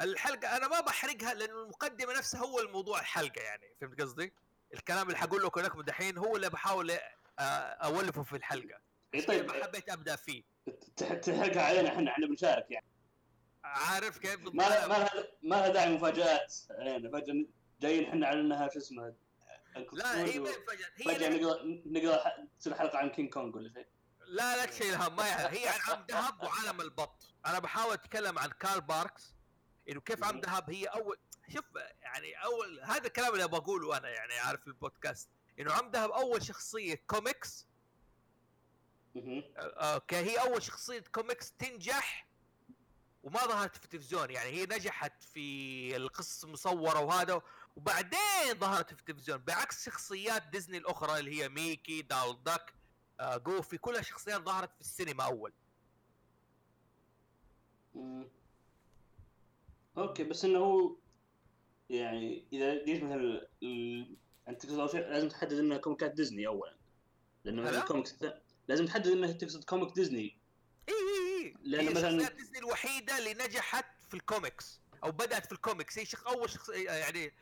الحلقة أنا ما بحرقها لأنه المقدمة نفسها هو الموضوع الحلقة يعني فهمت قصدي؟ الكلام اللي حقول لكم لكم دحين هو اللي بحاول اولفه في الحلقة. إيه طيب. حبيت أبدأ فيه. تح- تحرقها علينا إحنا إحنا بنشارك يعني. عارف كيف؟ ما لها ما لها ما لها داعي مفاجآت. علينا فجاه جايين إحنا على إنها شو اسمه لا هي ما فجأة هي نقدر نقدر ح- تصير حلقة عن كينج كونج ولا شيء. لا لا تشيل هم ما. هي عن عم دهب وعالم البط. أنا بحاول أتكلم عن كارل باركس إنه كيف عم دهب؟ هي اول شوف يعني اول هذا الكلام اللي بقوله أنا يعني عارف البودكاست. إنه عم دهب أول شخصية comics okay هي أول شخصية كوميكس تنجح وما ظهرت في التلفزيون. يعني هي نجحت في القصص المصورة وهذا وبعدين ظهرت في التلفزيون. بعكس شخصيات ديزني الأخرى اللي هي ميكي دونالد داك آه، جوفي كلها شخصيات ظهرت في السينما أول. okay بس إنه هو يعني إذا جيت مثلا. انت تقصد اول شيء لازم تحدد انها كوميكات ديزني اولا لأنه؟ مثلا الكوميكس لازم تحدد انها تقصد comic ديزني إي إي إي هي مثلاً- ديزني الوحيدة اللي نجحت في الكوميكس أو بدأت في الكوميكس هي شخ... أول شخص يعني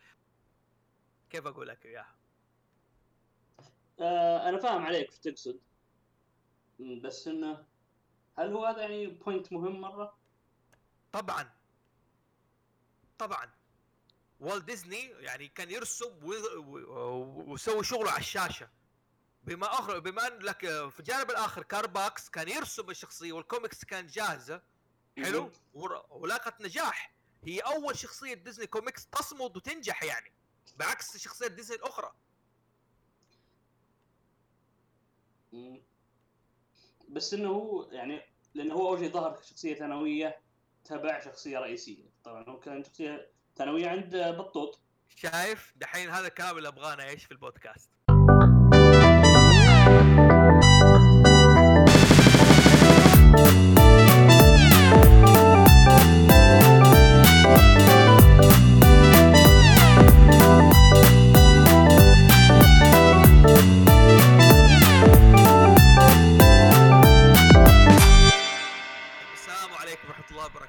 كيف أقول لك إياها آه أنا فاهم عليك إيش تقصد بس إنه هل هو هذا يعني point مهم مرة؟ طبعا طبعا. والت ديزني يعني كان يرسم ويسوي شغله على الشاشة. بما اخر بما إن لك في الجانب الآخر كارل باركس كان يرسم الشخصية والكوميكس كان جاهزة. حلو؟ ولاقت نجاح. هي أول شخصية ديزني كوميكس تصمد وتنجح يعني بعكس شخصيات ديزني الأخرى. بس إنه هو يعني لأنه هو أول شيء ظهر شخصيه ثانوية تبع شخصية رئيسية. طبعا. هو كان شخصية ثانوية عند بطوط. شايف؟ دحين هذا الكلام اللي ابغاه أنا إيش في البودكاست؟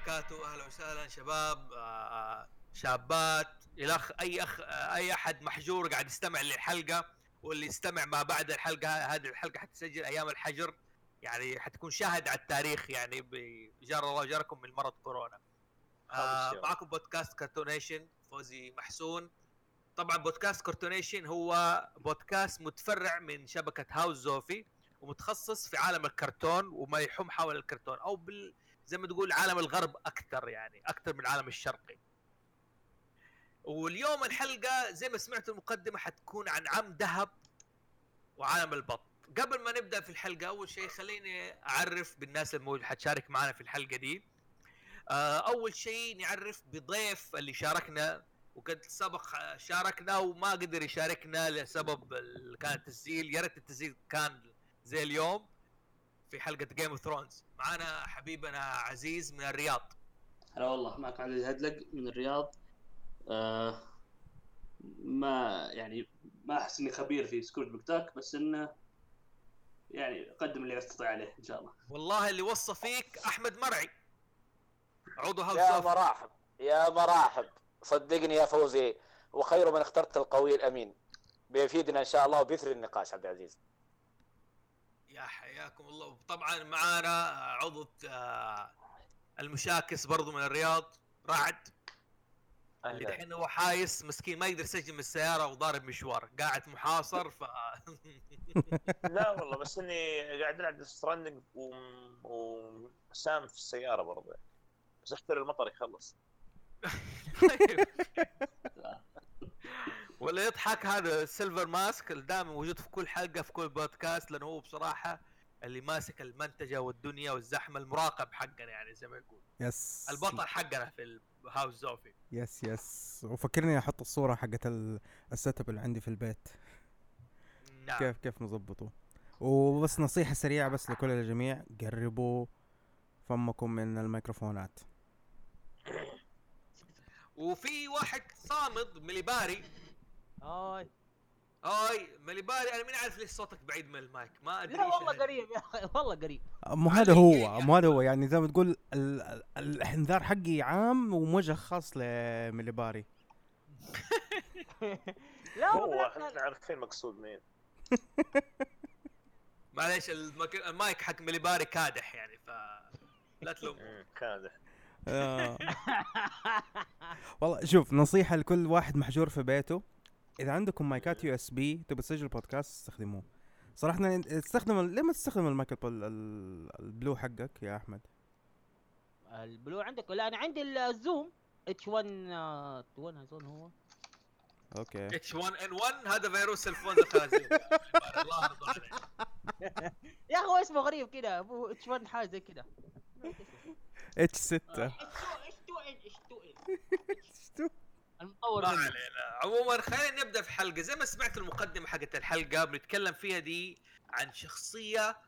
وبركاته، أهلا وسهلا شباب آه، شابات إلى أخ أي أخ آه، أي أحد محجور قاعد يستمع للحلقة واللي يستمع ما بعد الحلقة هذه الحلقة حتسجل أيام الحجر يعني حتكون شاهد على التاريخ يعني بجار الله جاركم من مرض كورونا. آه. معكم بودكاست كرتونيشن فوزي محسون طبعا بودكاست كرتونيشن هو بودكاست متفرع من شبكة هاوس زوفي ومتخصص في عالم الكرتون وما يحوم حول الكرتون أو بال زي ما تقول عالم الغرب أكثر يعني أكثر من العالم الشرقي. واليوم الحلقة زي ما سمعتوا المقدمة حتكون عن عم دهب وعالم البط. قبل ما نبدأ في الحلقة أول شيء خليني أعرف بالناس الموجود حتشارك معنا في الحلقة دي. آه، أول شيء نعرف بضيف اللي شاركنا وقد سبق شاركنا وما قدر يشاركنا لسبب كان التسجيل. يا ريت التسجيل كان زي اليوم. في حلقة Game of Thrones معنا حبيبنا عزيز من الرياض. هلا والله معك عزيز هدلق من الرياض. آه ما يعني ما أحس إني خبير في سكروج مكداك بس إنه يعني اقدم اللي أستطيع عليه إن شاء الله. والله اللي وصى فيك أحمد مرعي. عضو هاوس يا مراحب يا مراحب. صدقني يا فوزي وخير من اخترت القوي الأمين. بيفيدنا إن شاء الله وبيثري النقاش عبد العزيز. يا حياكم الله. طبعا معانا عضو آه، المشاكس برضو من الرياض رعد. اللي دحين هو حايس مسكين ما يقدر يسجل من السيارة وضارب مشوار. قاعد محاصر ف لا والله بس إني قاعد ألعب Stranding وسام في السيارة برضه بس احتر المطر يخلص. ولا يضحك هذا سيلفر ماسك اللي دائما موجود في كل حلقة في كل بودكاست لأنه هو بصراحة اللي ماسك المنتجة والدنيا والزحمة المراقب حقنا يعني زي ما يقول. yes البطل حقنا في الهاوس زوفي yes yes وفكرني أحط الصورة حقت ال- ال setup اللي عندي في البيت. نعم. كيف كيف نظبطه. وبس نصيحة سريعة بس لكل الجميع قربوا فمكم من الميكروفونات. وفي واحد صامد مليباري. هاي. اي مليباري أنا مين عارف ليش صوتك بعيد من المايك. ما أدري لا والله. قريب يا أخي والله قريب. مو هذا هو. مو هذا هو. يعني زي ما تقول ال- ال- الانذار حقي عام وموجه خاص لمليباري لا هو بالعكس إحنا عارفين مقصود مين. معليش. المايك حق مليباري كادح يعني ف لا تلوم. كادح. آه. والله شوف نصيحة لكل واحد محجور في بيته. إذا عندكم مايكات USB تبي تسجل بودكاست استخدموه. صراحة استخدم ليه ما تستخدم المايك ال- ال- ال Blue حقك يا أحمد؟ ال Blue عندك؟ لا أنا عندي ال Zoom. H 1 H 1 اظن هو؟ okay. H 1 N 1 هذا فيروس إنفلونزا الخنازير الله يرضى عليك يا أخي هو اسمه غريب كذا أبو H 1 حاجة زي كذا H 6 إتش 2 H 2 المطور ما. علينا. عموما خلينا نبدأ في حلقة. زي ما سمعت المقدمة حقت الحلقة بنتكلم فيها دي عن شخصية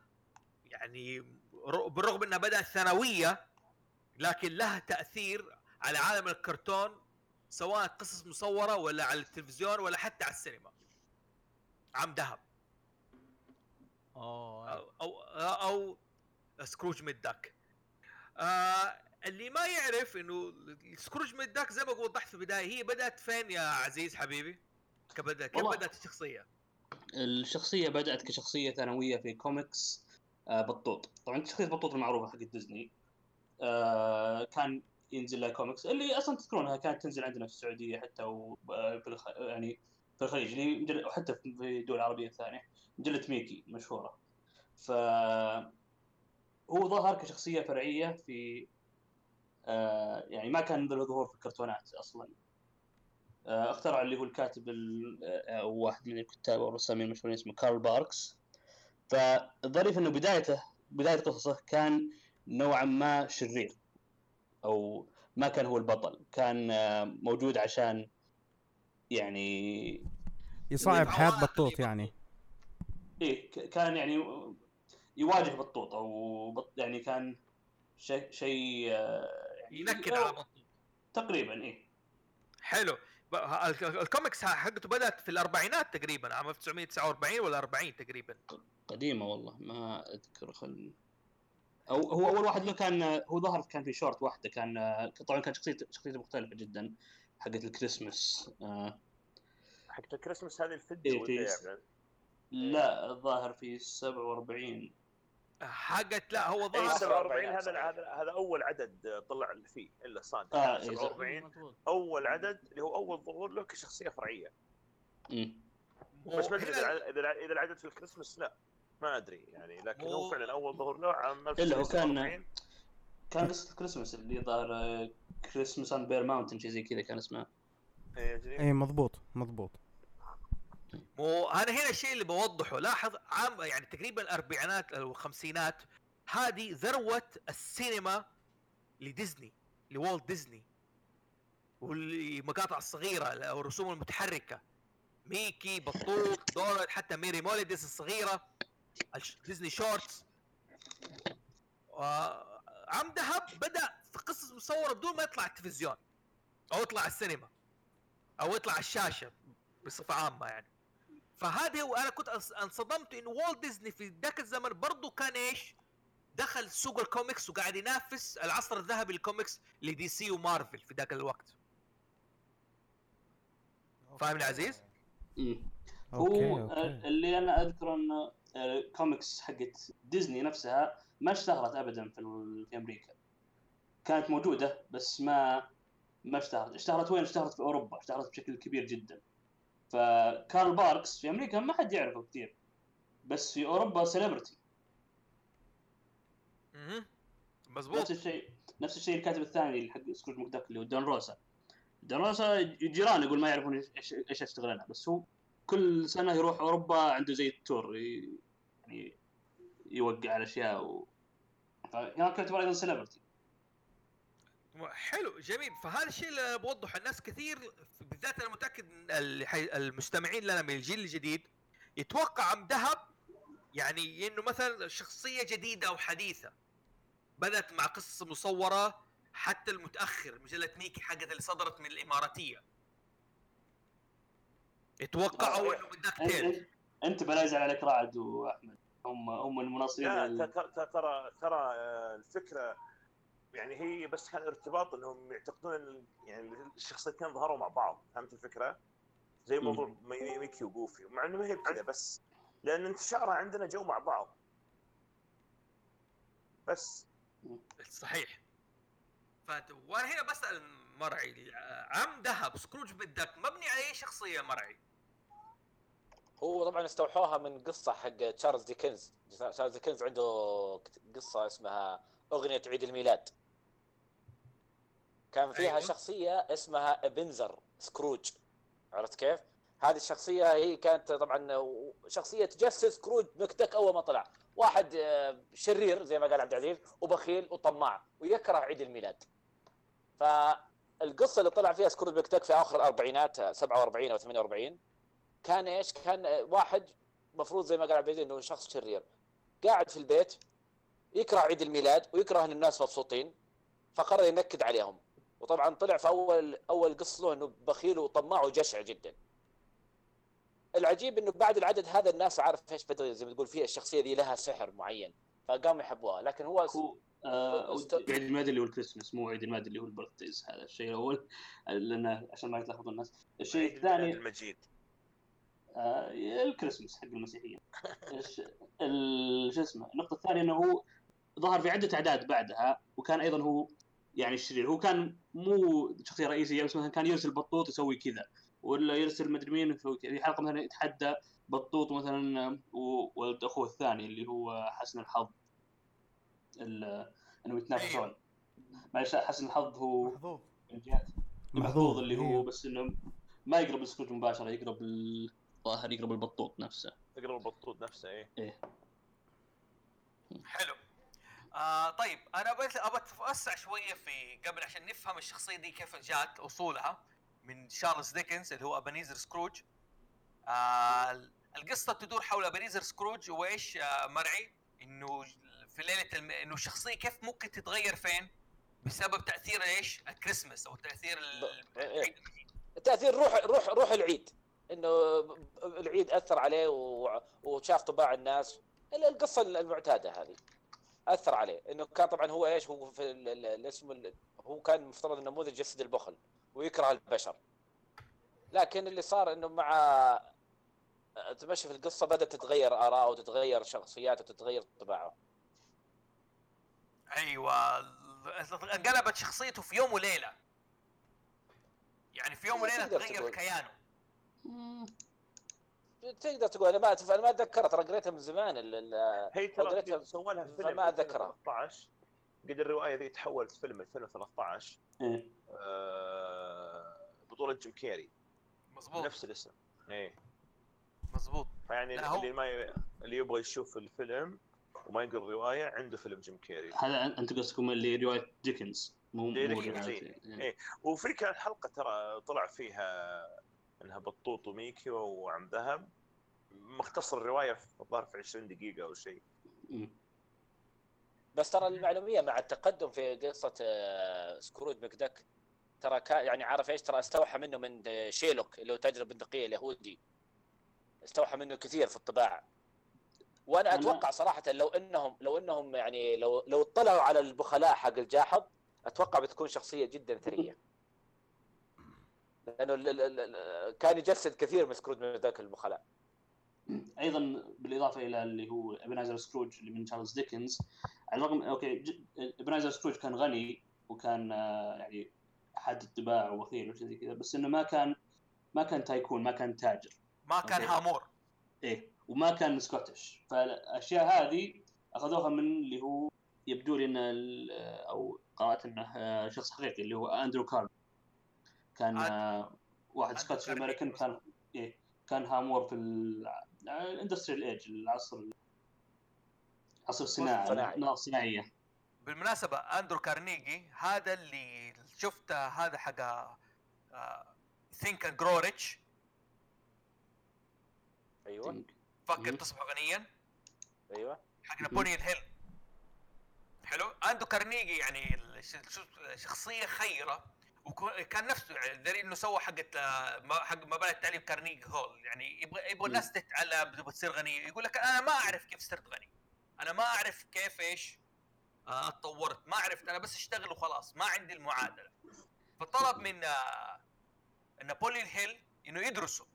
يعني بالرغم إنها بدأت ثانوية لكن لها تأثير على عالم الكرتون سواء قصص مصورة ولا على التلفزيون ولا حتى على السينما. عم دهب. أو أو, أو سكروج مكداك آه اللي ما يعرف إنه سكروج مكداك زي ما وضحت في البداية هي بدأت فين يا عزيز حبيبي؟ كيف بدات كيف. بدأت الشخصية؟ الشخصية بدأت كشخصية ثانوية في كوميكس آه، بطوط طبعا شخصية بطوط المعروفة حق ديزني آه، كان ينزل لها كوميكس اللي أصلا تذكرونها كانت تنزل عندنا في السعودية حتى وفي الخ... يعني في الخليج اللي مجل... وحتى في الدول العربية الثانية مجلة ميكي مشهورة ف هو ظهر كشخصية فرعية في آه، يعني ما كان له ظهور في الكرتونات أصلا. آه، اخترع اللي هو الكاتب ال- آه، أو واحد من الكتاب أو الرسامين المشهورين اسمه كارل باركس. فالظريف إنه بدايته بداية قصصه كان نوعا ما شرير أو ما كان هو البطل. كان آه، موجود عشان يعني يصعب حياة بطوط يعني. إيه كان يعني يواجه بطوط أو بط يعني كان شيء شيء آه، ينكد على بطل تقريبا إيه. حلو. الكوميكس حقته بدأت في الأربعينات تقريبا عام 1949 ولا 40 تقريبا. قديمة والله ما أذكر خل أو هو أول واحد له كان هو ظهر كان في شورت واحدة كان طبعا كان شخصيته شخصيته مختلفة جدا حقت الكريسماس آه. حقت الكريسماس هذه الفيديو إيه، إيه عبد؟ لا الظاهر في 47 حقت لا هو ظهر 47 47 هذا هذا هذا أول عدد طلع فيه إلا صادق آه، إيه، 47 مظبوط. أول عدد اللي هو أول ظهور له كشخصية فرعية. مم. بس ما أدري إذا اذا الع- إذا العدد في الكريسماس لا ما أدري يعني لكن مو- هو فعلا أول ظهور له عام إلا هو كان- 1947 كان قصه الكريسماس اللي ظهر Christmas on Bear Mountain شيء زي كذا كان اسمه. إيه،. اي مضبوط مضبوط. مو أنا هنا الشيء اللي بوضحه. لاحظ عام يعني تقريبا الأربعينات أو الخمسينات هذه ذروة السينما لديزني لوالت ديزني والمقاطع الصغيرة أو الرسوم المتحركة. ميكي بطوط دورت حتى Merrie Melodies الصغيرة ديزني shorts. عم دهب بدأ في قصص مصورة بدون ما يطلع التلفزيون أو يطلع السينما أو يطلع الشاشة بصفة عامة يعني. فهذا هو أنا كنت انصدمت انه والت ديزني في ذاك الزمن برضه كان إيش؟ دخل سوق الكوميكس وقاعد ينافس العصر الذهبي للكوميكس لدي سي ومارفل في ذاك الوقت. فاهمني عزيز؟ مم. okay هو آه، اللي أنا أذكر انه آه، كوميكس حقت ديزني نفسها ما اشتهرت ابدا في ال- في أمريكا. كانت موجودة بس ما ما اشتهرت. اشتهرت وين؟ اشتهرت في أوروبا. اشتهرت بشكل كبير جدا. فكارل باركس في أمريكا ما حد يعرفه كثير بس في أوروبا celebrity أها نفس الشيء نفس الشيء الكاتب الثاني اللي حق سكروج مكداك اللي هو دون روسا. دون روسا جيران يقول ما يعرفون إيش إيش اشتغل أنا بس هو كل سنة يروح أوروبا عنده زي ال tour ي- يعني يوقع على أشياء و... فهناك يعتبر أيضا celebrity حلو جميل فهذا الشيء اللي بوضحه الناس كثير بالذات أنا متأكد المستمعين لنا من الجيل الجديد يتوقع عم دهب يعني إنه مثلا شخصية جديدة أو حديثة بدأت مع قصص مصورة حتى المتأخر مجلة ميكي حقت اللي صدرت من الإماراتية يتوقعوا آه. إنه بدك انت تيل أنت بلا يزعل عليك رعد واحمد هم هم المناصرين لا ال- ت- ت- ترى ترى آه، الفكرة يعني هي بس كان ارتباط انهم يعتقدون ان يعني الشخصيتين ظهروا مع بعض فهمت الفكرة؟ زي. موضوع مي- ميكي وجوفي مع إنه ما هي بكذا بس لأن انتشارها عندنا جو مع بعض. بس. صحيح. فات وأنا هنا بسأل مرعي عم ذهب سكروج مكدك مبني على أي شخصية مرعي؟ هو طبعا استوحوها من قصة حق تشارلز ديكنز. تشارلز ديكنز عنده قصة اسمها أغنية عيد الميلاد. كان فيها أيوة. شخصية اسمها إبنزر سكروج عرفت كيف؟ هذه الشخصية هي كانت طبعا شخصية تجسد سكروج مكدك أول ما طلع واحد آه، شرير زي ما قال عبد العزيز وبخيل وطماع ويكره عيد الميلاد فالقصة اللي طلع فيها سكروج مكدك في آخر الأربعينات آه، 47 أو 48 كان إيش؟ كان آه، واحد مفروض زي ما قال عبد العزيز إنه شخص شرير قاعد في البيت يكره عيد الميلاد ويكره إن الناس مبسوطين فقرر ينكد عليهم وطبعا طلع في أول أول قصة له إنه بخيل وطماع وجشع جدا. العجيب إنه بعد العدد هذا الناس عارف إيش بدأ زي ما تقول فيها الشخصية دي لها سحر معين فقاموا يحبوها. لكن هو هو آه، عيد الميلاد اللي هو الكريسماس مو عيد الميلاد اللي هو البرثديز هذا الشيء الأول. لأن عشان ما يتلخبط الناس. الشيء الثاني المجيد. آه، الكريسماس حق المسيحيين. شو اسمه النقطة الثانية إنه هو ظهر في عدة أعداد بعدها وكان أيضا هو يعني الشرير. هو كان مو شخصية رئيسية بس مثلا كان يرسل بطوط يسوي كذا ولا يرسل مدري مين في حلقة مثلا يتحدى بطوط مثلا وولد اخوه الثاني اللي هو حسن الحظ ال- أنه يتنافسون. معلش حسن الحظ هو محظوظ. اللي هو أيوه. بس إنه ما يقرب السكوت مباشرة يقرب الظاهر يقرب البطوط نفسه. تقرا البطوط نفسه إيه. حلو. آه طيب أنا بس ابى أتوسع شوية في قبل عشان نفهم الشخصية دي كيف جات أصولها من شارلز ديكنز اللي هو ابنيزر سكروج. آه القصة تدور حول ابنيزر سكروج وإيش آه مرعي إنه في ليلة الم... إنه الشخصية كيف ممكن تتغير فين بسبب تأثير إيش الكريسماس أو تأثير ال... ب- إيه. تأثير روح روح روح العيد إنه العيد أثر عليه و- وشاف طباع الناس. ال- القصة المعتادة هذه. أثر عليه. إنه كان طبعا هو إيش؟ هو في ال- ال- الاسم ال- هو كان مفترض النموذج جسد البخل ويكره البشر. لكن اللي صار إنه مع تمشي في القصة بدأت تتغير آراءه وتتغير شخصياته وتتغير طباعه. أيوه. انقلبت شخصيته في يوم وليلة. يعني في يوم وليلة تغير. كيانه. تقدر تقول أنا ما أتف- أنا ما اتذكرها ترى قريتها من زمان ال- ال- هي ترى سووا لها فيلم فما أتذكرها. 2013 قد الرواية ذي تحولت فيلم 2013 إيه. آه، بطولة جيم كيري. مظبوط. نفس الاسم. إيه. مظبوط. فيعني اللي ما ي... اللي يبغى يشوف الفيلم وما يقرا الروايه عنده فيلم جيم كيري. هذا أنت قصدكم اللي رواية ديكنز مو مو إيه. إيه. وفي كان حلقة ترى طلع فيها إنها بطوط وميكي وعم ذهب. مختصر الرواية في الظاهر في 20 دقيقة أو شيء. بس ترى للمعلومية مع التقدم في قصة آه، سكروج مكدك ترى كان يعني عارف إيش؟ ترى استوحى منه من آه، شيلوك اللي هو تاجر البندقية اليهودي. استوحى منه كثير في الطباع. وأنا أنا- أتوقع صراحة لو إنهم لو إنهم يعني لو لو اطلعوا على البخلاء حق الجاحظ أتوقع بتكون شخصية جدا ثرية. لأنه ال- ال- ال- كان يجسد كثير من سكروج مكدك البخلاء أيضا بالإضافة إلى اللي هو إبنايزر سكروج اللي من تشارلز ديكنز على الرغم okay ج- إبنايزر سكروج كان غني وكان آه، يعني أحد الطباع وبخيل وشيء زي كذا بس إنه ما كان ما كان tycoon ما كان تاجر. ما كان. هامور. إيه وما كان سكوتش. فالأشياء هذه أخذوها من اللي هو يبدو لي انه ال- أو قرأت إنه آه، شخص حقيقي اللي هو أندرو كارنيجي كان واحد Scotch American كان إيه كان هامور في ال industrial age العصر العصر الصناعي الصناعي. النار الصناعيه بالمناسبة أندرو كارنيجي هذا اللي شفته هذا حق Think and Grow Rich أيوه. فكر. تصبح غنيا. أيوه. حق نابوليون هيل. حلو؟ أندرو كارنيجي يعني شخصية خيرة. وكان نفسه يعني دليل إنه سوى حقت حق مباني التعليم كارنيجي هول. يعني يبغى يبغى الناس تتعلم تبغى تصير غنيه يقول لك أنا ما أعرف كيف صرت غني. أنا ما أعرف كيف إيش آه، أتطورت. ما عرفت. أنا بس أشتغل وخلاص. ما عندي المعادلة. فطلب من آه، نابوليون هيل إنه يدرسوا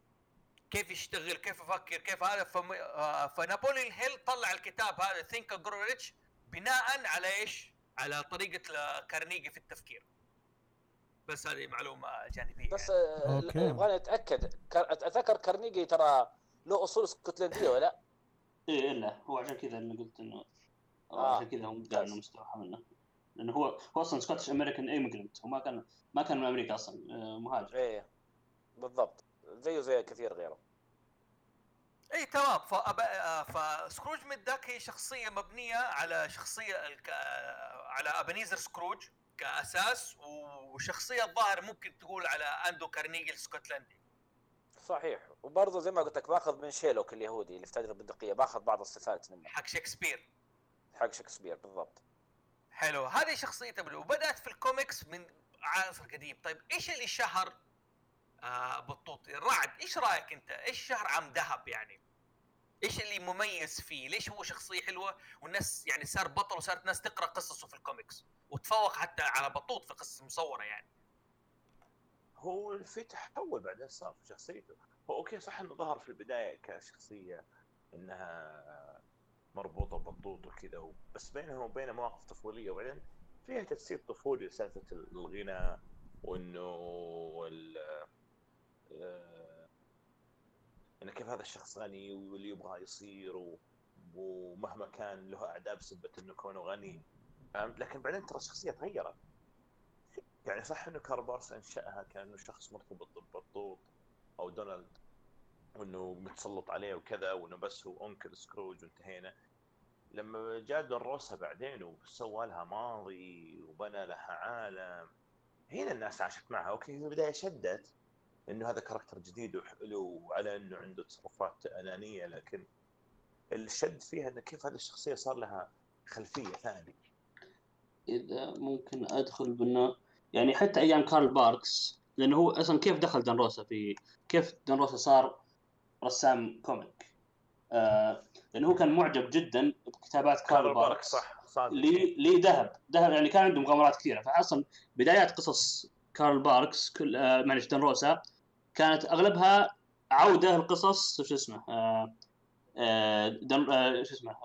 كيف يشتغل كيف يفكر كيف هذا. فم... آه، فنابوليون هيل طلع الكتاب هذا Think Grow Rich بناء على إيش؟ على طريقة كارنيجي في التفكير. بس هذه معلومة جانبية بس يعني. آه،. يبغاني أتأكد. أتذكر كارنيجي ترى له أصول اسكتلنديه ولا إيه إلا. هو عشان كذا أنا قلت انه آه. عشان كذا هم قالوا إنه مستوحى منه. لأنه هو هو أصلا Scotch American immigrant هو ما كان ما كان من أمريكا أصلا آه، مهاجر. إيه. بالضبط. زيه زي كثير غيره. اي تمام. فأب... فسكروج مكدك هي شخصية مبنية على شخصية الك... آه، على ابنيزر سكروج كأساس وشخصية الظاهر ممكن تقول على أندرو كارنيجي الاسكتلندي صحيح. وبرضه زي ما قلت لك باخذ من شيلوك اليهودي اللي في تاجر البندقية باخذ بعض الصفات منه. حق شكسبير. حق شكسبير بالضبط. حلو. هذه شخصيته. وبدأت في الكوميكس من عصر قديم طيب إيش اللي شهر آه بطوط؟ الرعد إيش رأيك أنت؟ إيش شهر عم ذهب يعني؟ إيش اللي مميز فيه؟ ليش هو شخصية حلوة؟ والناس يعني صار بطل وصارت ناس تقرأ قصصه في الكوميكس. وتفوق حتى على بطوط في قصص مصورة يعني. هو في تحول بعدين صار في شخصيته. هو أوكي صح إنه ظهر في البداية كشخصية إنها مربوطة ببطوط وكذا بس بينه وبين مواقف طفولية. وبعدين فيها تجسيد طفولي سالفه الغنى وإنه إنه كيف هذا الشخص غني واللي يبغى يصير و- ومهما كان له أعداء بسبة إنه كونه غني. فهمت؟ لكن بعدين ترى الشخصية تغيرت. يعني صح إنه كارل بارس أنشأها كأنه شخص مرتبط بالبطوط أو دونالد. وإنه متسلط عليه وكذا وإنه بس هو uncle سكروج وانتهينا. لما جاء دون بعدين وسوى لها ماضي وبنى لها عالم. هنا الناس عاشت معها. okay في البداية شدت. إنه هذا character جديد وحلو وعلى إنه عنده تصرفات أنانية لكن الشد فيها إنه كيف هذه الشخصية صار لها خلفية ثانية. إذا ممكن أدخل بانه يعني حتى أيام كارل باركس لأنه هو أصلا كيف دخل دانروسا في كيف دانروسا صار رسام كوميك؟ آه لأنه هو كان معجب جدا بكتابات كارل, كارل بارك باركس. صح صادق. لي لي ذهب ذهب يعني كان عنده مغامرات كثيرة. فاصلا بدايات قصص كارل باركس كل آه معلش دانروسا كانت أغلبها عودة لقصص شو اسمه آه آه دن آه شو اسمه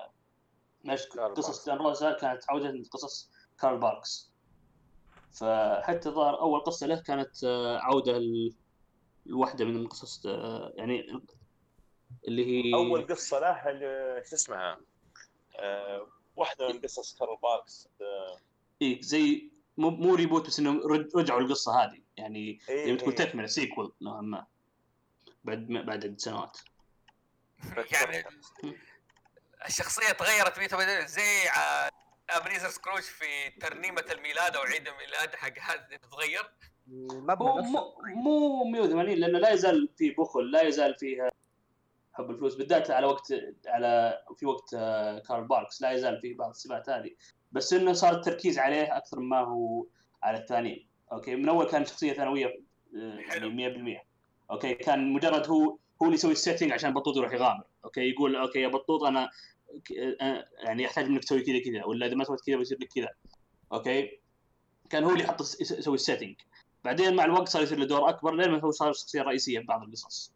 قصص باركس. دانروسا كانت عودة لقصص كارل باركس فحتى ظهر أول قصة له كانت عودة لواحدة من القصص يعني اللي هي أول قصة له شو اسمها آه واحدة من قصص كارل باركس إيه زي مو مو reboot بس إنهم رج- رجعوا القصة هذه يعني إيه يعني تكون إيه. تكمله sequel نوعا ما. بعد بعد سنوات يعني الشخصية تغيرت 180 زي إبنيزر سكروج في ترنيمة الميلاد أو عيد الميلاد حق هذا تتغير مو مو 180 لأنه لا يزال في بخل لا يزال فيها حب الفلوس. بالذات على وقت على في وقت آه، كارل باركس لا يزال فيه بعض الصفات هذه. بس إنه صار التركيز عليه أكثر ما هو على الثانيين. okay من أول كان شخصية ثانوية آه،. يعني 100% okay كان مجرد هو هو اللي يسوي ال setting عشان بطوط يروح يغامر. okay يقول okay يا بطوط أنا ك- آه، يعني احتاج منك تسوي كذا كذا ولا إذا ما سويت كذا بيصير لك كذا. okay كان هو اللي يحط يسوي ال setting بعدين مع الوقت صار يصير له دور أكبر لين ما هو صار الشخصيه الرئيسيه ببعض القصص.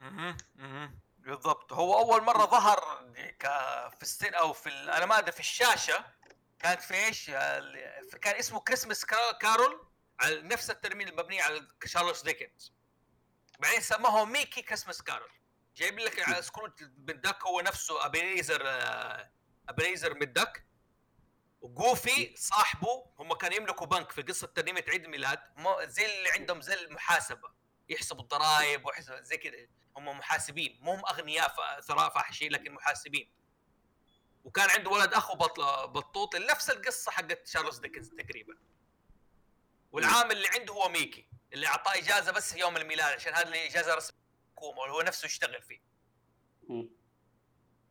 مهم، مهم. بالضبط. هو أول مرة ظهر ك في السن أو في ال- أنا ما أدري في الشاشة كانت في إيش؟ كان اسمه كريسمس كارول- على نفس الترميم المبني على شارلوس ديكنز بعدين سموه ميكي كريسمس كارول جايب لك على سكروج مدك هو نفسه ابريزر ابريزر مدك وجوفي صاحبه هم كانوا يملكوا بنك في قصة ترنيمة عيد الميلاد زي اللي عندهم زي المحاسبة. يحسبوا الضرائب ويحسبوا زي كذا هم محاسبين. مو هم أغنياء ثراء فاحشين لكن محاسبين. وكان عنده ولد أخو بطوط بطوط نفس القصة حقت شارلز ديكنز تقريبا. والعامل اللي عنده هو ميكي اللي أعطاه إجازة بس في يوم الميلاد عشان هذه الاجازه رسمية الحكومة وهو نفسه يشتغل فيه.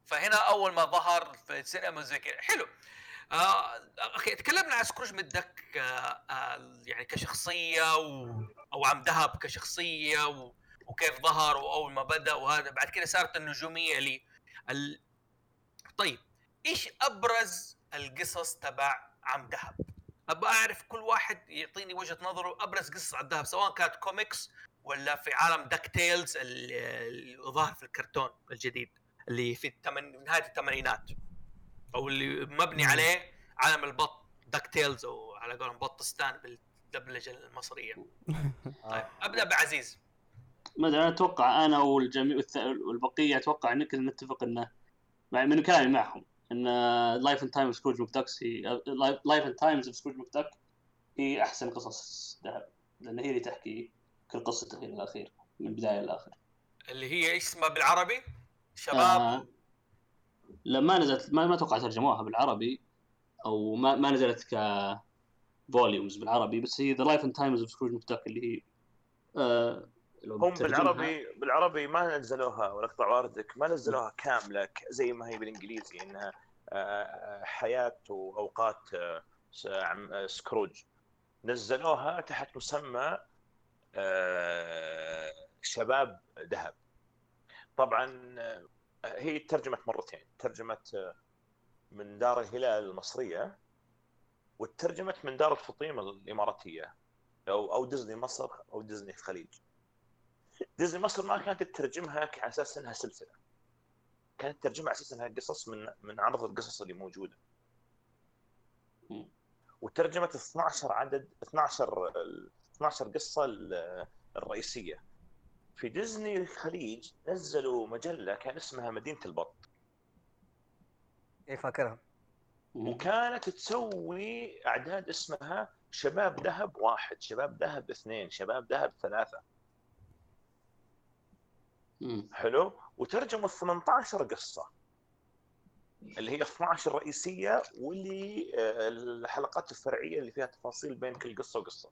فهنا أول ما ظهر في السينما زي كذا. حلو. آه okay تكلمنا عن سكروج مكدك آه آه يعني كشخصية و... أو عم دهب كشخصية و... وكيف ظهر وأول ما بدأ وهذا. بعد كده صارت النجومية لي. ال... طيب إيش أبرز القصص تبع عم دهب؟ أبغى أعرف كل واحد يعطيني وجهة نظره أبرز قصص عم دهب سواء كانت كوميكس ولا في عالم DuckTales اللي ظهر في الكرتون الجديد اللي في التمن... نهاية الثمانينات. أو اللي مبني عليه عالم البط DuckTales أو على قولهم بطستان بالدبلجة المصرية. طيب أبدأ بعزيز. ما أدري أنا أتوقع أنا والجميع والبقية أتوقع ان كلنا نتفق إنه مع من كلامي معهم. إن Life and Time of Scrooge McDuck's هي Life and Times of Scrooge McDuck هي أحسن قصص دهب لأن هي اللي تحكي كل قصته إلى الأخير من البداية للاخر اللي هي إيش اسمها بالعربي؟ شباب آه لما نزلت ما ما أتوقع ترجموها بالعربي أو ما ما نزلت ك volumes بالعربي بس هي The Life and Times of Scrooge McDuck اللي هي آه هم بالعربي بالعربي ما نزلوها ولا اقطع واردك ما نزلوها كاملة زي ما هي بالإنجليزي إنها آه، حياة وأوقات آه، آه، سكروج. نزلوها تحت مسمى آه، شباب ذهب. طبعا آه، هي ترجمت مرتين. ترجمت آه، من دار الهلال المصرية وترجمت من دار الفطيم الإماراتية أو أو ديزني مصر أو ديزني الخليج. ديزني مصر ما كانت تترجمها على أساس إنها سلسلة. كانت تترجمها على أساس إنها قصص من من عرض القصص اللي موجودة. وترجمت 12 عدد 12 ال- 12 قصة ال- الرئيسية. في ديزني الخليج نزلوا مجلة كان اسمها مدينة البط. إيه فاكرها. وكانت تسوي أعداد اسمها شباب ذهب واحد شباب ذهب اثنين شباب ذهب ثلاثة. حلو؟ وترجموا 18 قصة. اللي هي 12 رئيسية واللي آه، الحلقات الفرعية اللي فيها تفاصيل بين كل قصة وقصة.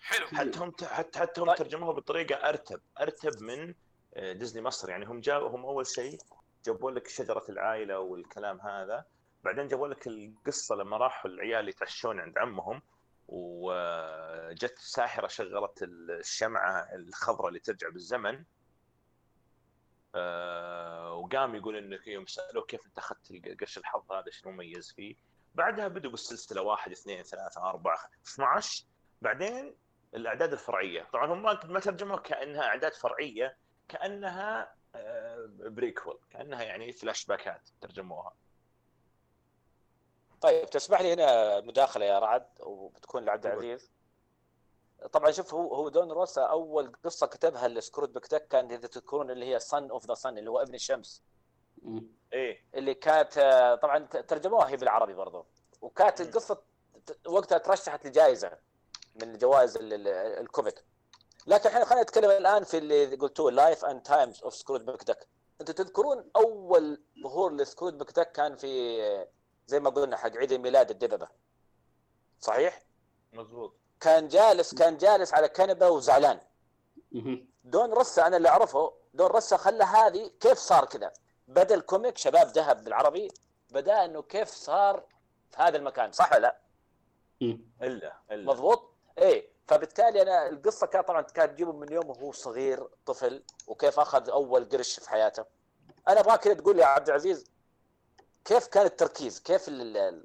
حلو. حتى هم حتى حتى هم طيب. ترجموها بطريقة أرتب. أرتب من آه، ديزني مصر. يعني هم جابوا هم أول شيء جابوا لك شجرة العائلة والكلام هذا. بعدين جابوا لك القصة لما راحوا العيال يتعشون عند عمهم. وجت ساحرة شغلت الشمعة الخضراء اللي ترجع بالزمن. آه، وقام يقول إنك يوم سألوه كيف أنت أخذت قرش الحظ هذا شنو مميز فيه؟ بعدها بدوا بالسلسلة واحد اثنين ثلاثة أربعة 12 بعدين الأعداد الفرعية. طبعا هم ما ما ترجموها كأنها أعداد فرعية كأنها آه، prequel كأنها يعني فلاش باكات ترجموها. طيب تسمح لي هنا مداخلة يا رعد وبتكون لعبد. العزيز طبعا شوف هو هو دون روسا أول قصة كتبها لسكروج مكدك كان إذا تذكرون اللي هي Son of the Sun اللي هو ابن الشمس. إيه اللي كانت آه، طبعا ترجموها هي بالعربي برضو وكانت. القصة وقتها ترشحت لجائزة من جوائز ال- ال- ال comic لكن إحنا خلينا نتكلم الآن في اللي قلتوه Life and Times of Scrooge McDuck أنتم تذكرون أول ظهور لسكروج مكدك كان في زي ما قلنا حق عيد الميلاد الدببة. صحيح؟ مضبوط كان جالس كان جالس على كنبة وزعلان. دون روسا أنا اللي أعرفه دون روسا خلى هذه كيف صار كذا؟ بدا الكوميك شباب ذهب بالعربي بدأ إنه كيف صار في هذا المكان صح ولا لا. الا إلا. مضبوط؟ إيه. فبالتالي أنا القصة كانت طبعا كانت تجيبه من يوم وهو صغير طفل وكيف أخذ أول قرش في حياته. أنا أبغاك كذا تقول لي يا عبد العزيز كيف كان التركيز؟ كيف ال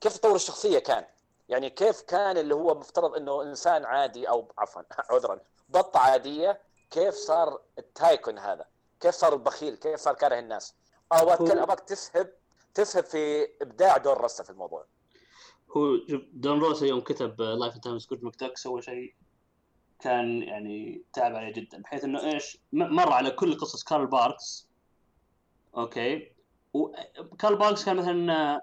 كيف تطور الشخصية كان؟ يعني كيف كان اللي هو مفترض إنه إنسان عادي أو عفوا عذرا بطة عادية كيف صار ال tycoon هذا؟ كيف صار البخيل؟ كيف صار كاره الناس؟ أتكلم- ابغاك تسهب تسهب في إبداع دون روسا في الموضوع. هو دون روسا يوم كتب Life Time Scrooge McDuck سوى شيء كان يعني تعب عليه جدا بحيث إنه إيش مر على كل قصص كارل باركس okay؟ وكارل باركس كان مثلا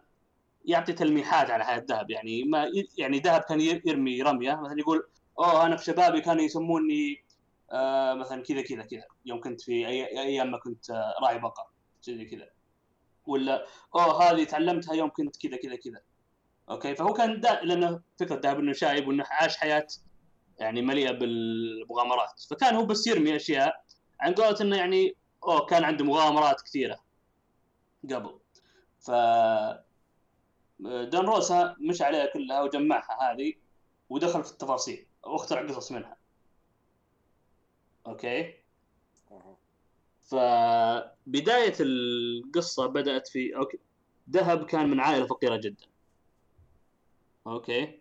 يعطي تلميحات على حياه دهب يعني ما يعني ذهب كان يرمي رمية. مثلا يقول أوه أنا في شبابي كانوا يسموني آه مثلا كذا كذا كذا. يوم كنت في أي- أيام ما كنت آه راعي بقر زي كذا. ولا أوه هذه تعلمتها يوم كنت كذا كذا كذا. أوكي؟ فهو كان دا... لأنه فكرة دهب إنه شايب وإنه عاش حياة يعني مليئة بالمغامرات. فكان هو بس يرمي أشياء عن قولة إنه يعني أوه كان عنده مغامرات كثيرة. قبل. ف دون روسا مشى عليها كلها وجمعها هذه ودخل في التفاصيل. واخترع قصص منها. okay؟ فبداية القصة بدأت في okay دهب كان من عائلة فقيرة جدا. okay؟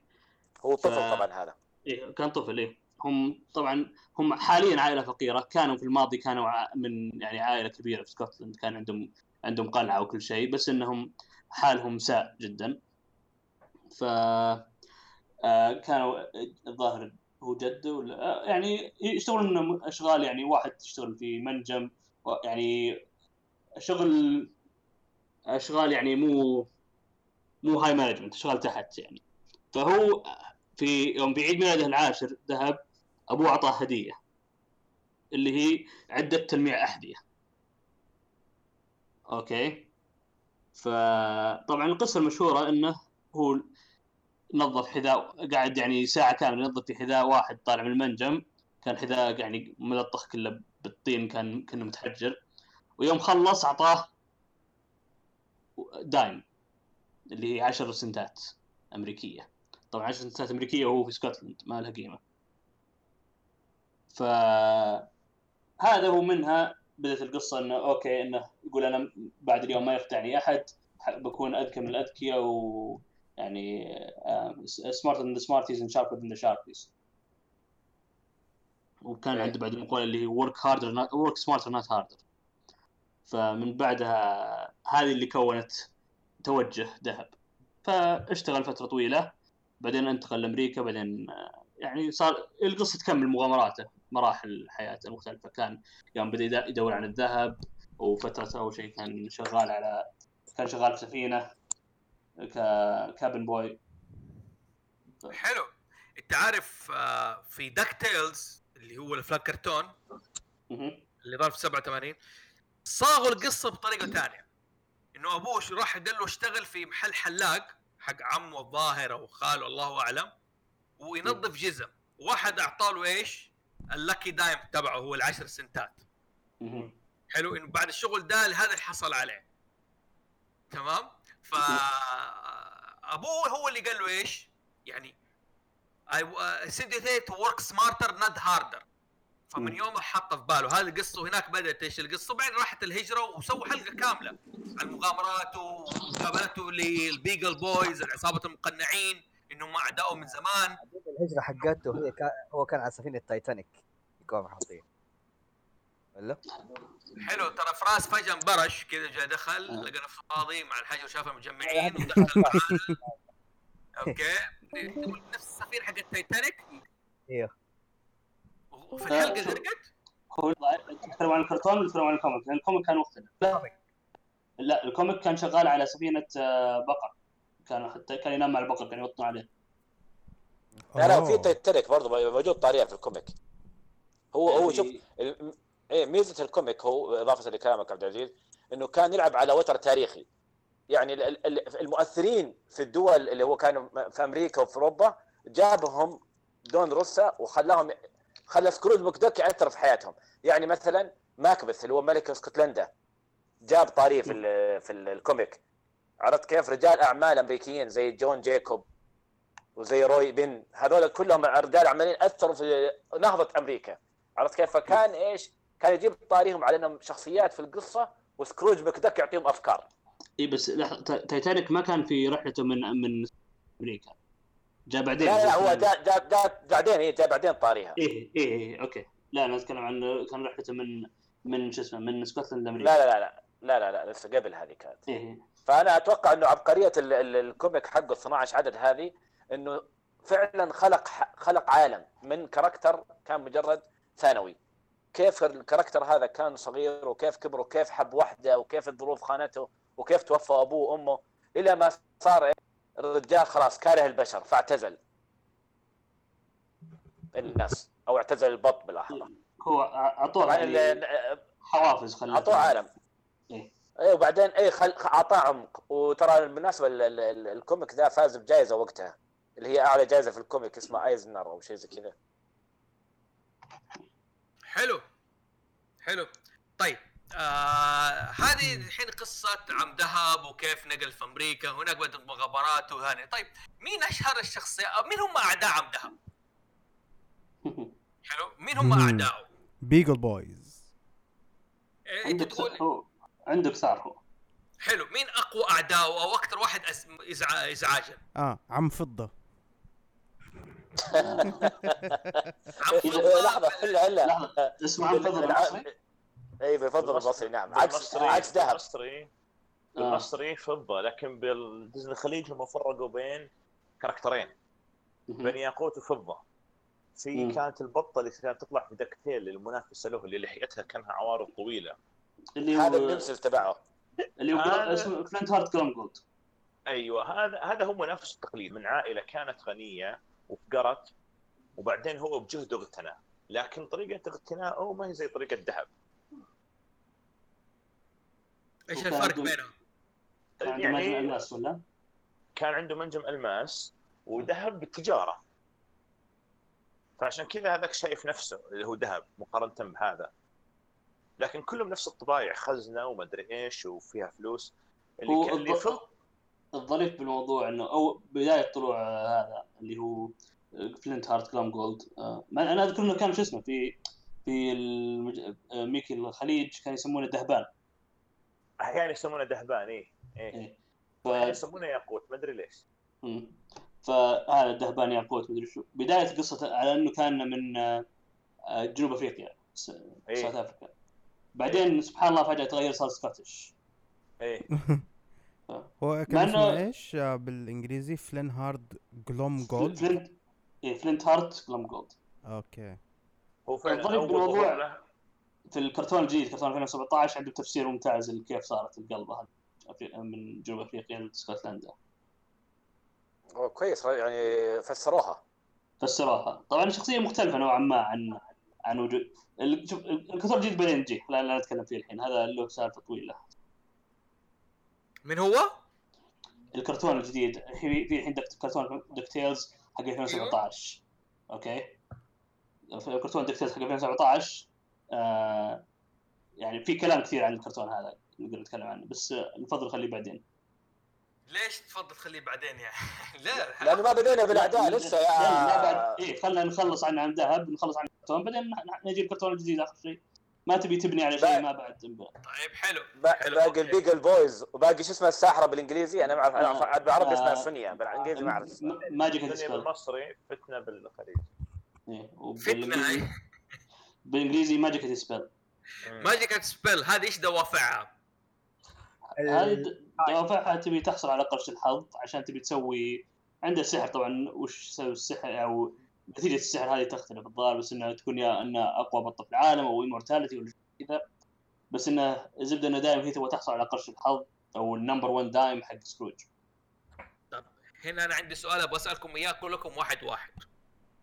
هو طفل ف- طبعا هذا. إيه كان طفل إيه. هم طبعا هم حاليا عائلة فقيرة. كانوا في الماضي كانوا من يعني عائلة كبيرة في اسكتلند كان عندهم عندهم قلعة وكل شيء بس إنهم حالهم ساء جدا. ف آه، كانوا الظاهر هو جده ولا آه، يعني يشتغلون أشغال يعني واحد يشتغل في منجم يعني شغل أشغال يعني مو مو هاي مانجمنت أشغال تحت يعني. فهو في يوم بعيد ميلاده العاشر ذهب أبوه أعطاه هدية اللي هي عدة تلميع أحذية. أوكي. فطبعا القصة المشهورة إنه هو نظف حذاء قاعد يعني ساعة كاملة ينظف في حذاء واحد طالع من المنجم. كان حذاء يعني ملطخ كله بالطين كان كأنه متحجر. ويوم خلص أعطاه دايم اللي هي 10 سنتات أمريكية. طبعا 10 سنتات أمريكية وهو في اسكتلند ما لها قيمة. ف هذا هو منها. بدأت القصة إنه okay إنه يقول أنا بعد اليوم ما يخدعني أحد بكون أذكى من الأذكياء و يعني smarter than the smarties and sharper than the sharpies وكان. عنده بعد المقوله اللي هي work harder work smarter not harder فمن بعدها هذه اللي كونت توجه ذهب. فاشتغل فترة طويلة بعدين انتقل لأمريكا بعدين آه، يعني صار القصة تكمل مغامراته. مراحل حياته المختلفة. كان يوم بدأ يدور عن الذهب وفترة أول شيء كان شغال على كان شغال في سفينة كابن بوي حلو. أنت عارف آه، في داك تيلز اللي هو الأفلام كرتون. اللي ظهر في 87 صاغوا القصة بطريقة ثانية إنه أبوه راح قال له اشتغل في محل حلاق حق عمه الظاهر أو خاله الله أعلم وينظف جزم واحد أعطاه له إيش؟ اللاكي دايم تبعه هو العشر سنتات. حلو؟ إنه بعد الشغل ده هذا اللي حصل عليه. تمام؟ ف أبوه هو اللي قال له إيش؟ يعني I uh, there to work smarter not harder. فمن. يوم حط في باله. هذه القصة وهناك بدأت إيش القصة؟ بعدين راحت الهجرة وسووا حلقة كاملة. عن مغامراته ومقابلته للبيجل بويز العصابة المقنعين. إنهم اعدائه من زمان الهجرة حقته هي كان هو كان على سفينة تايتانيك يقوم حاطين ولا؟ حلو ترى فراس فجأة انبرش كذا جاء دخل آه. لقى نفسه فاضي مع الحاجة وشافها مجمعين ودخل أوكي نفس السفينة حق التايتانيك أيوه وفي الحلقة زرقت هو تتكلم عن الكرتون ولا تتكلم عن ال comic؟ لأن ال comic كان مختلف. لا ال comic كان شغال على سفينة آه، بقر كان حتى كان ينام مع البقر كان يوطن عليه. لا لا في أوه. تايتانيك برضه موجود طاريه في ال comic. هو هو شوف يعني إيه ميزة ال comic هو إضافة لكلامك عبد العزيز إنه كان يلعب على وتر تاريخي. يعني ال- ال- ال- المؤثرين في الدول اللي هو كانوا في أمريكا وفي أوروبا جابهم دون روسا وخلاهم خلى سكروج مكدوك ياثر في حياتهم. يعني مثلا ماكبث اللي هو ملك اسكتلندا جاب طاريه في ال- في ال- ال comic. عرفت كيف؟ رجال أعمال أمريكيين زي جون جيكوب وزي روي بن هذول كلهم رجال اعمالين أثروا في نهضة أمريكا. عرفت كيف؟ فكان إيش؟ كان يجيب طاريهم على إنهم شخصيات في القصة وسكروج مكدك يعطيهم أفكار. إي بس تايتانيك ما كان في رحلته من من أمريكا. جاء بعدين. لا لا هو جاء جاء جاء بعدين هي جاء بعدين طاريها. إيه إيه إيه okay. لا أنا أتكلم عن كان رحلته من من شو اسمه من اسكتلند لامريكا لا لا لا لا لا لا, لا لسه قبل هذه كانت. إيه. فأنا أتوقع إنه عبقرية ال- ال- ال comic حقه 12 عدد هذه إنه فعلا خلق خلق عالم من character كان مجرد ثانوي كيف ال character هذا كان صغير وكيف كبر وكيف حب وحده وكيف الظروف خانته وكيف توفى أبوه وأمه إلى ما صار؟ الرجال خلاص كاره البشر فاعتزل الناس أو اعتزل البط بالأحرى هو اعطوه يعني حوافز خلته اعطوه عالم إيه. اي وبعدين اي خل... أعطاه عمق. وترى بالمناسبة ال... ال... ال- ال comic ذا فاز بجائزه وقتها. اللي هي أعلى جائزه في ال comic اسمها ايزنر أو شيء زي كذا. حلو. حلو. طيب آه هذه الحين قصة عم ذهب وكيف نقل في أمريكا هناك بدات مغامرات وهاني. طيب مين أشهر الشخصية؟ أو مين هم أعداء عم ذهب؟ حلو. مين هم مم. اعدائه بيجل بويز إيه، أنت عندك تقول عنده كثار هو. حلو. مين أقوى اعدائه أو أكثر واحد أز... إزع... ازعاجا؟ آه عم فضة. عم فضة. لحظة هلا هلا. لحظة. اسمه عن فضل المصري اي بفضل المصري نعم. عكس عكس ذهب. بالمصري آه. بالمصري فضة لكن بالديزني الخليج هم فرقوا بين كاركترين بين ياقوت وفضة. في. كانت البطة اللي كانت تطلع في دكتيل المنافسه له اللي لحيتها كأنها عوارض طويلة. اللي هذا هو ال nemesis تبعه. اللي هو اسمه فلنت هارت جلوم جولد أيوه هذا هذا هو منافسه التقليدي. من عائلة كانت غنية وفقرت وبعدين هو بجهده اغتنى لكن طريقة اغتنائه ما هي زي طريقة ذهب. إيش الفرق بينهم؟ كان عنده يعني- مجمع الناس ولا؟ كان عنده منجم ألماس وذهب بالتجارة. فعشان كذا هذاك شايف نفسه اللي هو ذهب مقارنة بهذا. لكن كلهم نفس الطبايع خزنة ومدري إيش وفيها فلوس. اللي هو كان اللي فض الظريف بالموضوع إنه أو بداية طلوع هذا اللي هو فلنت هارت جلوم جولد. آه، ما- أنا أذكر إنه كان شو اسمه في في المج... آه، ميكي الخليج كان يسمونه دهبان. أحيانا يسمونه دهبان إيه إيه. إيه. ف... يسمونه ياقوت ما أدري ليش. مم. فهذا الدهبان ياقوت مدري شو. بداية قصة على إنه كان من آه، جنوب أفريقيا إيه. South Africa. بعدين سبحان الله فجأة تغير صار Scottish. إيه. هو كان اسمه إنه- إيش؟ آه، بالإنجليزي فلنت هارت جلوم جولد. فلنت إيه فلنت هارت جلوم جولد. okay. هو فعلا له في الكرتون الجديد كرتون 2017 عنده تفسير ممتاز لكيف صارت القلبة من جنوب أفريقيا لاسكتلندا أوه، كويس. يعني فسروها. فسروها. طبعا شخصية مختلفة نوعا ما عن عن وجود شوف الكرتون الجديد بعدين نجي لا لا نتكلم فيه الحين. هذا له سالفة طويلة. من هو؟ الكرتون الجديد. في في الحين كرتون دك تيلز حق 2017 okay؟ في الكرتون دك تيلز حق 2017 آه يعني في كلام كثير عن الكرتون هذا نقدر نتكلم عنه بس آه، نفضل نخليه بعدين. ليش تفضل تخليه بعدين يعني؟ لا لأنه ما بدينا بالأعداء لا، لسه بعد يا إيه خلينا نخلص عن عن ذهب نخلص عن الكرتون بعدين نجي الكرتون الجديد آخر شيء. ما تبي تبني على شيء ما بعد طيب حلو. حلو، باقي. البيجل بويز وباقي شو اسمها الساحرة بالإنجليزي؟ أنا ما أعرف آه، أنا بعرف اسمها آه، سونيا بالإنجليزي ما أعرف اسمها. ماجيك بالمصري فتنه بالخليج إيه، فتنه. بالإنجليزي ماجيكا ديسبل ماجيكا ديسبل هذه إيش دوافعها؟ هذه د- دوافعها تبي تحصل على قرش الحظ عشان تبي تسوي عنده سحر طبعا. وش يسوي السحر؟ أو نتيجة السحر هذه تختلف. الظاهر بس انها تكون يا انها أقوى بطه في العالم أو immortality ولا شيء كذا. بس إنه الزبدة إنه دائما هي تبغى تحصل على قرش الحظ أو ال number 1 dime حق سكروج. هنا أنا عندي سؤال أبغى أسألكم إياه كلكم واحد واحد.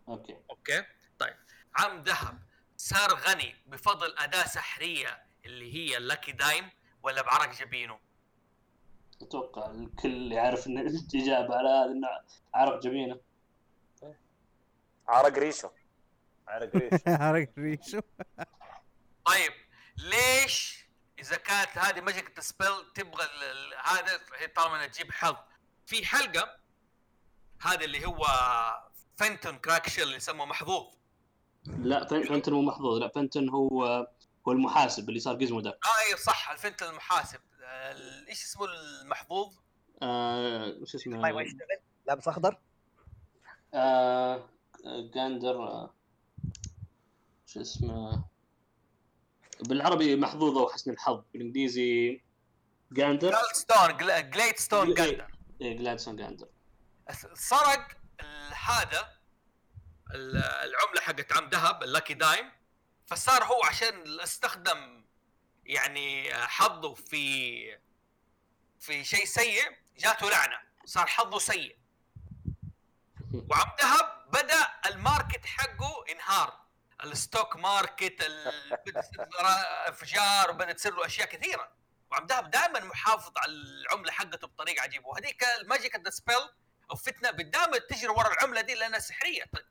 okay. okay؟ طيب. عم ذهب صار غني بفضل أداة سحرية اللي هي ال lucky dime ولا بعرق جبينه؟ أتوقع الكل يعرف إن الإجابة على هذا إنه عرق جبينه. عرق ريشه عرق ريشه عرق ريشو. طيب ليش إذا كانت هذه ماجيكا ديسبل تبغى هذا هي طالما إنها تجيب حظ. في حلقة هذا اللي هو فنتون كراكشل اللي يسموه محظوظ. لا فن- فنتون مو محظوظ. لا فنتون هو هو المحاسب اللي صار جزمو ده. آه اي صح الفنتون المحاسب. ال- إيش اسمه المحظوظ؟ آه وش اسمه؟ ما يبغى يشتغل لابس أخضر. آه جاندر آه شو اسمه؟ بالعربي محظوظ أو حسن الحظ بالإنجليزي جاندر. جلاد ستون جل- جليد ستون إيه. جاندر إيه Gladstone Gander سرق هذا ال- العملة حقت عم ذهب ال lucky dime فصار هو عشان استخدم يعني حظه في في شيء سيء جاته لعنة. صار حظه سيء. وعم ذهب بدأ ال market حقه انهار ال stock market انفجار وبدأت تصير له أشياء كثيرة. وعم ذهب دائما محافظ على العملة حقته بطريقة عجيبة. وهذيك Magica De Spell أو فتنة بالدائما تجري ورا العملة دي لأنها سحرية. طيب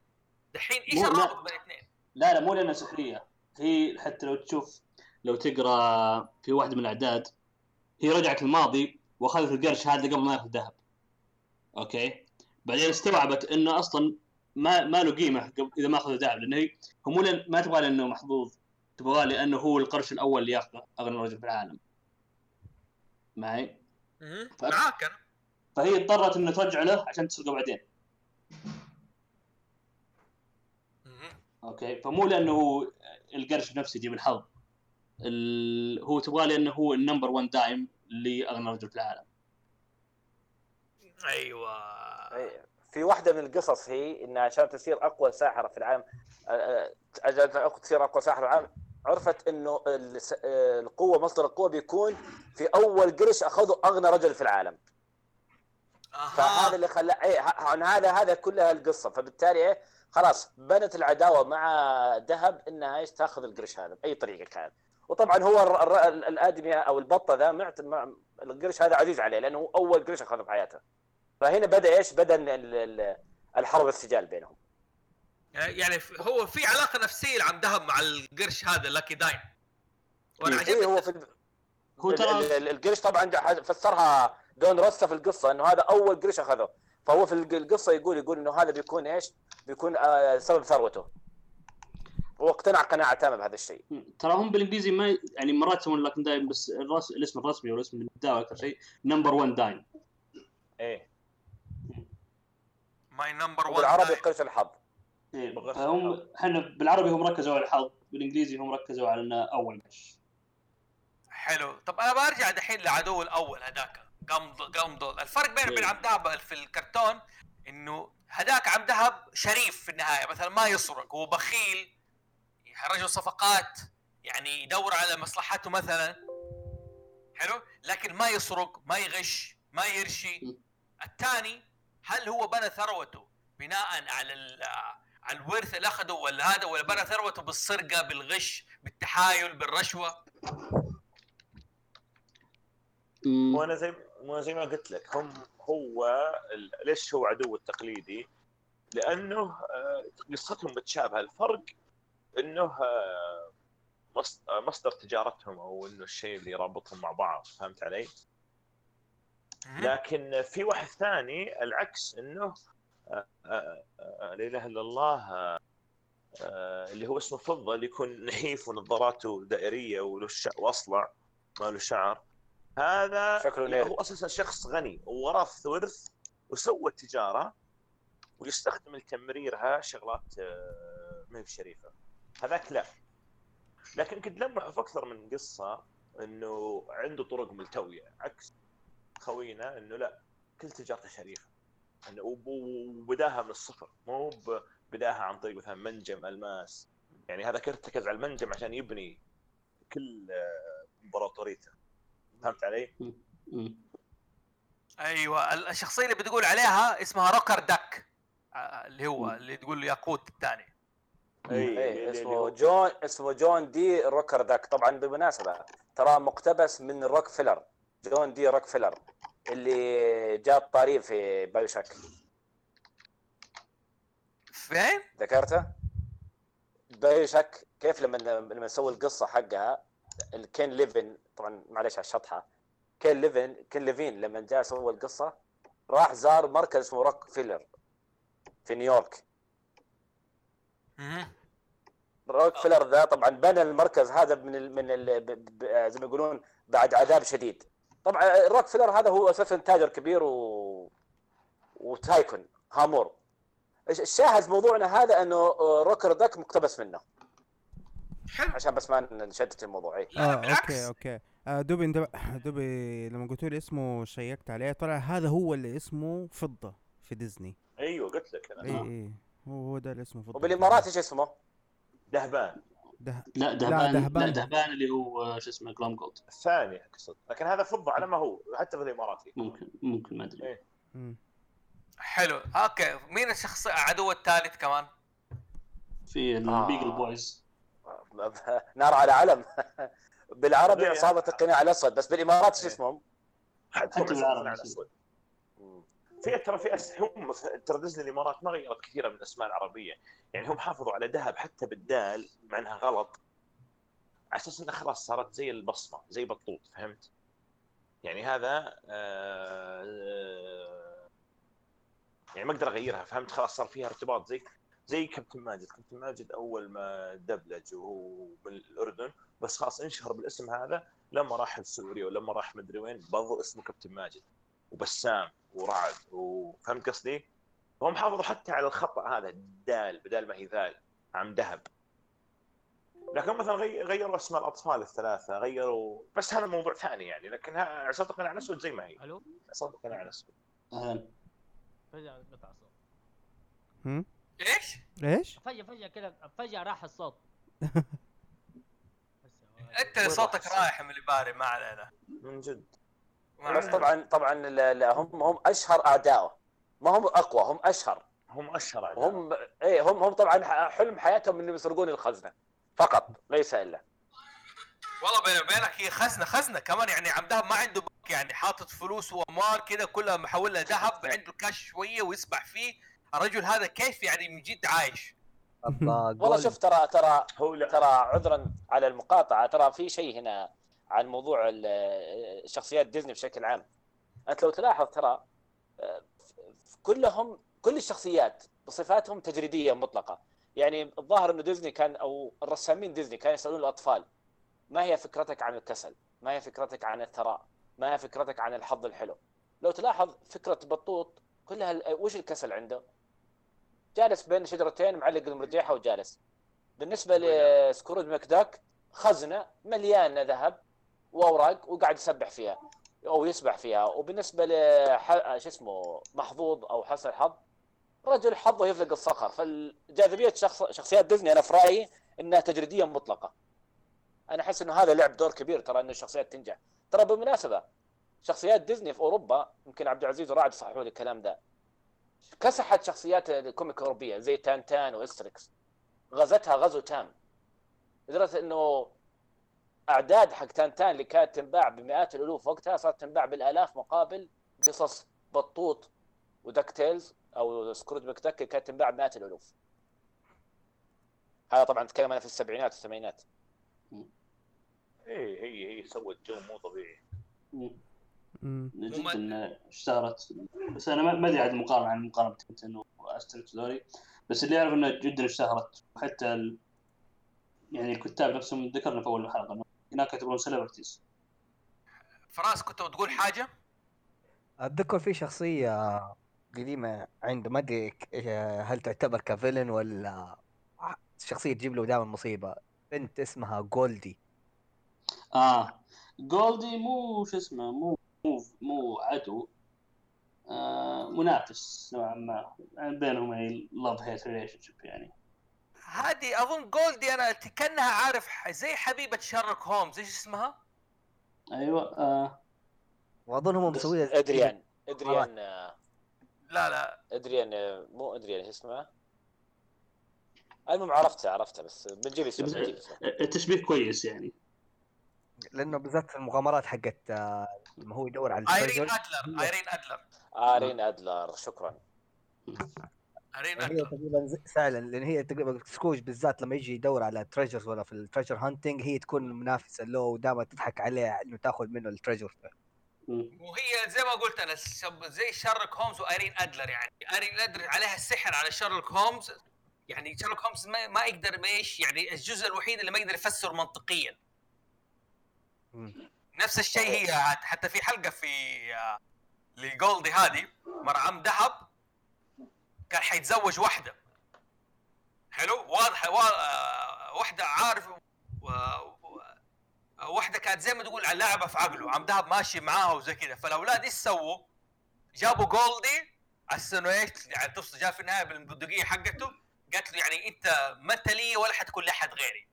دحين إيش. الرابط بين الاثنين؟ لا لا مو لأنها سحرية. هي حتى لو تشوف لو تقرأ في واحدة من الأعداد هي رجعت الماضي وأخذت القرش هذا قبل ما يأخذ ذهب. أوكي؟ بعدين استوعبت إنه أصلا ما ما له قيمة إذا ما أخذ ذهب لأنه هي هو مو لأن- ما تبغى لأنه محظوظ. تبغاه لأنه هو القرش الأول اللي ياخذه أغنى رجل في العالم. معي؟ معاك أنا. فهي اضطرت انه ترجع له عشان تسرقه بعدين. أوكي؟ فمو لأنه هو القرش نفسه يجيب الحظ. ال... هو تبغاه لأنه هو ال number 1 dime لأغنى رجل في العالم. أيوه. إيه. في واحدة من القصص هي انها عشان تصير أقوى ساحرة في العالم آه، آه، عشان تصير أقوى ساحرة في العالم عرفت إنه آه، القوة مصدر القوة بيكون في أول قرش أخذه أغنى رجل في العالم. فهذا أها اللي خلى إيه هذا هذا كلها القصة. فبالتالي إيه خلاص بنت العداوة مع ذهب إنها إيش تأخذ القرش هذا بأي طريقة كانت. وطبعا هو الآدمي أو البطة ذا معت مع القرش هذا عزيز عليه لأنه هو أول قرش أخذه في حياته. فهنا بدأ إيش؟ بدأ ال- ال- الحرب السجال بينهم. يعني ف- هو في علاقة نفسية لعم ذهب مع القرش هذا lucky dime وأنا إيه، عجبني هو في ال- هو ترى القرش طبعا فسرها Don Rosa في القصة إنه هذا أول قرش أخذه. فهو في الق- القصة يقول يقول إنه هذا بيكون إيش؟ بيكون آه سبب ثروته. هو اقتنع قناعة تامة بهذا الشيء. ترى هم بالإنجليزي ما يعني مرات يسمون lucky dime بس الرس... الاسم الرسمي والاسم اللي بالدعوه أكثر شيء number 1 dime إيه. my number 1 وبالعربي قرش الحظ. إيه، فهم الحظ. إحنا بالعربي هم ركزوا على الحظ بالإنجليزي هم ركزوا على إنه أول. قرش حلو. طب أنا برجع دحين لعدو الأول هذاك قمض قمض الفرق بينه وبين إيه. عم دهب في الكرتون إنه هذاك عم دهب شريف في النهاية مثلا ما يسرق هو بخيل رجل صفقات يعني يدور على مصلحته مثلا حلو لكن ما يسرق ما يغش ما يرشي م. الثاني هل هو بنى ثروته بناء على ال- على الورث اللي أخذه ولا هذا ولا بنى ثروته بالسرقة بالغش بالتحايل بالرشوة مم. وأنا زي وأنا زي ما قلت لك هم هو ليش هو عدو التقليدي؟ لأنه آه، قصتهم متشابهة الفرق إنه آه، آه، مصدر تجارتهم أو إنه الشيء اللي يربطهم مع بعض فهمت علي؟ لكن في واحد ثاني العكس إنه لا إله إلا الله اللي هو اسمه فضه اللي يكون نحيف ونظاراته دائرية وله وأصلع ما له شعر هذا شكله نيرد. هو أساسا شخص غني. وورث ورث وسوى تجاره ويستخدم لتمريرها شغلات آه، ما هي بشريفة. هذاك لا. لكن كنت لمحه في أكثر من قصة إنه عنده طرق ملتوية. عكس خوينا إنه لا كل تجارته شريفة. إنه وب- وبداها من الصفر. مو بداها عن طريق مثلا منجم ألماس. يعني هذا ارتكز على المنجم عشان يبني كل آه، إمبراطوريته. فهمت علي؟ أيوه ال- الشخصية اللي بتقول عليها اسمها Rockerduck آه، اللي هو اللي تقول له ياقوت الثاني. إيه اسمه جون اسمه John D. Rockerduck. طبعا بالمناسبة ترى مقتبس من روك فيلر جون دي روك فيلر اللي جاب طاريه في BioShock. فين؟ ذكرته؟ BioShock كيف لما لما نسوي القصة حقها الكين ليفن طبعا معلش على الشطحة. كين ليفن كين ليفين لما جاء سوى القصة راح زار مركز اسمه روك فيلر في نيويورك. روك فيلر ذا طبعا بنى المركز هذا من ال من ال ب- ب- زي ما يقولون بعد عذاب شديد. طبعا روك فيلر هذا هو أساسا تاجر كبير و و tycoon هامور. الش- الشاهد موضوعنا هذا؟ إنه Rockerduck مقتبس منه. حلو. عشان بس ما نشتت الموضوع إيه. لا آه بالعكس. أوكي أوكي. آه دوبي أنت دوبي لما قلتوا لي اسمه شيكت عليه طلع هذا هو اللي اسمه فضة في ديزني. أيوه قلت لك أنا. إي إي. هو هو ده اللي اسمه فضة. وبالإمارات إيش اسمه؟ دهبان. ده لا دهبان لا دهبان. دهبان, اللي هو آه، شو اسمه Glomgold. الثاني أقصد. لكن هذا فضة على ما هو حتى في الاماراتي ممكن ممكن ما أدري. إيه. حلو. أوكي. مين الشخص العدو الثالث كمان؟ في آه. ال Beagle Boys نار على علم بالعربي إيه. عصابة القناع الأسود بس بالإمارات إيش إيه. اسمهم؟ حتى على الأسود في ترى في أس... هم ترى ديزني الإمارات ما غيرت كثيرا من الاسماء العربية يعني هم حافظوا على ذهب حتى بالدال مع انها غلط على أساس انها خلاص صارت زي البصمة زي بطوط فهمت؟ يعني هذا آه، يعني ما أقدر أغيرها فهمت خلاص صار فيها ارتباط زي زي كابتن ماجد. كابتن ماجد أول ما دبلج وهو من الأردن بس خلاص انشهر بالاسم هذا لما راح لسوريا ولما راح مدري وين برضو اسمه كابتن ماجد. وبسام ورعد وفهمت قصدي؟ هم حافظوا حتى على الخطأ هذا دال بدل ما هي ذال عم ذهب. لكن مثلا غي- غيروا اسماء الأطفال الثلاثة غيروا بس هذا موضوع ثاني يعني لكن ها- عصابه القناع الأسود زي ما هي. ألو؟ عصابه القناع الأسود. أهلا. فجاه قطع الصوت هم؟ إيش؟ إيش؟ فجاه فجأة كذا فجأة راح الصوت أنت صوتك رايح من اللي باري ما علينا من جد بس. طبعا طبعا لا- لا، هم هم أشهر اعدائه ما هم أقوى هم أشهر هم أشهر أعداء. هم إيه هم هم طبعا ح- حلم حياتهم إنهم يسرقون الخزنة فقط ليس إلا والله بيني وبينك هي خزنه خزنة كمان يعني عم دهب ما عنده بنك يعني حاطط فلوس وأموال كذا كلها محولها ذهب عنده كاش شوية ويسبح فيه الرجل هذا كيف يعني من جد عايش والله شوف ترى ترى هو ترى عذرا على المقاطعة ترى في شيء هنا عن موضوع شخصيات ديزني بشكل عام أنت لو تلاحظ ترى آه، كلهم كل الشخصيات بصفاتهم تجريدية مطلقة يعني الظاهر إنه ديزني كان أو الرسامين ديزني كانوا يسألون الأطفال ما هي فكرتك عن الكسل؟ ما هي فكرتك عن الثراء؟ ما هي فكرتك عن الحظ الحلو؟ لو تلاحظ فكرة بطوط كلها وش الكسل عنده؟ جالس بين شجرتين معلق المرجيحة وجالس. بالنسبة لسكروج مكداك خزنة مليانة ذهب وأوراق وقاعد يسبح فيها أو يسبح فيها. وبالنسبة ل شو اسمه محظوظ أو حسن الحظ رجل حظه يفلق الصخر. فالجاذبية شخص شخصيات ديزني أنا في رأيي إنها تجريديه مطلقة. أنا أحس إنه هذا لعب دور كبير ترى إنه الشخصيات تنجح. ترى بالمناسبة شخصيات ديزني في أوروبا يمكن عبد العزيز ورعد صححوا لي الكلام ده كسحت شخصيات ال comic الاوروبيه زي تانتان وإستريكس. غزتها غزو تام. لدرجة إنه أعداد حق تانتان اللي كانت تنباع بمئات الألوف وقتها صارت تنباع بالآلاف مقابل قصص بطوط و DuckTales أو Scrooge McDuck اللي كانت تنباع بمئات الألوف. هذا طبعا اتكلم أنا في السبعينات والثمانينات. إيه هي هي سوت جو مو طبيعي. جدا اشتهرت. بس أنا ما ما أدري عن المقارنة عن مقارنة تنتن واستريكس ذولي بس اللي أعرف انها جدا اشتهرت. وحتى ال... يعني الكتاب نفسهم ذكرنا في أول حلقة إنه هناك يعتبرون celebrities فراس كنت بتقول حاجة؟ أتذكر في شخصية قديمة عنده ما أدري هل تعتبر ك villain ولا شخصية تجيب له دائما مصيبة. بنت اسمها جولدي. آه. جولدي مو شو اسمه مو مو مو عدو. آه منافس نوعا ما. يعني بينهم يعني love hate relationship يعني. هذه أظن جولدي أنا كأنها عارف زي حبيبة شارلوك هومز إيش اسمها؟ أيوه آه. وأظن هم مسوية أدريان. أدريان آه، لا لا. أدريان آه، مو أدريان شو اسمه المهم عرفتها عرفتها بس بنجيب اسمه بس- بنجيب اسمه التشبيه كويس يعني. لأنه بالذات في المغامرات حقت آه، لما هو يدور على أيرين أدلر أيرين أدلر. ارين أدلر شكرا. أيرين هي أدلر. تقريبا زي- فعلا لأن هي تقريبا سكروج بالذات لما يجي يدور على treasures ولا في ال treasure hunting هي تكون المنافسه له ودائما تضحك عليه إنه تأخذ منه ال treasure. وهي زي ما قلت أنا زي شارلوك هومز وأيرين أدلر يعني. أيرين أدلر عليها السحر على شارلوك هومز يعني شارلوك هومز ما, ما يقدر ما يعني الجزء الوحيد اللي ما يقدر يفسر منطقيا. نفس الشيء هي عاد- حتى في حلقة في آه، لجولدي هذه مرعم ذهب كان حيتزوج واحدة حلو واضحه وا... آه، واحدة عارف. واحدة كانت زي ما تقول على لعبة في عقله عم ذهب ماشي معاها وزي كذا فالاولاد إيش سووا؟ جابوا جولدي على أساس انه إيش يعني تفصل جاء في النهاية بالبندقيه حقته قالت له يعني أنت ما انت لي ولا حتكون لأحد غيري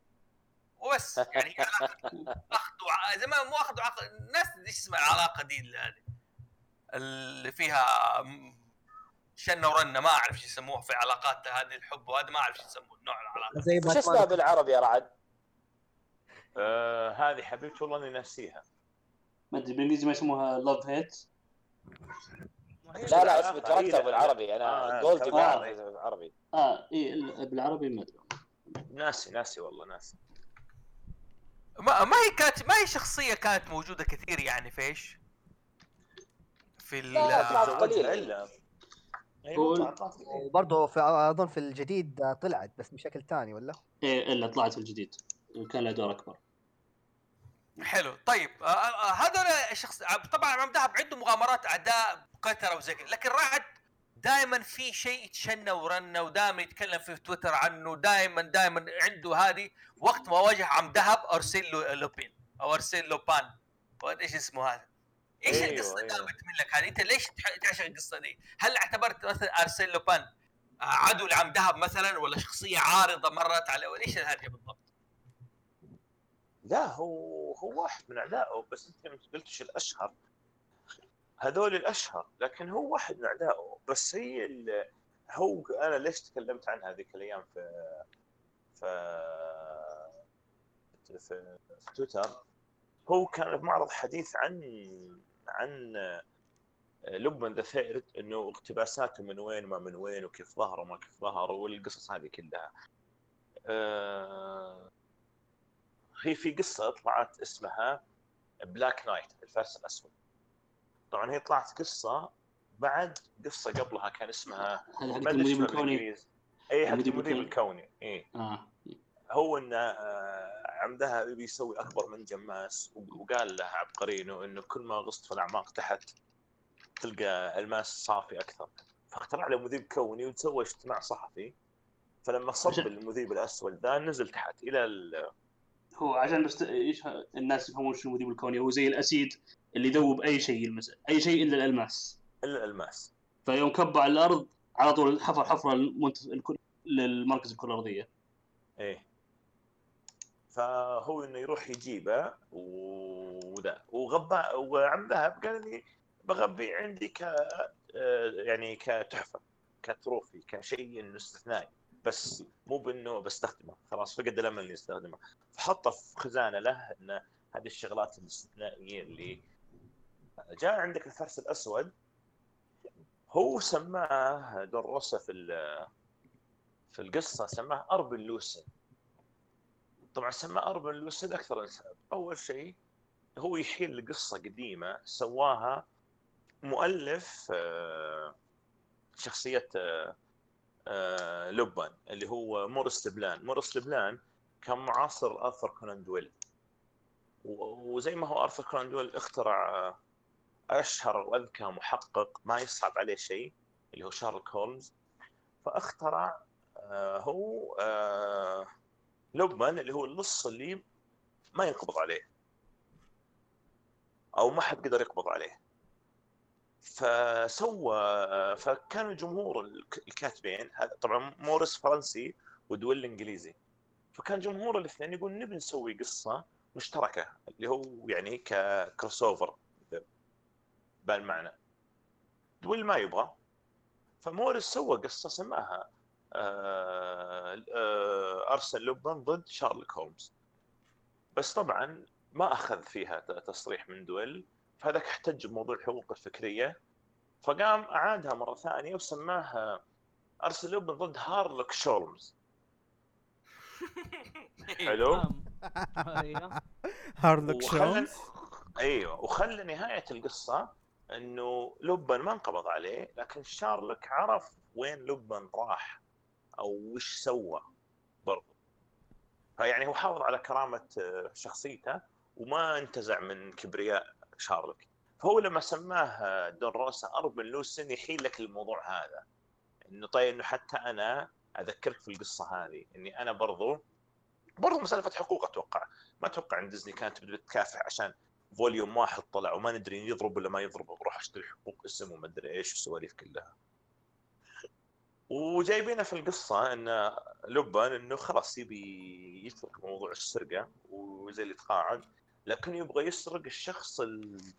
وبس. يعني هي علاقة اخذ وع... زي ما مو اخذ وعقد الناس إيش اسمها العلاقة دي اللي هذه؟ اللي فيها شنة ورنة ما أعرف إيش يسموها في علاقات هذه الحب وهذا ما أعرف إيش يسموه نوع العلاقة. زي وش اسمها بالعربي يا رعد؟ آه هذه حبيبتي والله إني ناسيها. ما أدري بالانجليزي ما يسموها لاف هيت لا لا آه، الكاركتر إيه، بالعربي أنا آه، جولدي ما آه. اعرف بالعربي. آه اي ال- بالعربي ما أدري. ناسي ناسي والله ناسي. ما, ما هي كانت ما هي شخصية كانت موجودة كثير يعني فيش في ال لا، طلعت تزوجها قليل. إلا. هو- أيوه طلعت طلعت قليل. وبرضه في أظن في الجديد طلعت بس بشكل ثاني ولا؟ إيه إلا طلعت في الجديد. كان له دور أكبر. حلو. طيب آه، آه، هذول الشخص طبعا عم دهب عنده مغامرات أعداء قتله وزي كذا لكن رعد دائما في شيء يتشنى ورنى ودائما يتكلم في تويتر عنه دائما دائما عنده هذه وقت ما واجه عم دهب ارسل له لوبين أو ارسل لوبان إيش اسمه هذا؟ إيش أيوه، القصة أيوه. قامت منك هذه؟ أنت ليش تعشق القصة دي؟ هل اعتبرت مثلا ارسل لوبان عدو لعم دهب مثلا ولا شخصية عارضة مرت ولا إيش الهرجة بالضبط؟ لا هو هو واحد من أعدائه بس أنت لما قلت إيش الأشهر هذول الأشهر لكن هو واحد من أعدائه بس هي هو أنا ليش تكلمت عن هذيك الأيام في في في, في تويتر هو كان معرض حديث عن عن لبن ذا ثيرد إنه اقتباساته من وين وما من وين وكيف ظهر وما كيف ظهر والقصص هذه كلها. آه، هي في قصة طلعت اسمها Black Knight الفارس الأسود. طبعا هي طلعت قصة بعد قصة قبلها كان اسمها المذيب شلون الكوني. اي حق المذيب المذيب الكوني. اي آه. هو إنه آه، عم دهب يسوي أكبر منجم ماس وقال له عبقرينو إنه كل ما غصت في الأعماق تحت تلقى الماس صافي أكثر. فاخترع له مذيب كوني وسوى اجتماع صحفي. فلما صب المذيب الأسود ذا نزل تحت إلى ال- هو عشان بس الناس يفهمون شو المذيب الكوني هو زي الأسيد اللي يذوب أي شيء يلمس أي شيء إلا الألماس. إلا الألماس. فيوم كب على الأرض على طول حفر حفره المنت... الكل... للمركز الكره الارضيه إيه. فهو إنه يروح يجيبه وذا. وغبى وعم ذهب قال لي بغبي عندي ك آه، يعني كتحفة كتروفي كشيء استثنائي. بس مو بإنه بستخدمه. خلاص فقد الأمل إني أستخدمه. فحطه في خزانة له إنه هذه الشغلات الاستثنائية اللي جاء عندك الفرس الأسود. هو سماه دروسه في في القصة سماه أربن لوسن. طبعا سماه أربن لوسن أكثر سبب. أول شيء هو يحيل لقصه قديمة سواها مؤلف آه، شخصية آه، لوبان اللي هو موريس لبلان. موريس لبلان كان معاصر أرثر كونان دويل. وزي ما هو أرثر كونان دويل اخترع آه، أشهر وأذكى محقق ما يصعب عليه شيء اللي هو شارلوك هولمز فاخترع آه، هو آه، لوبان اللي هو اللص اللي ما ينقبض عليه أو ما حد قدر يقبض عليه. فسوى فكان الجمهور الك- الكاتبين طبعا موريس فرنسي ودويل إنجليزي. فكان جمهور الاثنين يقول نبي نسوي قصة مشتركة اللي هو يعني ك crossover بالمعنى دويل ما يبغى. فموريس سوى قصة سماها آه، آه، أرسل لبن ضد شارلوك هولمز. بس طبعا ما أخذ فيها تصريح من دويل فهذاك احتج بموضوع الحقوق الفكرية. فقام أعادها مرة ثانية وسماها ارسل لبن ضد هارلوك شولمز. حلو؟ نعم. أيوه. هارلوك شولمز؟ أيوه. وخلى نهاية القصة إنه لبن ما انقبض عليه لكن شارلوك عرف وين لبن راح أو وش سوى برضو فيعني هو حافظ على كرامة آه، شخصيته وما انتزع من كبرياء. شارلوك فهو لما سماه دون روسا آربين لوسين يحيل لك الموضوع هذا. إنه طيب إنه حتى أنا أذكرك في القصة هذه إني أنا برضو برضو مسألة حقوق أتوقع. ما أتوقع إن ديزني كانت بدها تكافح عشان volume واحد طلع وما ندري يضرب ولا ما يضرب بروح أشتري حقوق اسم وما أدري إيش والسواليف كلها. وجايبينها في القصة إن لبن إنه خلاص يبي يترك موضوع السرقة وزي اللي تقاعد لكن يبغى يسرق الشخص ال-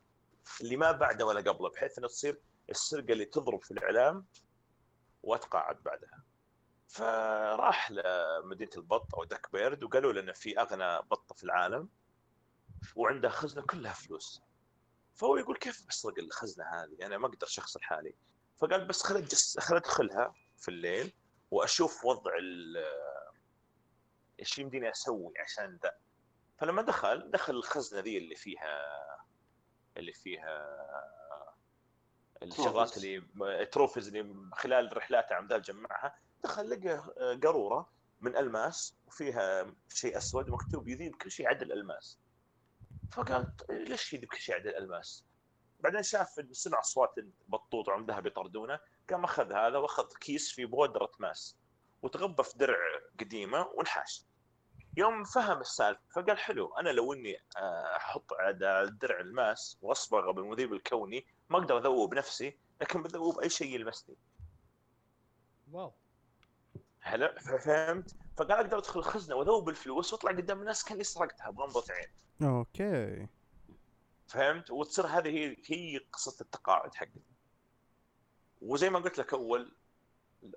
اللي ما بعده ولا قبله بحيث إنه تصير السرقة اللي تضرب في الإعلام واتقاعد بعدها. فراح لمدينة البط أو داك بيرد وقالوا لنا في أغنى بطه في العالم وعنده خزنة كلها فلوس. فهو يقول كيف بسرق الخزنة هذه؟ أنا ما أقدر شخص لحالي. فقال بس خل خل أدخلها في الليل وأشوف وضع إيش يمديني أسوي عشان ذا فلما دخل دخل الخزنة ذي اللي فيها اللي فيها الشغلات اللي ال trophies اللي خلال رحلاته عم دهب جمعها دخل لقى قارورة من ألماس وفيها شيء أسود مكتوب يذيب كل شيء عدا الالماس فقال ليش يذيب كل شيء عدا الالماس؟ بعدين شاف سمع أصوات بطوط وعم دهب يطردونه قام أخذ هذا وأخذ كيس فيه بودرة ماس وتغبى في درع قديمة ونحاش يوم فهم السالفة فقال حلو أنا لو إني آه، أحط على الدرع الماس واصبغه بالمذيب الكوني ما أقدر أذوب نفسي لكن بذوب أي شيء يلمسني. wow. هلا فهمت؟ فقال أقدر أدخل الخزنة وأذوب الفلوس وأطلع قدام الناس كأني سرقتها بغمضه عين. أوكي. فهمت؟ وتصير هذه هي هي قصة التقاعد حقي وزي ما قلت لك أول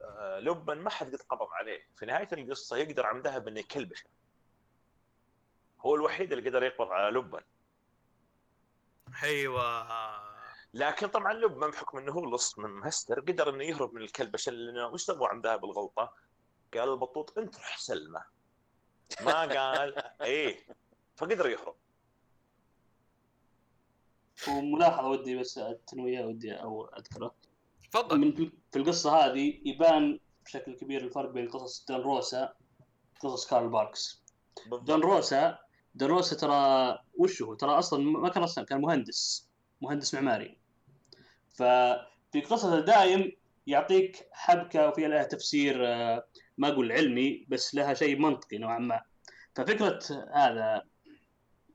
آه، لبن ما حد قد قبض عليه. في نهاية القصة يقدر عمدها بأنه يكلبشه. هو الوحيد اللي قدر يقبض على لبن. أيوه. لكن طبعا لبن بحكم إنه هو لص من مهستر قدر إنه يهرب من الكلبشه لأنه وش سوى عمدها بالغلطه؟ قال البطوط أنت روح سلمه. ما قال إيه فقدر يهرب. وملاحظه ودي بس التنوية ودي أو أذكره. تفضل. من في القصة هذه يبان بشكل كبير الفرق بين قصص دان روسا وقصص كارل باركس. دان روسا دان روسا ترى وش هو؟ ترى أصلا ما كان رسام كان مهندس مهندس معماري. ففي قصصه دايم يعطيك حبكة وفيها لها تفسير آه، ما أقول علمي بس لها شيء منطقي نوعا ما. ففكرة هذا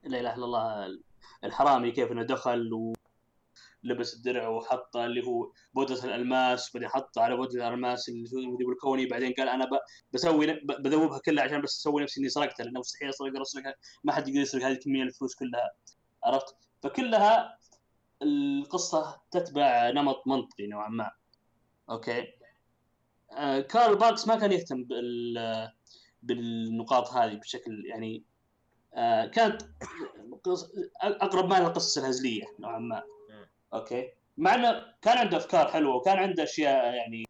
لا إله إلا الله الحرامي كيف إنه دخل ولبس الدرع وحط اللي هو بودرة الألماس بعدين حط على بودرة الألماس اللي هو الكوني بعدين قال أنا بسوي بذوبها كلها عشان بس أسوي نفسي إني سرقتها لأنه مستحيل اسرق اسرقها ما حد يقدر يسرق هذه الكمية الفلوس كلها. عرفت؟ فكلها القصة تتبع نمط منطقي نوعا ما. okay؟ آه كارل باركس ما كان يهتم بال بالنقاط هذه بشكل يعني آه كانت أقرب ما للقصص الهزلية نوعا ما. okay. مع إنه كان عنده أفكار حلوة وكان عنده أشياء يعني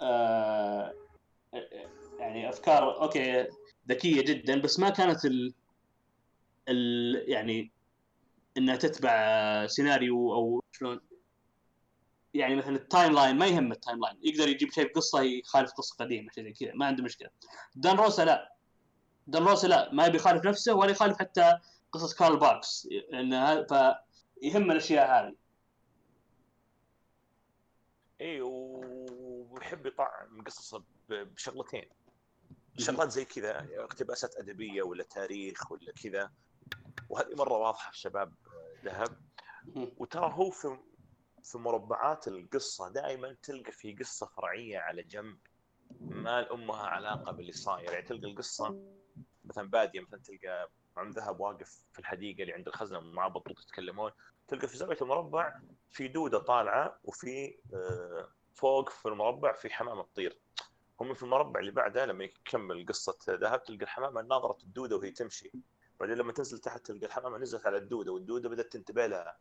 آه يعني أفكار okay ذكية جدا بس ما كانت ال, ال يعني إنها تتبع سيناريو أو شلون. يعني مثلا ال timeline ما يهم ال timeline يقدر يجيب شيء بقصة يخالف قصة قديمة شيء زي كذا ما عنده مشكلة. دان روسا لا. دان روسا لا ما يبي يخالف نفسه ولا يخالف حتى قصص كارل باركس لأن هذا فيهم الأشياء هذه. اي ويحب يطعم قصصه بشغلتين. شغلات زي كذا اقتباسات أدبية ولا تاريخ ولا كذا. وهذه مرة واضحة في شباب ذهب. وترى هو في في مربعات القصة دائما تلقى في قصة فرعية على جنب. ما لامها علاقة باللي صاير. يعني تلقى القصة مثلا بادية مثلا تلقى عم ذهب واقف في الحديقة اللي عند الخزنة مع بطوط يتكلمون. تلقى في زاوية المربع في دودة طالعة وفي آه، فوق في المربع في حمامة تطير. هم في المربع اللي بعده لما يكمل قصة ذهب تلقى الحمامة ناظرة الدودة وهي تمشي. بعدين لما تنزل تحت تلقى الحمامة نزلت على الدودة والدودة بدأت تنتبه لها.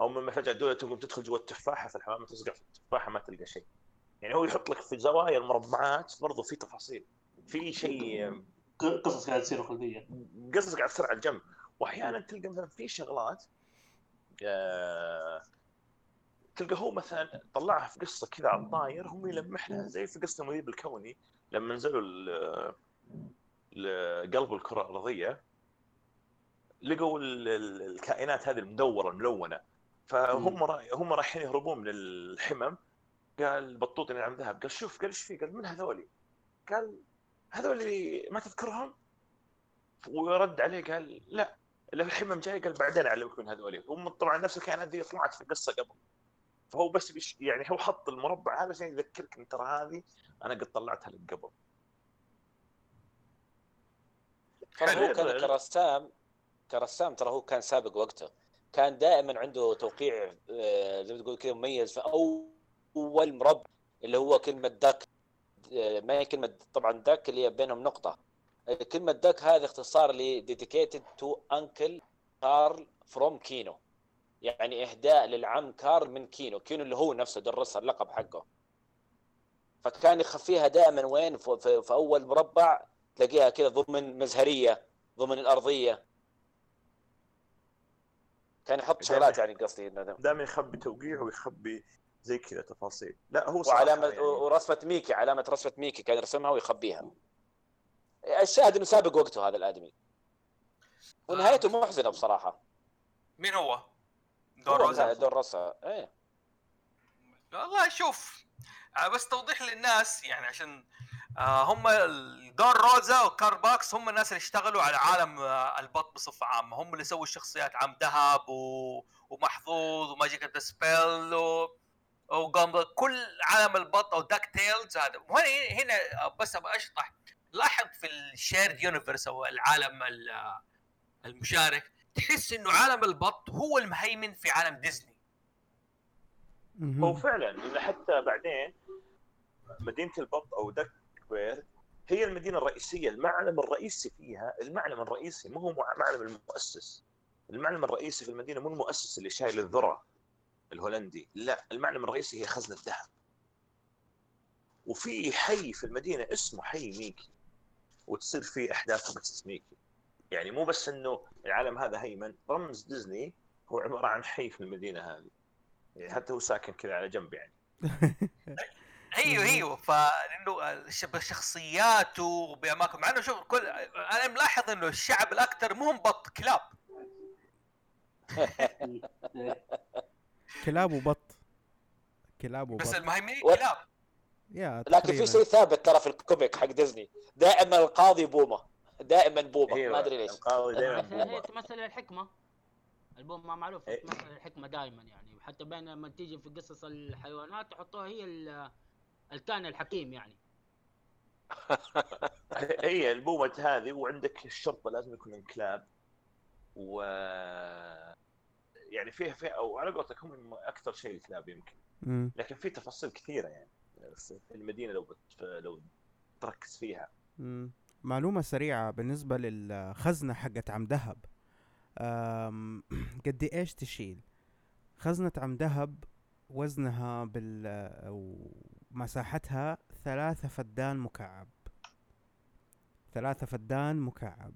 أو لما فجأة الدودة تقوم تدخل جوا التفاحة فالحمامة تصقع في التفاحة ما تلقى شيء. يعني هو يحط لك في زوايا المربعات برضو في تفاصيل. في شيء قصص قاعدة تصير خلفيه قصص قاعد تصير على الجنب. وأحيانا تلقى مثلا في شغلات آه، تلقى هو مثلا طلعها في قصة كذا على الطاير هم يلمح لها زي في قصة المذيب الكوني لما نزلوا لقلب الكرة الأرضية لقوا ال- ال- الكائنات هذه المدورة الملونة. فهم هم رايحين يهربون من الحمم. قال بطوط اللي عم ذهب قال شوف قال إيش في؟ قال من هذولي؟ قال هذول اللي ما تذكرهم؟ ورد عليه قال لا اللي في الحمم جاي قال بعدين اعلمك من هذول هم طبعا نفس الكائنات دي طلعت في القصة قبل فهو بس بيش يعني هو حط المربع هذا عشان يذكرك إن ترى هذه أنا قد طلعتها لك قبل ترى هو. كان كرسام كرسام ترى هو كان سابق وقته كان دائما عنده توقيع آه، زي ما تقول كذا مميز في أول مربع اللي هو كلمة آه، ما هي كلمة طبعا داك اللي هي بينهم نقطة. كلمة داك هذه اختصار ل dedicated to uncle كارل from كينو يعني إهداء للعم كارل من كينو كينو اللي هو نفسه درسها اللقب حقه. فكان يخفيها دائما وين؟ في, في, في أول مربع تلاقيها كذا ضمن مزهرية ضمن الأرضية. كان يحط شغلات يعني قصدي إنه دائما يخبي توقيع ويخبي زي كذا تفاصيل. لا هو وعلامة يعني ورسمه ميكي علامة رسمه ميكي كان يرسمها ويخبيها. الشاهد إنه سابق وقته هذا الأدمي. ونهايته محزنة بصراحة. مين هو؟ دور هو روزا. دور روسا إيه. والله شوف آه، بس توضيح للناس يعني عشان آه، هم ال- دون روزا وكارباكس هم الناس اللي اشتغلوا على عالم آه، البط بصفة عامة. هم اللي سووا الشخصيات عام ذهب و... ومحظوظ وماجيك سبيل و... وقام كل عالم البط أو DuckTales هذا. وهنا هنا بس أبغى أشطح. لاحظ في ال shared universe أو العالم ال- المشارك تحس إنه عالم البط هو المهيمن في عالم ديزني. هو. فعلا حتى بعدين مدينة البط أو Duckburg هي المدينة الرئيسية. المعلم الرئيسي فيها المعلم الرئيسي مو هو معلم المؤسس. المعلم الرئيسي في المدينة مو المؤسس اللي شايل الذرة. الهولندي. لا المعلم الرئيسي هي خزنة ذهب وفي حي في المدينة اسمه حي ميكي وتصير فيه احداث قصص ميكي. يعني مو بس إنه العالم هذا هيمن رمز ديزني هو عبارة عن حي في المدينة هذه. يعني حتى هو ساكن كذا على جنب يعني. أيوه أيوه. فإنه الش- بشخصياته بأماكن مع إنه شوف كل أنا ملاحظ إنه الشعب الأكثر مو هم بط كلاب. كلاب وبط. كلاب بس وبط المهيمنين و- كلاب. يا لكن. في شيء ثابت ترى في ال comic حق ديزني. دائما القاضي بومة. دائما بومة. أيوة، ما أدري ليش. القاضي دائما بس هي بومة. تمثل الحكمة. البومة معروف إيه. تمثل الحكمة دائما يعني. وحتى بين لما تيجي في قصص الحيوانات يحطوها هي ال- الكائن الحكيم يعني. هي البومة هذه وعندك الشرطة لازم يكون كلاب و يعني فيها فيها أو على قولتك هم أكثر شيء الكلاب يمكن. لكن في تفاصيل كثيرة يعني في المدينة لو بت... لو تركز فيها. مم. معلومة سريعة بالنسبة للخزنة حقت عم دهب. قد إيش تشيل؟ خزنة عم دهب وزنها بال أو مساحتها ثلاثة فدان مكعب. ثلاثة فدان مكعب.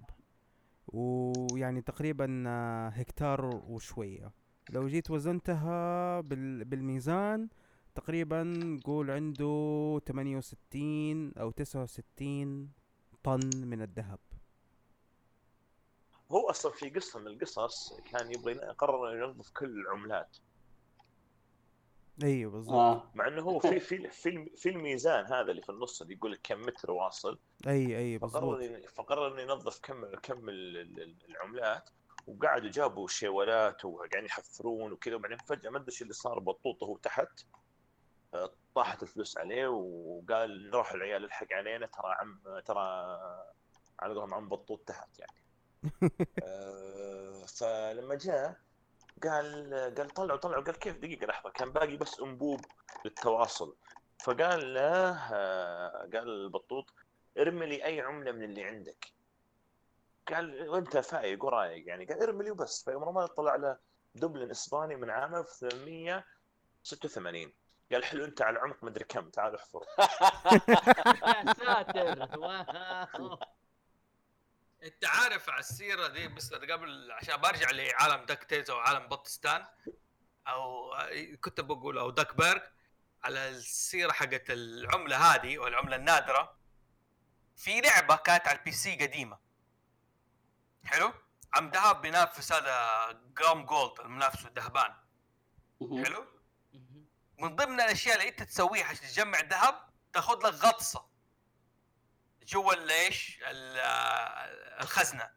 ويعني تقريبا آه، هكتار وشوية. لو جيت وزنتها بال... بالميزان تقريبا قول عنده 68 أو 69 طن من الذهب. هو أصلا في قصة من القصص كان يبغى قرر إنه ينظف كل العملات. أيوه بالضبط. آه. مع إنه هو في في في في الميزان هذا اللي في النص اللي يقول لك كم متر واصل. إي إي بالضبط. فقرر فقرر انه ينظف كم كم ال- ال- ال- العملات وقعدوا جابوا شيولات وقاعدين يحفرون وكذا وبعدين فجأة ما أدري إيش اللي صار بطوط وهو تحت آه، طاحت الفلوس عليه وقال نروح العيال الحق علينا ترى عم ترى على قولهم عم بطوط تحت يعني. آه، فلما جاء قال قال طلعوا طلعوا قال كيف؟ دقيقة لحظة. كان باقي بس أنبوب للتواصل. فقال له آه، قال البطوط ارمي لي أي عملة من اللي عندك. قال وأنت فايق ورايق يعني. قال ارمي لي وبس. فيوم رمى طلع له دبلن إسباني من عام 1886 قال حلو أنت على عمق مدري كم. تعال احفر. يا ساتر. انت عارف على السيرة دي بس قبل عشان برجع لعالم دكتيز أو عالم بطستان أو كنت بقول أو Duckburg على السيرة حقت العملة هذه أو العمله النادرة في لعبة كانت على ال PC قديمة. حلو؟ عم دهب بينافس هذا Glomgold المنافس الذهبان. حلو. من ضمن الأشياء اللي أنت تسويها عشان تجمع ذهب تاخذ لك غطسة. جوا الايش ال- آه، الخزنة.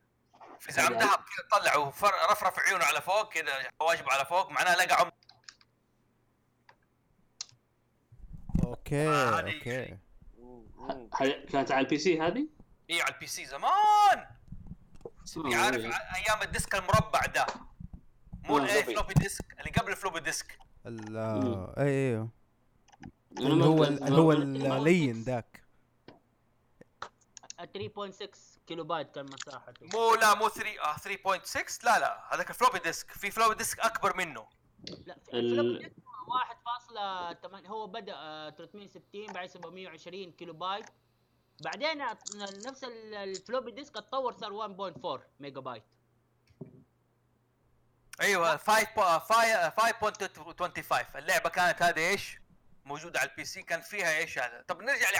في زعم حلو. ذهب كذا طلع وفر- رفرف عيونه على فوق كذا حواجبه على فوق معناها لقى عم أوكي أوكي. كانت على البي سي هذه؟ إي على البي سي زمان. آه، عارف إيه. ع- أيام الديسك المربع ده. مو آه، الايه floppy. ديسك اللي قبل ال floppy ديسك. أيوه اللي هو اللي هو اللين ذاك. 3.6 كيلو بايت كان مساحته مو لا مو 3 آه 3.6 لا لا هذاك ال floppy disk في floppy disk أكبر منه. لا ال- ال floppy disk 1.8 هو بدأ آه، 360 بعد 720 كيلو بايت بعدين نفس ال- ال floppy disk اتطور صار 1.4 ميجا بايت أيوه 5.25 اللعبة كانت هذه إيش؟ موجودة على ال PC كان فيها إيش هذا؟ طب نرجع ل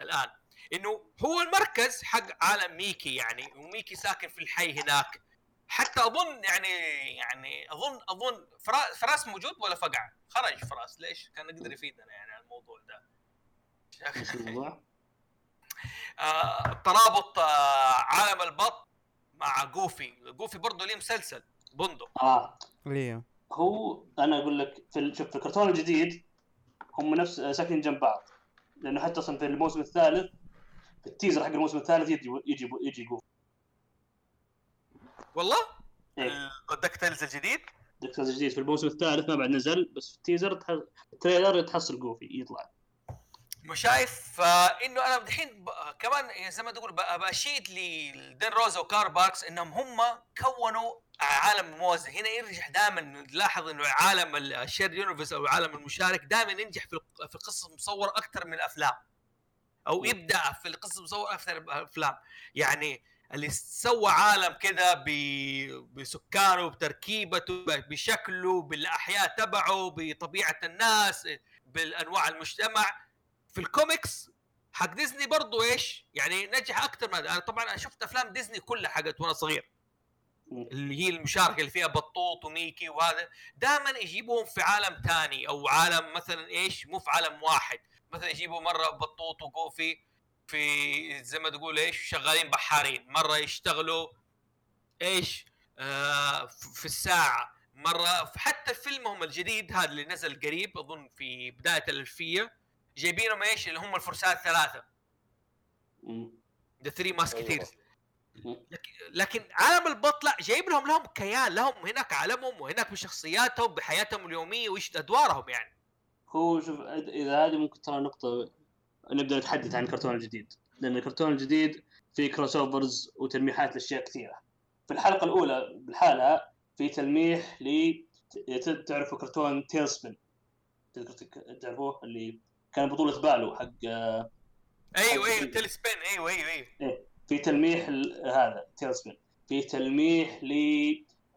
الآن. إنه هو المركز حق عالم ميكي يعني وميكي ساكن في الحي هناك. حتى أظن يعني يعني أظن أظن فرا- فراس موجود ولا فقع؟ خرج فراس ليش؟ كان يقدر يفيدنا يعني على الموضوع ده. إيش الموضوع؟ آه، ترابط آه، عالم البط مع جوفي. جوفي برضه ليه مسلسل بندق. آه. ليه؟ هو أنا أقول لك في شوف في الكرتون الجديد هم نفس ساكنين جنب بعض. لأنه حتى أصلا في الموسم الثالث ال teaser حق الموسم الثالث يجي يجي يجي جوفي والله؟ إيه. ال DuckTales الجديد؟ DuckTales الجديد في الموسم الثالث ما بعد نزل بس في ال teaser تح... ال trailer تحصل جوفي يطلع. مش شايف؟ آه، انه أنا دحين ب- كمان يعني زي ما تقول بشيد ل Don Rosa و Carl Barks إنهم هم كونوا عالم موازي. هنا يرجح دائما نلاحظ إنه عالم ال shared universe أو العالم المشارك دائما ينجح في القصص المصوره أكثر من الأفلام. أو يبدع في القصص المصوره أكثر من الافلام يعني اللي سوى عالم كذا بسكانه بتركيبته بشكله بالأحياء تبعه بطبيعة الناس بالأنواع المجتمع. في الكوميكس حق ديزني برضو إيش؟ يعني نجح أكثر من أنا طبعا شفت أفلام ديزني كلها حقت وأنا صغير. اللي هي المشاركة اللي فيها بطوط وميكي وهذا. دائما يجيبوهم في عالم ثاني أو عالم مثلا إيش؟ مو في عالم واحد. مثلا يجيبوا مرة بطوط وجوفي في زي ما تقول إيش شغالين بحارين. مرة يشتغلوا إيش آه في الساعة. مرة حتى فيلمهم الجديد هذا اللي نزل قريب أظن في بداية الألفية جايبينهم إيش اللي هم الفرسان الثلاثة. The Three Musketeers. لكن عالم البط لا جايب لهم لهم كيان لهم هناك عالمهم وهناك بشخصياتهم بحياتهم اليومية وإيش أدوارهم يعني. هو شوف اذا هذه ممكن ترى نقطة نبدأ نتحدث عن الكرتون الجديد. لأن الكرتون الجديد فيه crossovers وتلميحات لأشياء كثيرة. في الحلقة الأولى بالحالة في تلميح ل تعرفوا كرتون TaleSpin تعرفوه؟ اللي كان بطولة بالو حق أيوه أيوه TaleSpin أيوه أيوه أيوه. في تلميح هذا TaleSpin في تلميح ل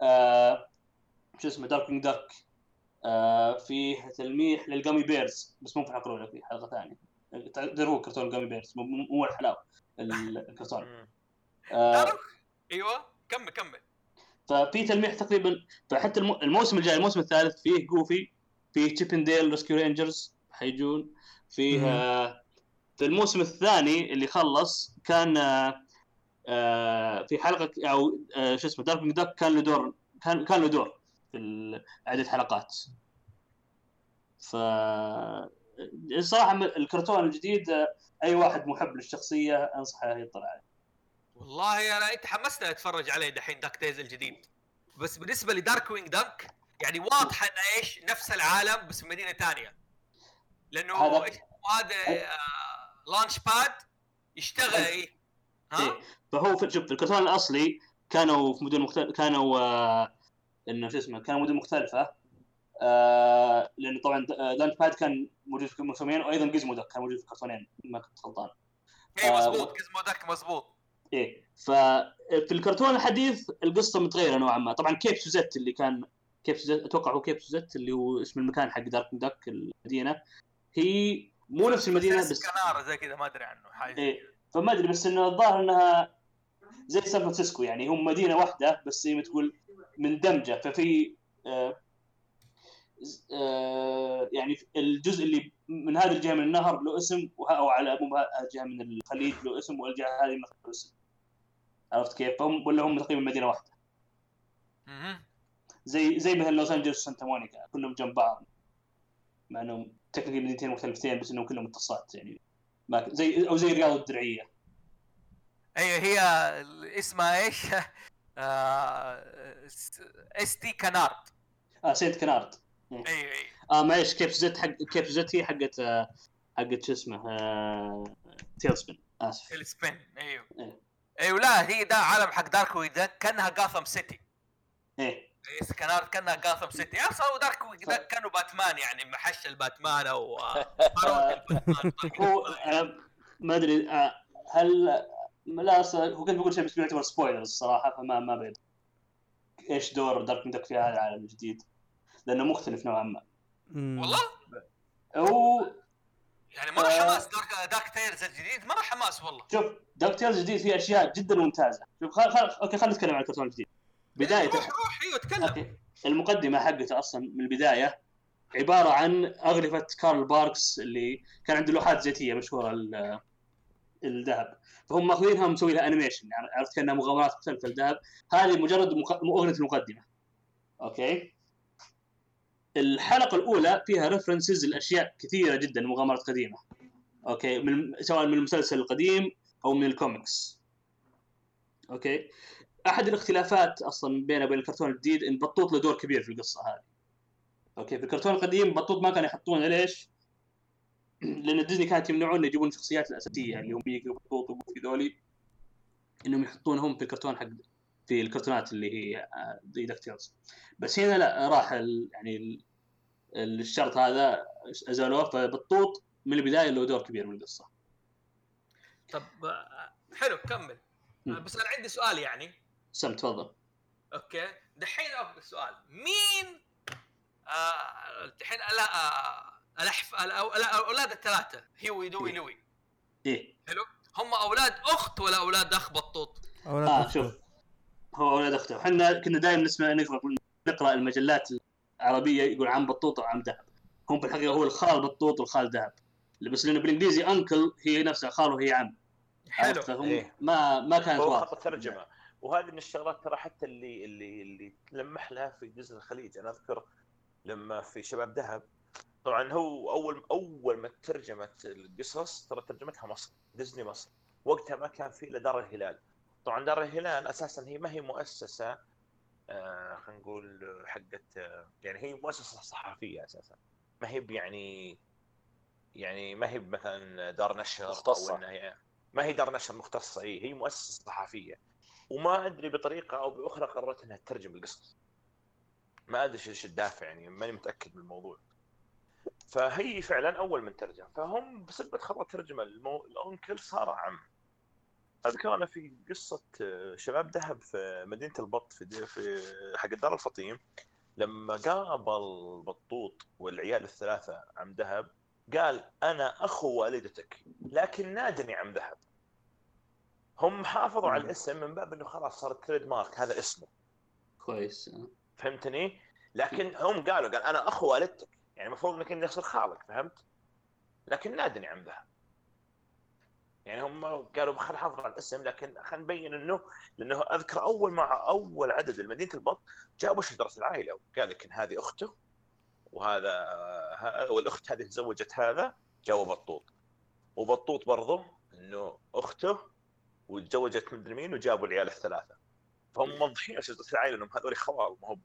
آه شو اسمه Darkwing Duck آه فيه تلميح لل Gummi Bears بس مو في الحلقة الاولى في حلقة ثانية. تعرفوا كرتون Gummi Bears مو الحلاوة ال- الكرتون. آه تعرف؟ أيوه كمل كمل. ففي تلميح تقريبا فحتى الم- الموسم الجاي الموسم الثالث فيه جوفي فيه Chip 'n Dale Rescue Rangers حيجون فيه مم. آه، في الموسم الثاني اللي خلص كان آه، آه، في حلقة أو آه، شو اسمه Darkwing Duck كان له دور كان كان له دور. في عدة حلقات. ف الصراحه الكرتون الجديد آه، أي واحد محب للشخصية أنصحه يطلع عليه. والله أنا أنت حمستني أتفرج عليه دحين DuckTales الجديد. بس بالنسبة ل Darkwing Duck يعني واضحه انه إيش نفس العالم بس في مدينة ثانية لأنه هذا- هذا آه Launchpad يشتغل إيه ها؟ إيه. فهو في شوف الكرتون الأصلي كانوا في مدن مختلفة كانوا آه إنه شو اسمه كانوا مدن مختلفة. آه لأنه طبعا آه، Launchpad كان موجود في الموسمين وأيضا Gizmoduck كان موجود في الكرتونين ما كنت غلطان. اي آه، مزبوط Gizmoduck مزبوط إيه ففي الكرتون الحديث القصة متغيرة نوعا ما. طبعا Cape Suzette اللي كان Cape Suzette أتوقع هو Cape Suzette اللي هو اسم المكان حق Darkwing Duck المدينة. هي مو نفس المدينة بس Canard زي كذا ما أدري عنه حاجة إيه. كذا. فما أدري بس إنه الظاهر إنها زي سان فرانسيسكو يعني. هم مدينة واحدة بس زي ما تقول مندمجه ففي آه آه يعني الجزء اللي من هذه الجهة من النهر له اسم أو على الجهه من الخليج له اسم والجهة هذه له اسم عرفت كيف؟ فهم ولا هم تقريبا مدينة واحدة. زي زي مثلا لوس أنجلوس وسانتا مونيكا كلهم جنب بعض مع إنهم technically مدينتين مختلفتين بس إنهم كلهم متصلات يعني ما زي أو زي الرياض الدرعية أيوه هي اسمها إيش؟ St. Canard. آه Saint Canard. أيوه أيوه آه معليش كيف زت حق كيف زت هي حقت آه، حقت شو اسمه آه... تيل سبين آسف. تيل سبين أيوه إيه. أيوه لا هي ده عالم حق دارك ويك ده كأنها جاثم سيتي إيه. إس كنارد كأنها جاثم سيتي أصلا دارك ويك ده كانوا باتمان يعني محش الباتمان أو آه، هو ما أدري آه، هل لا أصلاً هو كنت بقول شيء بس بيعتبر سبويلر الصراحة فما ما بين إيش دور Darkwing Duck في هذا العالم الجديد؟ لأنه مختلف نوعا ما. والله؟ هو يعني مرة آه. حماس Duck DuckTales الجديد؟ مرة حماس والله. شوف DuckTales الجديد فيه أشياء جدا ممتازة. شوف خل... خل... okay خلينا نتكلم عن الكرتون الجديد بداية. روح روح أيوه تكلم okay. المقدمة حقته أصلا من البداية عبارة عن أغلفة كارل باركس اللي كان عنده لوحات زيتيه مشهورة ل- لعم ذهب. فهم ماخذينها ومسوي لها animation يعني عرفت كأنها مغامرات مختلفه لعم ذهب هذه مجرد. اغنيه المقدمة. okay؟ الحلقة الأولى فيها references لأشياء كثيرة جدا مغامرات قديمة. okay؟ من سواء من المسلسل القديم أو من ال comics okay؟ أحد الاختلافات أصلا بينه وبين الكرتون الجديد إن بطوط له دور كبير في القصة هذه. okay؟ في الكرتون القديم بطوط ما كانوا يحطونه ليش؟ لأن ديزني كانت يمنعون يجيبون الشخصيات الأساسية اللي هم ميكي وبطوط وجوفي ذولي إنهم يحطونهم في الكرتون حق في الكرتونات اللي هي آه، زي DuckTales بس هنا لا راح ال... يعني ال... الشرط هذا أزالوه فبطوط من البداية له دور كبير من القصة. طب آه، حلو كمل. آه،. بس أنا عندي سؤال يعني. سم تفضل. okay. دحين أبغى سؤال مين آه، دحين لا آه، الاحف الأو- لا، الاولاد الثلاثة. هيوي دوي لوي إيه. هم أولاد أخت ولا أولاد أخ بطوط؟ أولاد آه أخته. شوف. هو أولاد اخته إحنا كنا دائما نسمع نقرأ نقرأ المجلات العربية يقول عم بطوط وعم ذهب. هم في الحقيقة هو الخال بطوط والخال ذهب. بس لأنه بالإنجليزي انكل هي نفسها خال وهي عم. حلو؟ فهم إيه. ما ما كانت واضحة. ترجمة. وهذه من الشغلات ترى حتى اللي اللي اللي تلمح لها في جزء الخليج. أنا أذكر لما في شباب ذهب طبعا هو اول أول ما ترجمت القصص ترى ترجمتها مصر ديزني مصر. وقتها ما كان في إلا دار الهلال. طبعا دار الهلال أساسا هي ما هي مؤسسة آه خلينا نقول حقت آه يعني هي مؤسسة صحفية أساسا. ما هي يعني يعني ما هي مثلا دار نشر مختصة. إنها هي ما هي دار نشر مختصة هي هي مؤسسة صحفية. وما أدري بطريقة أو بأخرى قررت إنها تترجم القصص. ما أدري إيش الدافع يعني ماني متأكد من الموضوع. فهي فعلا أول من ترجم. فهم بسبب خطأ ترجمة المو... الأنكل صار عم. أذكر أنا في قصة آه، شباب ذهب في مدينة البط في, دي... في حق دار الفطيم لما قابل بطوط والعيال الثلاثة عم ذهب قال أنا أخو والدتك لكن نادني عم ذهب. هم حافظوا على الاسم من باب إنه خلاص صار تريد مارك هذا اسمه. كويس فهمتني؟ لكن هم قالوا قال أنا أخو والدتك. يعني المفروض إنك اني اصير خالك فهمت؟ لكن نادني عم ذهب يعني هم قالوا خل نحافظ على الاسم لكن خلينا نبين إنه لأنه أذكر أول مع أول عدد لمدينه البط جابوا شجره العائلة وقال لك إن هذه أخته وهذا والأخت هذه تزوجت هذا جابوا بطوط وبطوط برضه إنه أخته وتزوجت مدري مين وجابوا العيال الثلاثة. فهم موضحين على شجره العائلة إنهم هذول خوال ما هو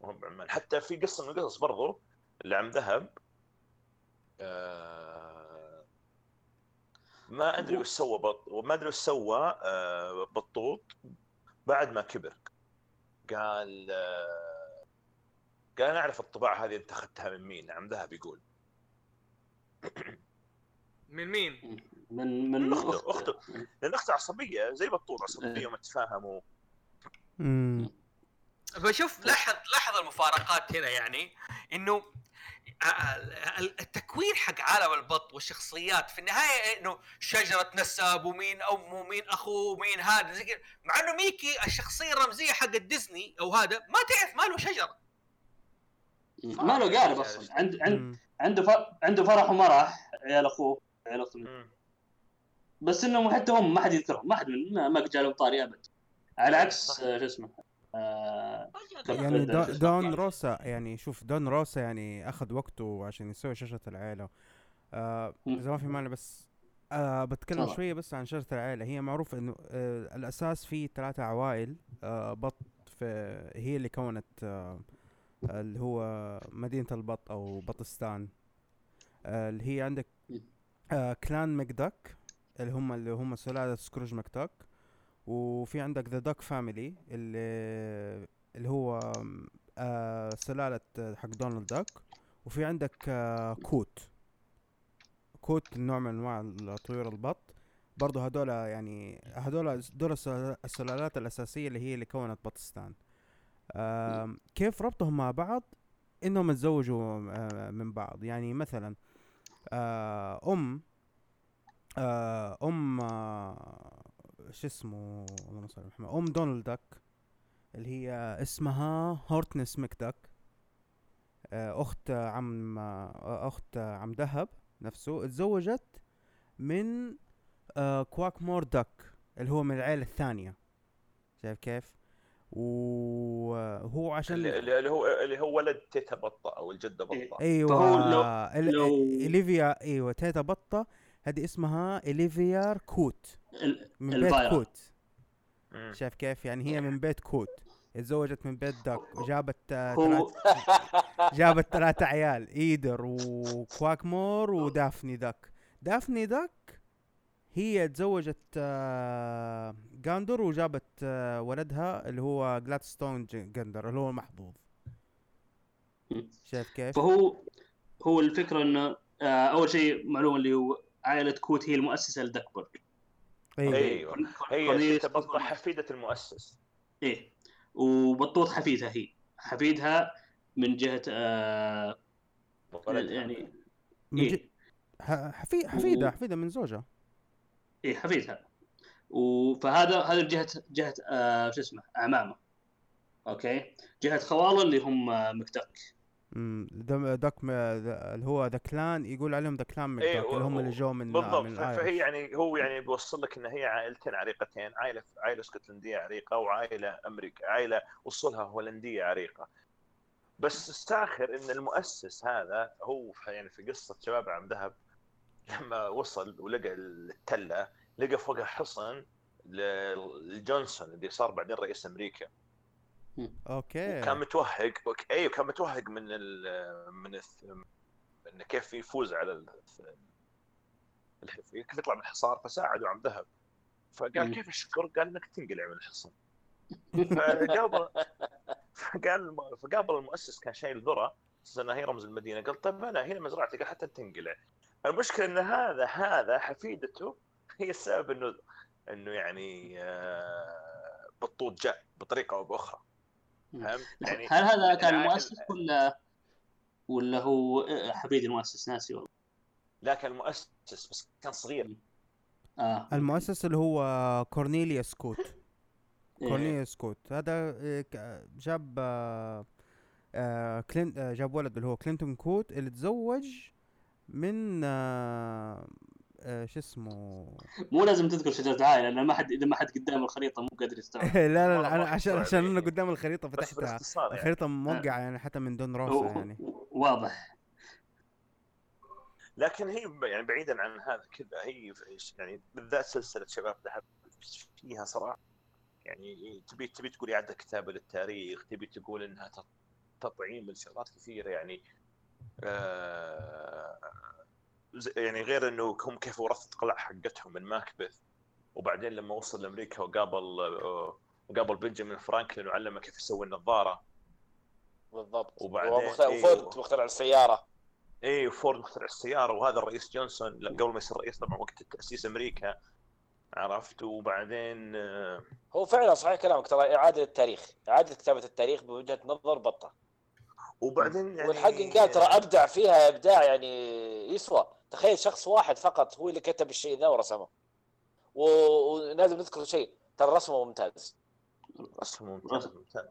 ما هو بعمان حتى في قصة من القصص برضو اللي عم ذهب آه، ما أدري وش سوى بط ما أدري وش سوى آه، بطوط بعد ما كبر قال آه، قال أنا أعرف الطباعة هذه أنت أخذتها من مين عم ذهب يقول من مين؟ من من من أخته- أخته. لأن أخته عصبية زي بطوط عصبية إيه. وما تفاهموا مم. بشوف لاحظ لاحظ المفارقات هنا يعني إنه التكوين حق عالم البط والشخصيات في النهاية إنه شجرة نسب ومين امه ومين اخوه ومين هذا زي كده مع إنه ميكي الشخصية الرمزية حق ديزني أو هذا ما تعرف ما له شجرة. ما له قارب أصلا. عند عند. عنده ف... عنده فرح ومرح عيال أخوه عيال أخته. بس انهم حتى هم ما حد يذكرهم. ما حد من ما, جالهم طاري أبد. على عكس. آه، شو اسمه آه فجأة يعني ده- دون روسا يعني شوف دون روسا يعني أخذ وقته عشان يسوي شاشة العائلة آه. إذا ما في مانع بس آه بتكلم تفضل. شوية بس عن شجرة العائلة هي معروف إنه آه الأساس في ثلاثة عوائل آه بط في هي اللي كونت آه اللي هو مدينة البط أو بطستان آه اللي هي عندك. آه Clan McDuck اللي هم اللي هم سلالة Scrooge McDuck وفي عندك the Duck family اللي اللي هو آه سلالة آه، حق دونالد داك وفي عندك آه Coot. Coot نوع من أنواع الطيور البط. برضو هذول يعني هذول دول الس- السلالات الأساسية اللي هي اللي كونت بطستان آم، كيف ربطهم مع بعض؟ إنهم اتزوجوا آه، من بعض. يعني مثلا آه، أم آه، أم آه، شو اسمه اللهم صل على محمد أم دونالد داك اللي هي اسمها هورتنس مكداك آه، أخت عم آه، أخت عم دهب نفسه اتزوجت من آه، كواك مور داك اللي هو من العيلة الثانية. شايف كيف؟ وهو عشان اللي, اللي اللي هو اللي هو ولد تيتا بطة أو الجدة بطة. أيوه فهو لو- ال- لو- اوليفيا أيوه تيتا بطة هذه اسمها اوليفيا كوت من بيت الفايرا. كوت. شايف كيف يعني هي من بيت كوت اتزوجت من بيت داك وجابت آه، ثلاث جابت ثلاثة عيال ايدر وكواكمور ودافني داك دافني داك هي تزوجت آه، جاندور وجابت آه، ولدها اللي هو جلادستون جندر اللي هو المحظوظ. شايف كيف؟ فهو هو الفكرة إنه آه، أول شيء معلومة اللي هو عائلة كوت هي المؤسسة لدكبرج أيوه أيوه هي. حفيدة المؤسس. إيه. وبطوط حفيدها هي. حفيدها من جهة آه. يعني من إيه. ج- حفي حفيدة و- حفيدة من زوجها. إيه حفيدها. و- فهذا هذا جهة جهة آه شو اسمه اعمامه أوكي؟ جهة خوالة اللي هم آه، مكتك مم، دم- داك م- ذا- اللي هو ذا كلان يقول عليهم ذا كلان مكداك إيه، اللي هم اللي جو من بالضبط. من فهي. يعني هو يعني بيوصل لك إن هي عائلتين عريقتين عائلة عائلة اسكتلندية عريقة وعائلة أمريكا عائلة وصلها هولندية عريقة. بس استاخر إن المؤسس هذا هو يعني في قصة شباب عم ذهب لما وصل ولقى التلة لقى فوقها حصن لجونسون اللي صار بعدين رئيس أمريكا. okay. كان متوهق أيوه كان متوهق من ال من الث... انه كيف يفوز على ال... كيف يطلع من الحصار فساعدوا عم ذهب. فقال. كيف الشكر؟ قال إنك تنقلع من الحصن فقابل فقال فقابل المؤسس كان شايل ذرة أساس إنها هي رمز المدينة. قال طيب أنا هنا مزرعتي قال حتى تنقلع المشكلة إن هذا هذا حفيدته هي السبب إنه إنه يعني آه، بطوط جاء بطريقة أو بأخرى. فهمت؟ يعني هل هذا كان العائلة- المؤسس ولا ولا هو آه، حفيد المؤسس ناسي والله. لا كان مؤسس بس كان صغير. آه. المؤسس اللي هو كورنيليوس كوت. إيه. كورنيليوس كوت. هذا آه، جاب آه، آه، كلين آه، جاب ولد اللي هو كلينتون كوت اللي تزوج من آه، آه، شو اسمه؟ مو لازم تذكر شجرة عائله لأن ما حد إذا ما حد قدام الخريطة مو قادر يستوعب. لا لا لا أنا عشان عشان أنا يعني. قدام الخريطة فتحتها. يعني. الخريطة موقعة يعني حتى من دون روزا يعني. واضح. لكن هي يعني بعيدا عن هذا كذا هي يعني بالذات سلسلة شباب ذهب فيها صراحة. يعني تبي تبي تقول إعادة كتابة للتاريخ تبي تقول إنها تط- تطعيم لشغلات كثيرة يعني. آه يعني غير إنه هم كيف ورثت قلع حقتهم من ماكبث. وبعدين لما وصل لأمريكا وقابل وقابل بنجامين فرانكلين وعلمه كيف يسوي النظارة. بالضبط. وبعدين إيه، وفورد و- مخترع السيارة. اي وفورد مخترع السيارة. وهذا الرئيس جونسون قبل ما يصير رئيس طبعا وقت تأسيس أمريكا. عرفت؟ وبعدين آه، هو فعلا صحيح كلامك. ترى إعادة التاريخ إعادة كتابة التاريخ بوجهة نظر بطة. وبعدين يعني والحق قال ترى أبدع فيها إبداع يعني يسوى. تخيل شخص واحد فقط هو اللي كتب الشيء ذا ورسمه. ولازم نذكر شيء ترى رسمه ممتاز. رسم ممتاز. ممتاز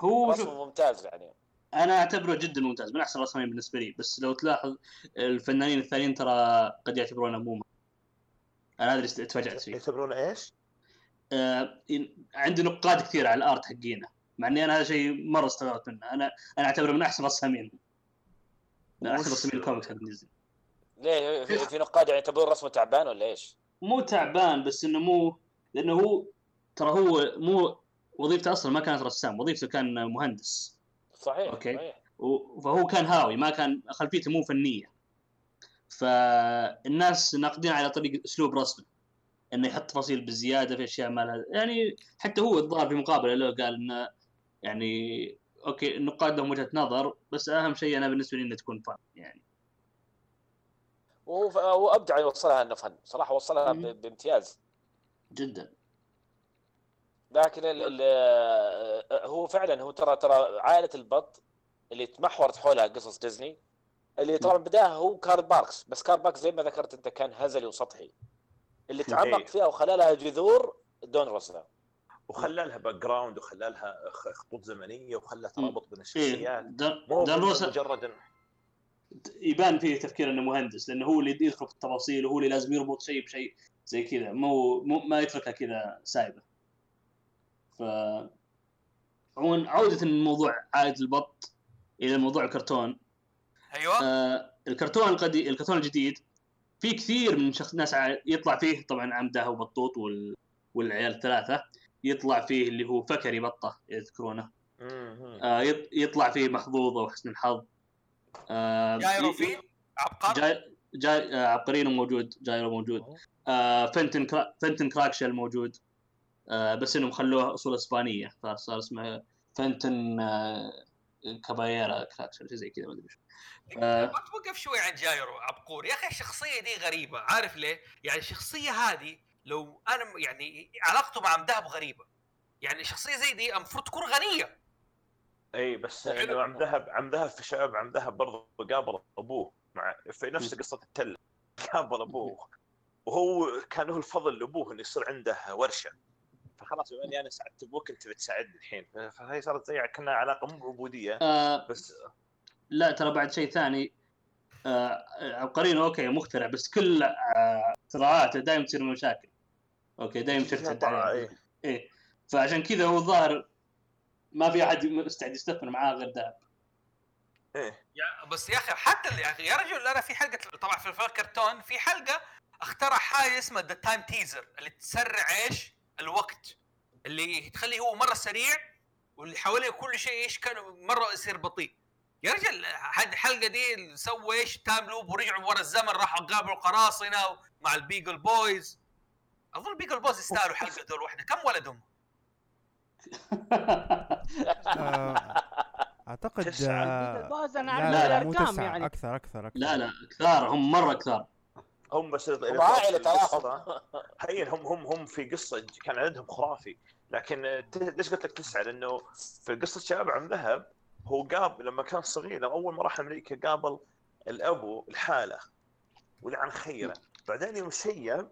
هو رسمه ممتاز يعني. أنا أعتبره جدا ممتاز من أحسن الرسامين بالنسبة لي. بس لو تلاحظ الفنانين الثانيين ترى قد يعتبرونه مو أنا اللي تفاجأت فيه. يعتبرونه إيش؟ آه عندي نقاد كثير على الآرت حقينا. مع إني أنا هذا شيء مرة استغربت منه. أنا أنا أعتبره من أحسن رسامين من أحسن رسامين الكوميكس نزل ليه؟ في, نقاد يعني يعتبرون رسمه تعبان ولا إيش؟ مو تعبان بس إنه مو لأنه هو ترى هو مو وظيفته أصلا ما كانت رسام وظيفته كان مهندس. صحيح okay. صحيح. فهو كان هاوي ما كان خلفيته مو فنية. فالناس ناقدين على طريق أسلوب رسمه. إنه يحط تفاصيل بزيادة في أشياء ما لها يعني حتى هو الظاهر في مقابلة له قال إنه يعني okay النقاد لهم وجهة نظر بس أهم شيء أنا بالنسبة لي انه تكون fun يعني. وأبدع يوصلها انه فن. صراحة وصلها. ب- بامتياز. جدا. لكن ال ال هو فعلا هو ترى ترى عائلة البط اللي تمحورت حولها قصص ديزني اللي طبعا بداها هو كارل باركس بس كارل باركس زي ما ذكرت أنت كان هزلي وسطحي. اللي تعمق إيه. فيها وخلى لها جذور دون روسا وخلى لها background وخلى لها خطوط زمنية وخلى. ترابط بين إيه الشخصيات. مو مجرد إن- يبان فيه تفكير إنه مهندس لأنه هو اللي يدخل في التفاصيل وهو اللي لازم يربط شيء بشيء زي كذا. مو, مو ما يتركها كذا سايبة. ف عموما عودة من موضوع عائلة البط إلى موضوع الكرتون. أيوه. آه الكرتون القديم الكرتون الجديد في كثير من شخص ناس يطلع فيه طبعا عمدة وبطوط وال... والعيال الثلاثة. يطلع فيه اللي هو فكري بطة يذكرونه. آه يط- يطلع فيه محظوظه وحسن الحظ آه جايرو فين عبقر جاي جاي آه عبقرينو موجود جايرو موجود آه فنتن كرا... فنتن كراكشل موجود آه بس إنهم خلوه أصول إسبانية فصار اسمه فنتن آه كابايرا كراكشل شيء زي كذا ما أدري وش. آه. ما توقف شوي عن جايرو عبقور يا أخي الشخصية دي غريبة عارف ليه؟ يعني الشخصية هذه لو أنا يعني علاقته مع دهب غريبة. يعني شخصية زي دي المفروض تكون غنية. إي بس. انه عم ذهب عم ذهب في شباب عم ذهب برضه قابل أبوه. مع في نفس قصة التله قابل أبوه. وهو كان له الفضل لأبوه إنه يصير عنده ورشة. فخلاص بما إني أنا ساعدت أبوك أنت بتساعدني الحين. فهي صارت زي كأنها علاقة مو عبودية. آه بس لا ترى بعد شيء ثاني. آه عبقرينو أوكي مخترع بس كل آه، اختراعاته دائما تصير مشاكل. okay دائما ترتد عليه. إيه. إيه. فعشان كذا هو الظاهر ما في أحد مستعد يستثمر معاه غير ذهب إيه. يا بس يا أخي حتى اللي يا أخي يا رجل أنا في حلقة طبعا في الفيلم كرتون في حلقة اخترع حاجة اسمها the time teaser اللي تسرع إيش؟ الوقت. اللي تخليه هو مرة سريع واللي حواليه كل شيء إيش كان مرة يصير بطيء. يا رجل الحلقة دي سووا إيش؟ time loop ورجعوا ورا الزمن راحوا قابلوا قراصنة مع ال Beagle Boys أظن ال Beagle Boys يستاهلوا حلقه دول واحدة كم ولدهم؟ آه، أعتقد تسعة. آه، بس أنا أعرف مو الارقام يعني أكثر أكثر أكثر لا لا كثار هم مرة كثار هم بس هم عائلة تراهم هين هم هم هم في قصة كان عددهم خرافي لكن ليش قلت لك تسعة؟ لأنه في قصة شباب دهب هو قابل لما كان صغير لما أول ما راح أمريكا قابل الابو لحاله ولعن خيرة بعدين يوم شيب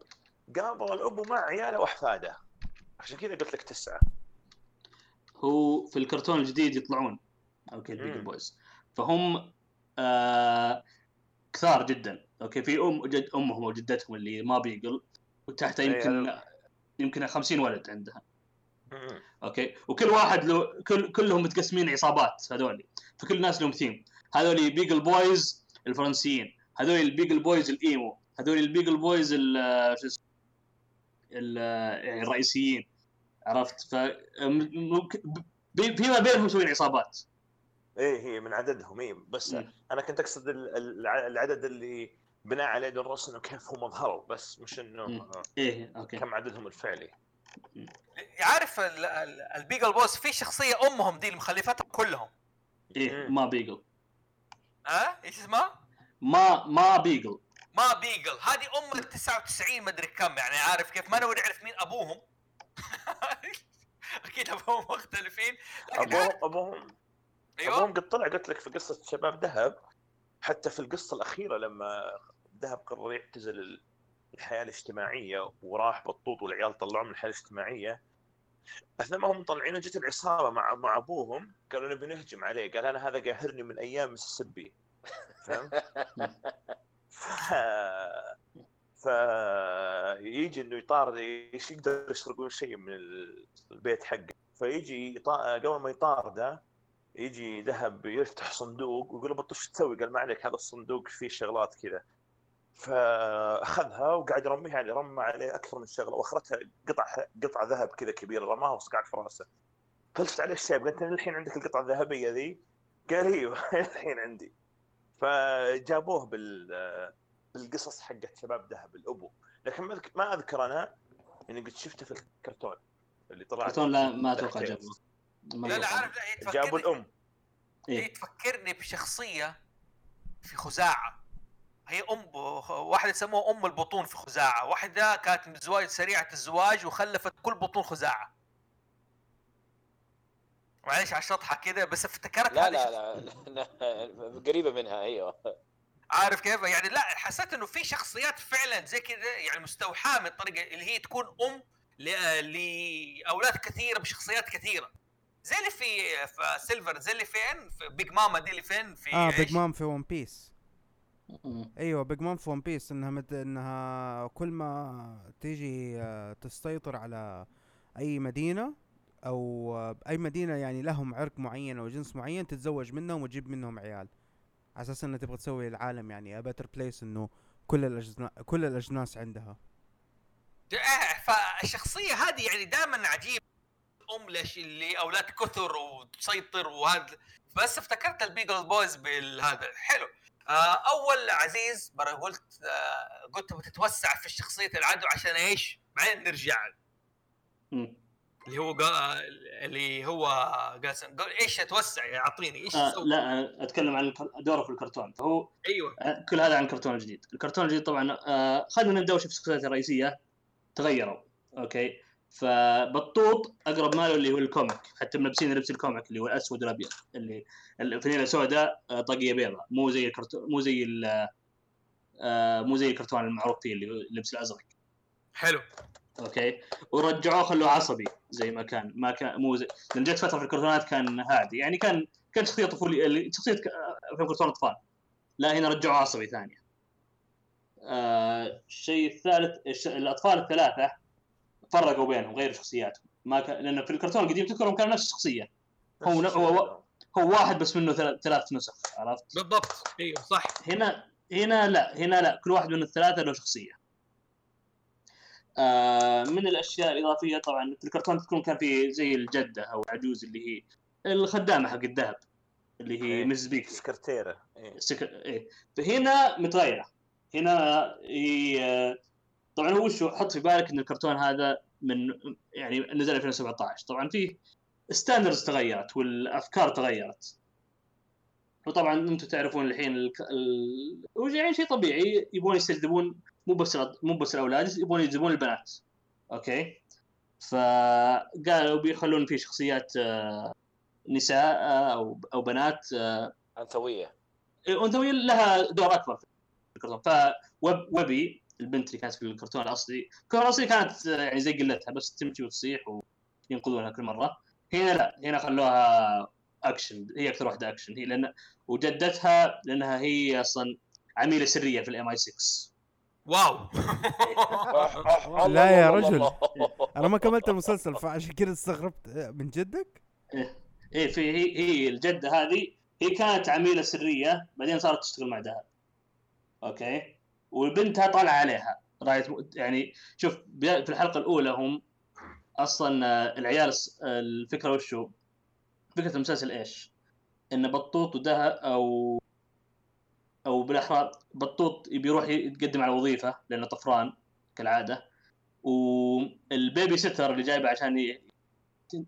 قابل الابو مع عياله وأحفاده. عشان كذا قلت لك تسعة. هو في الكرتون الجديد يطلعون. okay ال Beagle مم. Boys فهم آه كثار جدا. okay في أم جد أمهم وجدتهم اللي Ma Beagle وتحتها إيه، يمكن يمكن 50 ولد عندها. مم. okay وكل واحد له كل كلهم متقسمين عصابات هذول. فكل الناس لهم ثيم هذول Beagle Boys الفرنسيين. هذول ال Beagle Boys ال emo. هذول ال Beagle Boys ال- شو اسمه؟ يعني الرئيسيين عرفت؟ ف م- ممكن بي- فيما بينهم مسوين عصابات. إيه هي من عددهم إيه بس مم. أنا كنت أقصد ال- ال- العدد اللي بناء عليه درس إنه كيف هم ظهروا بس مش إنه مم. إيه okay. كم عددهم الفعلي. عارف ال- ال- البيجل بوس في شخصية أمهم دي اللي مخلفتهم كلهم. إيه مم. ما بيجل. ها؟ إيش اسمها؟ ما ما بيجل. ما بيجل هذه أم ال 99 مدري كم يعني عارف كيف؟ ما نبغى نعرف مين أبوهم. أكيد أبوهم مختلفين. ابوهم ابوهم أيوه. أبوهم قد طلع قلت لك في قصة شباب ذهب. حتى في القصة الأخيرة لما ذهب قرر يعتزل ال- الحياة الاجتماعية وراح بطوط والعيال طلعوه من الحياة الاجتماعية. أثناء ما هم طالعين جت العصابة مع مع أبوهم. قالوا نبي نهجم عليه. قال أنا هذا قاهرني من أيام ميسيسيبي. فهمت؟ ف... يجي إنه يطارد إيش يقدر يسرقون شيء من ال- البيت حقه فيجي يطا... قبل ما يطارده يجي ذهب يفتح صندوق ويقول له إيش تسوي؟ قال ما عليك هذا الصندوق فيه شغلات كذا فأخذها وقاعد يرميها عليه رمى عليه أكثر من شغلة وأخرتها قطع قطعة ذهب كذا كبيرة رماها وصقعت في راسه فلفت عليه الشيب قلت الحين عندك القطعة الذهبية ذي؟ قال إيوه الحين عندي فجابوه بال بالقصص حقت شباب ذهب الأبو. لكن ما أذكر أنا إني قد شفته في الكرتون اللي طلع كرتون لا ما أتوقع جابوه. لا لا. عارف لا هي جابوا الأم. هي إيه. تفكرني بشخصية في خزاعة. هي أم واحدة يسموها أم البطون في خزاعة. واحدة كانت متزوج سريعة الزواج وخلفت كل بطون خزاعة. معلش على الشطحة كده بس افتكرت لا هذه لا لا, لا قريبة منها أيوه. عارف كيف؟ يعني لا حسيت إنه في شخصيات فعلا زي كذا يعني مستوحاة من الطريقة اللي هي تكون أم لأولاد كثيرة بشخصيات كثيرة. زي اللي في في سيلفر زي اللي فين؟ في بيج ماما دي اللي فين؟ في آه؟ Big Mom في One Piece. أيوه Big Mom في One Piece إنها مد... إنها كل ما تيجي آه، تسيطر على أي مدينة أو آه، اي مدينة يعني لهم عرق معين أو جنس معين تتزوج منهم وتجيب منهم عيال. على أساس إنها تبغى تسوي العالم يعني a better place إنه كل الاجناس كل الأجناس عندها. آه، فالشخصية هذه يعني دائما عجيب أم لش اللي أولاد كثر وتسيطر وهذا. بس افتكرت البيجل بويز بالهذا حلو. آه أول عزيز مره قلت آه قلت بتتوسع في شخصيه العدو عشان إيش؟ بعدين نرجع. اللي هو قا... اللي هو قاسم قال إيش أتوسع؟ أعطيني إيش آه؟ لا أنا أتكلم عن دوره في الكرتون. فهو أيوه. آه، كل هذا عن الكرتون الجديد الكرتون الجديد طبعا آه خلينا نبدأ وش في الشخصيات الرئيسية. تغيروا. okay. فبطوط أقرب ماله اللي هو ال comic. حتى ملبسين لبس ال comic اللي هو الأسود والأبيض. اللي الفانيله سوداء آه، طاقية بيضاء. مو زي الكرتون مو زي آه، مو زي الكرتون المعروف فيه اللي هو اللبس الأزرق. حلو. okay. ورجعوه خلوه عصبي زي ما كان. ما كان مو زي لأن جت فترة في الكرتونات كان هادي. يعني كان كان شخصية طفوليه اللي- شخصية في كرتون أطفال. لا هنا رجعوه عصبي ثانية آه الشيء الثالث الش... الأطفال الثلاثة فرقوا بينهم غيروا شخصياتهم. ما كان لأن في الكرتون القديم تذكرهم كانوا نفس الشخصية. هو- هو- هو واحد بس منه ثلاث, ثلاث نسخ عرفت؟ بالضبط. أيوه صح. هنا هنا لا. هنا لا. كل واحد من الثلاثة له شخصية. آه من الأشياء الإضافية طبعا في الكرتون تكون كان في زي الجدة أو العجوز اللي هي الخدامة حق الذهب اللي هي إيه. مس بيك سكرتيرة إيه. سك... إيه. فهنا متغيرة هنا هي طبعا هو شو حط في بالك إن الكرتون هذا من يعني نزل 2017 طبعا فيه standards تغيرت والأفكار تغيرت وطبعا أنتم تعرفون الحين. ال... هو يعني شيء طبيعي يبون يستجذبون مو بس مو بس الأولاد يبون يجذبون البنات. okay؟ فقالوا بيخلون في شخصيات آه، نساء آه، أو أو بنات آه، أنثوية. أنثوية لها دور أكبر في الكرتون. Webby البنت اللي كانت في الكرتون الأصلي الكرتون الأصلي كانت يعني زي قلتها بس تمشي وتصيح وينقذونها كل مرة. هنا لا هنا خلوها أكشن هي أكثر واحدة أكشن. هي لأن وجدتها لأنها هي أصلا عميلة سرية في ال MI6 wow. لا يا رجل. أنا ما كملت المسلسل فعشان كذا استغربت. من جدك؟ إيه في هي هي الجدة هذه هي كانت عميلة سرية بعدين صارت تشتغل مع دهب. okay؟ وبنتها طالعة عليها. right يعني شوف في الحلقة الأولى هم أصلا آه، العيال آه، الفكرة وشو؟ فكرة المسلسل إيش؟ إن بطوط ودهب أو أو بالاحرى بطوط يبي يروح يتقدم على وظيفة لأنه طفران كالعادة. وال baby sitter اللي جايبه عشان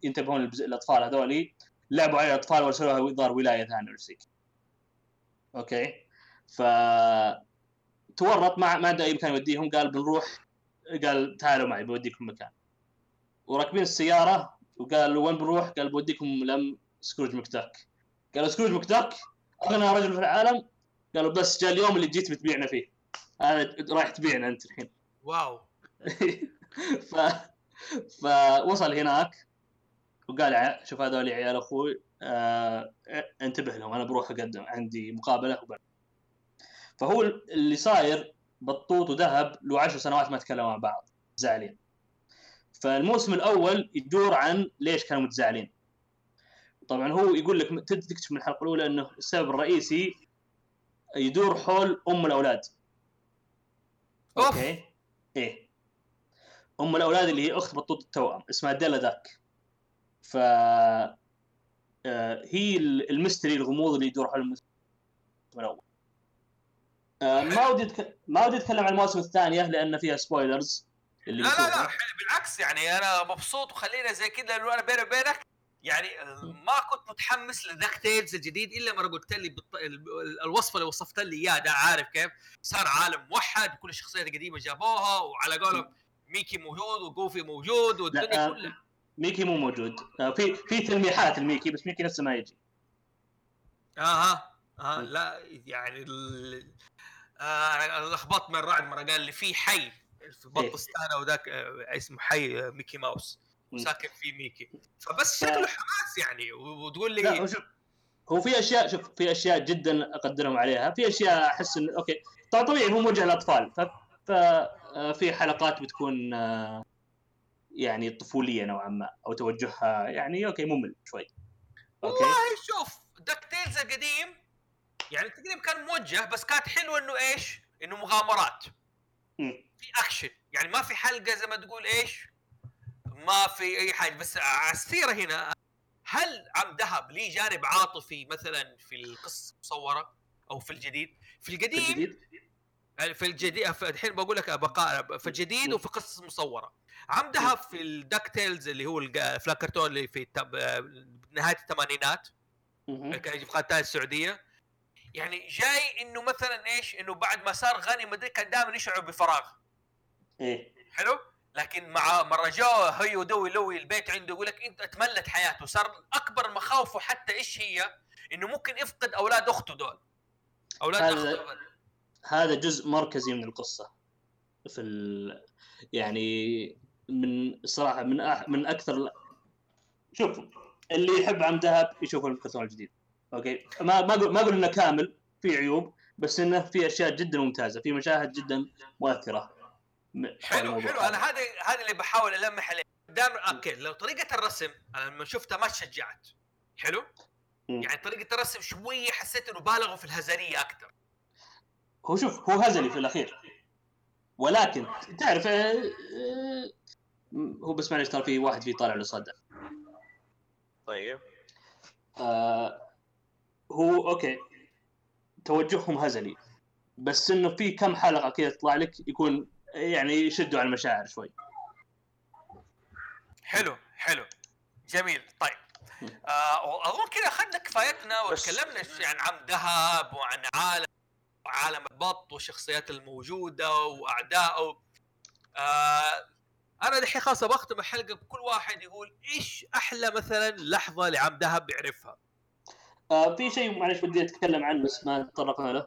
ينتبهون الاطفال هذولي لعبوا على الأطفال وارسلوها ظهر ولاية ثانية ولا. okay؟ ف تورط ما ما عنده أي مكان يوديهم قال بنروح قال تعالوا معي بوديكم مكان. وراكبين السيارة وقال وين بنروح؟ قال بوديكم لم Scrooge McDuck قالوا Scrooge McDuck اغنى رجل في العالم قالوا بس جاء اليوم اللي جيت بتبيعنا فيه. أنا رايح تبيعنا أنت الحين. واو. ف فوصل هناك وقال شوف هذول عيال أخوي آه انتبه لهم أنا بروح أقدم عندي مقابلة وبر. فهو اللي صاير بطوط وذهب له عشر سنوات ما تكلموا مع بعض زعلين فالموسم الأول يدور عن ليش كانوا متزاعلين طبعا هو يقول لك تكتشف من الحلقة الأولى إنه السبب الرئيسي يدور حول أم الأولاد. okay. إيه. أم الأولاد اللي هي أخت بطوط التوأم اسمها ديلا داك. ف آه، هي ال- ال mystery الغموض اللي يدور حول الموسم الأول آه، ما ودي أتك- ما ودي أتكلم عن المواسم الثانية لأن فيها spoilers اللي لا لا لا بالعكس يعني أنا مبسوط وخلينا زي كذا لأنه أنا بيني وبينك يعني آه، ما كنت متحمس ل DuckTales الجديد إلا مره قلت لي بالط... ال- ال- الوصفة اللي وصفت لي اياه ده عارف كيف؟ صار عالم موحد كل الشخصيات القديمة جابوها وعلى قولهم ميكي موجود وجوفي موجود والدنيا آه، كلها. ميكي مو موجود. آه، في في تلميحات الميكي بس ميكي نفسه ما يجي. أها آه لا يعني ال... آه لخبطت من رعد مرة قال لي في حي في إيه. بطستانه وذاك اسمه حي ميكي ماوس. وساكن فيه ميكي. فبس شكله حماس يعني وتقول لي هو في أشياء شوف في أشياء جدا أقدرهم عليها. في أشياء أحس إن okay طبعا طبيعي هو موجه للأطفال. ف ف آه، في حلقات بتكون آه، يعني طفولية نوعا ما أو توجهها يعني okay ممل شوي. okay؟ والله شوف DuckTales القديم يعني تقريبا كان موجه بس كانت حلوة إنه إيش؟ إنه مغامرات. مم. في أكشن. يعني ما في حلقة زي ما تقول إيش؟ ما في أي حاجة. بس على السيرة هنا هل عم دهب ليه جانب عاطفي مثلا في القصة المصورة أو في الجديد؟ في القديم الجديد؟ يعني في الجديد في الحين بقول لك بقاء في الجديد وفي قصص مصورة. عم دهب في ال DuckTales اللي هو الج- افلام كرتون اللي في. نهاية الثمانينات. كان يجي في قناه السعودية. يعني جاي إنه مثلا إيش؟ إنه بعد ما صار غني مدري كان دائما يشعر بفراغ. إيه. حلو؟ لكن مع مره جاء هي ودوي لوي البيت عنده يقول لك انت اتملت حياته. صار أكبر مخاوفه حتى إيش هي؟ إنه ممكن يفقد أولاد أخته دول. أولاد هذا- أخته. هذا جزء مركزي من القصة. في ال... يعني من صراحة من أح... من أكثر شوف اللي يحب عم دهب يشوف الكرتون الجديد. okay؟ ما ما أقول ما أقول إنه كامل في عيوب بس إنه في أشياء جدا ممتازة في مشاهد جدا مؤثرة. حلو حلو. أنا هذا هذا اللي بحاول ألمح عليه. دائما okay لو طريقة الرسم أنا لما شفتها ما تشجعت حلو؟ مم. يعني طريقة الرسم شوية حسيت إنه بالغوا في الهزلية أكثر هو شوف هو هزلي في الأخير. ولكن تعرف آه، آه، هو بس معلش ترى في واحد فيه طالع له صدى طيب. آه هو أوكي توجههم هزلي. بس إنه في كم حلقة كذا تطلع لك يكون يعني يشدوا على المشاعر شوي. حلو حلو. جميل. طيب. آه وأظن كذا اخذنا كفايتنا بس- وتكلمنا ش- عن عم ذهب وعن عالم وعالم البط والشخصيات الموجودة واعدائه آه أنا دحين خلاص بختم الحلقة بكل واحد يقول إيش أحلى مثلا لحظة لعم ذهب يعرفها؟ آه في شيء معلش ودي أتكلم عنه بس ما تطرقنا له.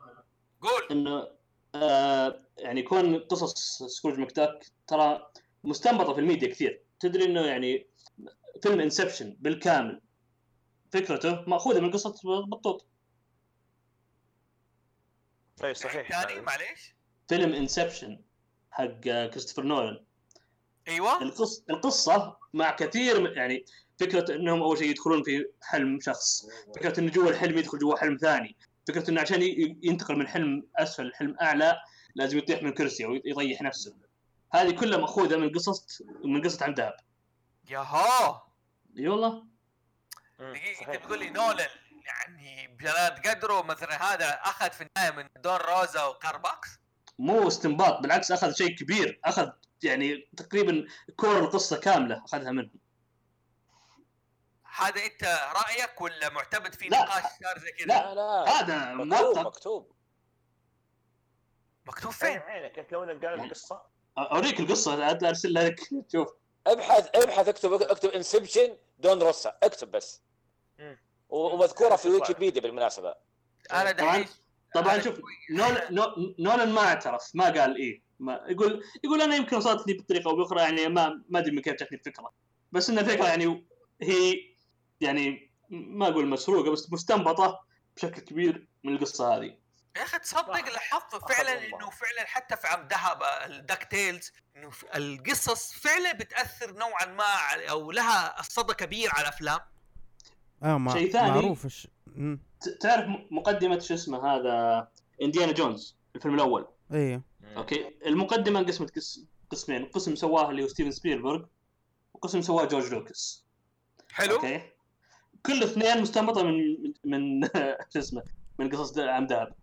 قول. إنه آه يعني كون قصص Scrooge McDuck ترى مستنبطة في الميديا كثير. تدري إنه يعني فيلم Inception بالكامل فكرته مأخوذة من قصة بطوط اي صحيح. ثاني معليش. فيلم انسبشن حق آه، كريستوفر نولان. أيوه. القصة القصة مع كثير من يعني فكرة إنهم أول شيء يدخلون في حلم شخص، فكرة انه جوا الحلم يدخل جوا حلم ثاني، فكرة إنه عشان ينتقل من حلم أسفل لحلم أعلى لازم يطيح من كرسي أو يضيح نفسه. هذه كلها مأخوذة من قصص من قصة عن ذهب. ياها إي والله صحيح. انت بتقول لي نولان يعني بجلالة قدره مثلا هذا أخذ في النهاية من دون روزا و Carl Barks مو استنباط بالعكس أخذ شيء كبير، أخذ يعني تقريبا core القصة كاملة أخذها منه. هذا أنت رأيك ولا معتمد في. نقاش صار زي كذا؟ لا. لا لا هذا مكتوب مكتوب مكتوب فين؟ عينك انت وين قال القصة؟ اوريك القصة ارسلها لك شوف ابحث ابحث اكتب اكتب Inception دون روسا اكتب بس ومذكورة في. ويكيبيديا بالمناسبة أنا طبعا دحين طبعا شوف نولان نو- نولان ما اعترف ما قال إيه ما يقول يقول أنا يمكن وصلتني بطريقة أو بأخرى يعني ما ما أدري من كيف جاتني الفكرة بس ان الفكرة يعني هي يعني ما أقول مسروقة بس مستنبطة بشكل كبير من القصة هذه. يا أخي تصدق. لاحظت فعلا. إنه فعلا حتى في عم ذهب ال DuckTales انه القصص فعلا بتأثر نوعا ما أو لها صدى كبير على الافلام آه ما شيء ثاني- معروف الش... ت- تعرف مقدمة شو اسمه هذا؟ انديانا جونز الفيلم الأول. إيه. okay. المقدمة انقسمت قس- قسمين قسم سواه اللي هو ستيفن سبيلبرغ وقسم سواه جورج لوكاس حلو. okay. كل اثنين مستنبطة من من شو اسمه من قصص عم ذهب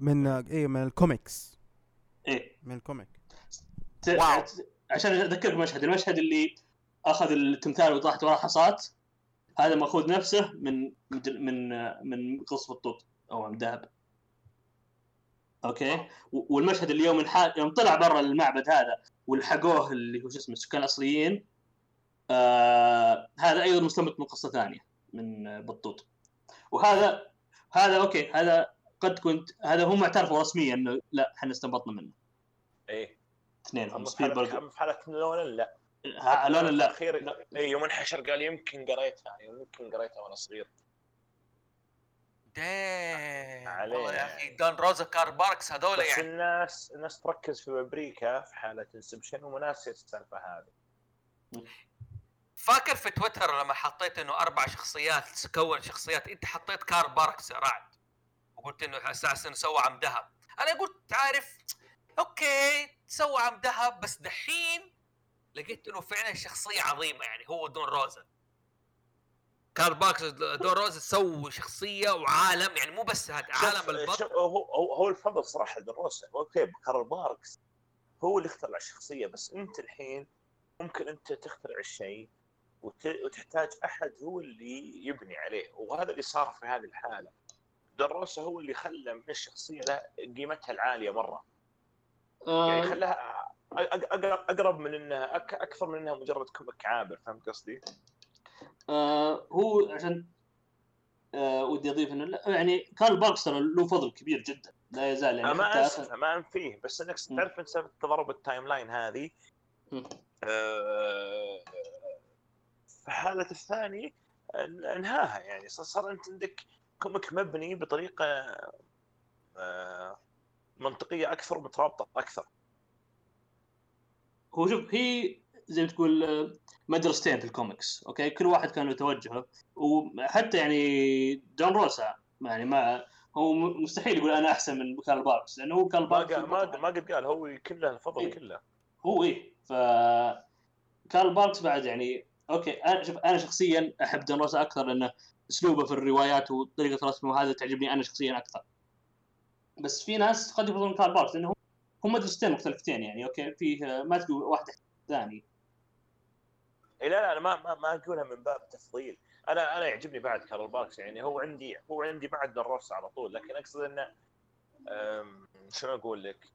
من إيه من الكوميكس إيه. من ال comic ت- واو. عشان أذكرك مشهد المشهد اللي أخذ التمثال وطاحت وراه حصات هذا مأخوذ نفسه من من من, من قصص بطوط أو من ذهب okay؟ والمشهد اللي يوم يوم طلع برا المعبد هذا ولحقوه اللي هو شو اسمه السكان الأصليين آه هذا أيضا مستمد من قصة ثانية. من بطوط. وهذا هذا okay هذا قد كنت هذا هم اعترفوا رسميا إنه لا إحنا استنبطنا منه. إيه. اثنينهم سبيلبرغ في حالة نولان لا. ها- لا لا. لا الاخير اي يوم انحشر قال يمكن قريتها يمكن قريتها وأنا صغير. والله يا أخي دون روزا Carl Barks هذول يعني. الناس الناس تركز في بابريكا في حالة Inception السالفة هذه. فاكر في تويتر لما حطيت إنه أربع شخصيات تكون شخصيات أنت حطيت كارل باركس رعد. وقلت إنه أساسا سوى عم دهب. أنا قلت عارف okay سوى عم دهب بس دحين لقيت إنه فعلا شخصية عظيمة يعني هو دون روزا. كارل باركس دون روزا سوى شخصية وعالم يعني مو بس هذا عالم شوف- البط شوف، هو هو الفضل صراحة لدون روسا okay كارل باركس هو اللي اخترع الشخصية بس أنت الحين ممكن أنت تخترع الشيء. وتحتاج أحد هو اللي يبني عليه وهذا اللي صار في هذه الحالة دون روسا هو اللي خلى من الشخصية له قيمتها العالية مرة يعني آه خلاها أ- أ- أقرب من إنها. أكثر من إنها مجرد comic عابر فهمت قصدي؟ آه هو عشان آه ودي أضيف إنه يعني كارل باركس ترى له فضل كبير جدا لا يزال يعني ما أنسى ما انفيه بس إنك. تعرف انت سالفه تضارب ال timeline هذه. آه، في حالة الثاني انهاها يعني. صار- انت عندك comic مبني بطريقة آه، منطقية أكثر ومترابطة أكثر. هو شوف هي زي ما تقول آه، مدرستين في ال comics okay؟ كل واحد كان له توجهه. وحتى يعني دون روسا يعني ما هو مستحيل يقول أنا أحسن من كارل باركس لأنه هو كارل ما باركس قال ما ما قد قال هو كله الفضل إيه. كله. هو إيه. ف كارل باركس بعد يعني okay أنا شوف أنا شخصيا أحب دون روسا أكثر لأنه أسلوبه في الروايات وطريقة رسمه وهذا تعجبني أنا شخصيا أكثر. بس في ناس قد يفضلون كارل باركس لأنه هم مدرستين مختلفتين يعني okay؟ فيه ما تقول واحد الثاني. إيه لا لا أنا ما ما, ما أقولها من باب تفضيل. أنا أنا يعجبني بعد كارل باركس يعني هو عندي هو عندي بعد دروس على طول لكن أقصد إنه شنو أقول لك؟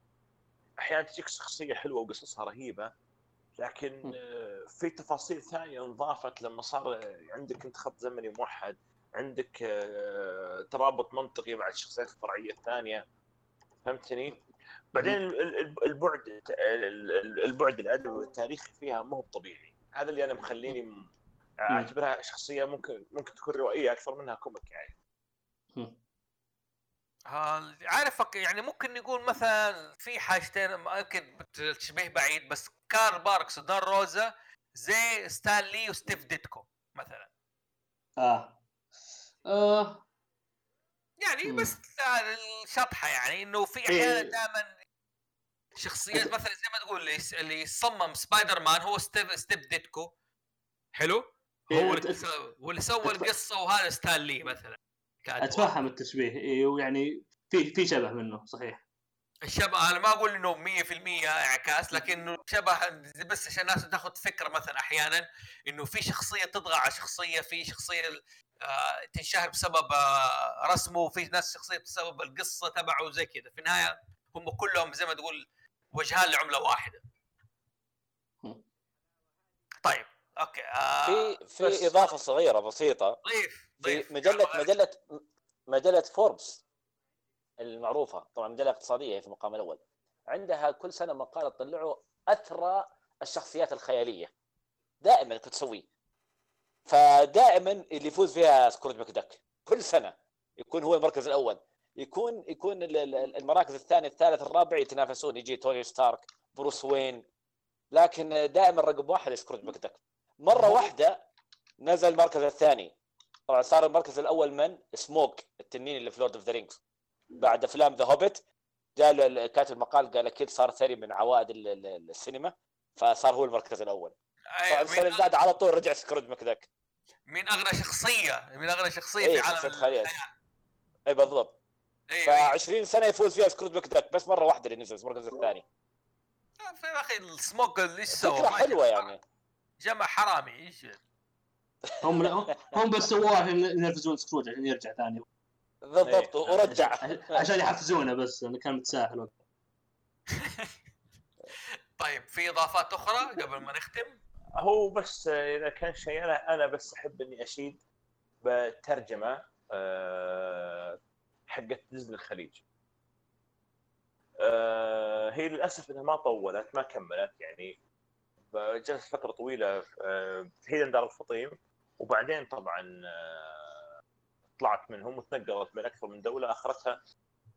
أحيانا تجيك شخصية حلوة وقصصها رهيبة لكن في تفاصيل ثانية انضافت لما صار عندك انت خط زمني موحد عندك آه، ترابط منطقي مع الشخصيات الفرعيه الثانية فهمتني؟ بعدين ال- ال- البعد ال- ال- البعد الادبي والتاريخي فيها مو طبيعي. هذا اللي أنا مخليني أعتبرها شخصية ممكن ممكن تكون روائية أكثر منها comic يعني. ها- عارف أك- يعني ممكن نقول مثلا في حاجتين يمكن تشبيه بعيد بس كارل باركس ودون روزا زي ستان لي وستيف ديتكو مثلا. آه. آه. يعني. بس هذا الشطحة يعني إنه في إيه. أحيانا دائما شخصيات مثلا زي ما تقول اللي صمم سبايدر مان هو ستيف ستيف ديتكو. حلو؟ إيه، هو واللي سوى القصة وهذا ستان لي مثلا. أتفهم التشبيه. إيه، ويعني في في شبه منه صحيح. الشبه أنا ما أقول إنه 100% انعكاس لكنه شبه بس عشان الناس تاخذ فكرة مثلا أحيانا إنه في شخصية تطغى على شخصية في شخصية آه، تنشهر بسبب آه، رسمه وفي ناس شخصية بسبب القصة تبعه وزي كذا. في النهاية هم كلهم زي ما تقول وجهان لعملة واحدة. طيب okay آه في في إضافة صغيرة بسيطة. ضيف في ضيف. مجلة مجلة مجلة فوربس. المعروفة. طبعا مجله اقتصاديه هي في المقام الأول. عندها كل سنة مقاله تطلع أثرى الشخصيات الخيالية. دائما كانت تسويه. فدائما اللي يفوز فيها سكروج ماكدك كل سنة يكون هو المركز الأول. يكون يكون ال- ال- المراكز الثاني الثالث الرابع يتنافسون. يجي توني ستارك بروس وين. لكن دائما رقم واحد سكروج ماكدك مرة واحدة نزل المركز الثاني. طبعا صار المركز الأول من سموك التنين اللي في Lord of the Rings بعد أفلام The Hobbit جاء كاتب المقال قال أكيد صار ثري من عوائد ال- ال- السينما فصار هو المركز الأول. السنة اللي من, بعد على طول رجع سكروج ماكدك من أغنى شخصية من أغنى شخصية إيه، في عالم. الخيال. اي بالضبط. إيه، ف إيه. 20 سنة يفوز فيها سكروج ماكدك بس مرة واحدة اللي نزل المركز الثاني. في يا أخي السموك اللي إيش سوى؟ فكرة حلوة جمع- يعني. جمع حرامي إيش؟ هم هم بس سووها عشان ينرفزون سكروج عشان يرجع ثاني. بالضبط إيه. ورجع عشان- عشان يحفزونه بس انه كان متساهل وقتها. طيب في إضافات أخرى قبل ما نختم هو بس إذا كان شيء أنا أنا بس أحب إني أشيد بترجمة آه، حقت ديزني الخليج آه، هي للأسف إنها ما طولت ما كملت يعني جلست فترة طويلة آه، هي دار الفطيم وبعدين طبعا طلعت منهم وتنقلت بين أكثر من دولة آخرتها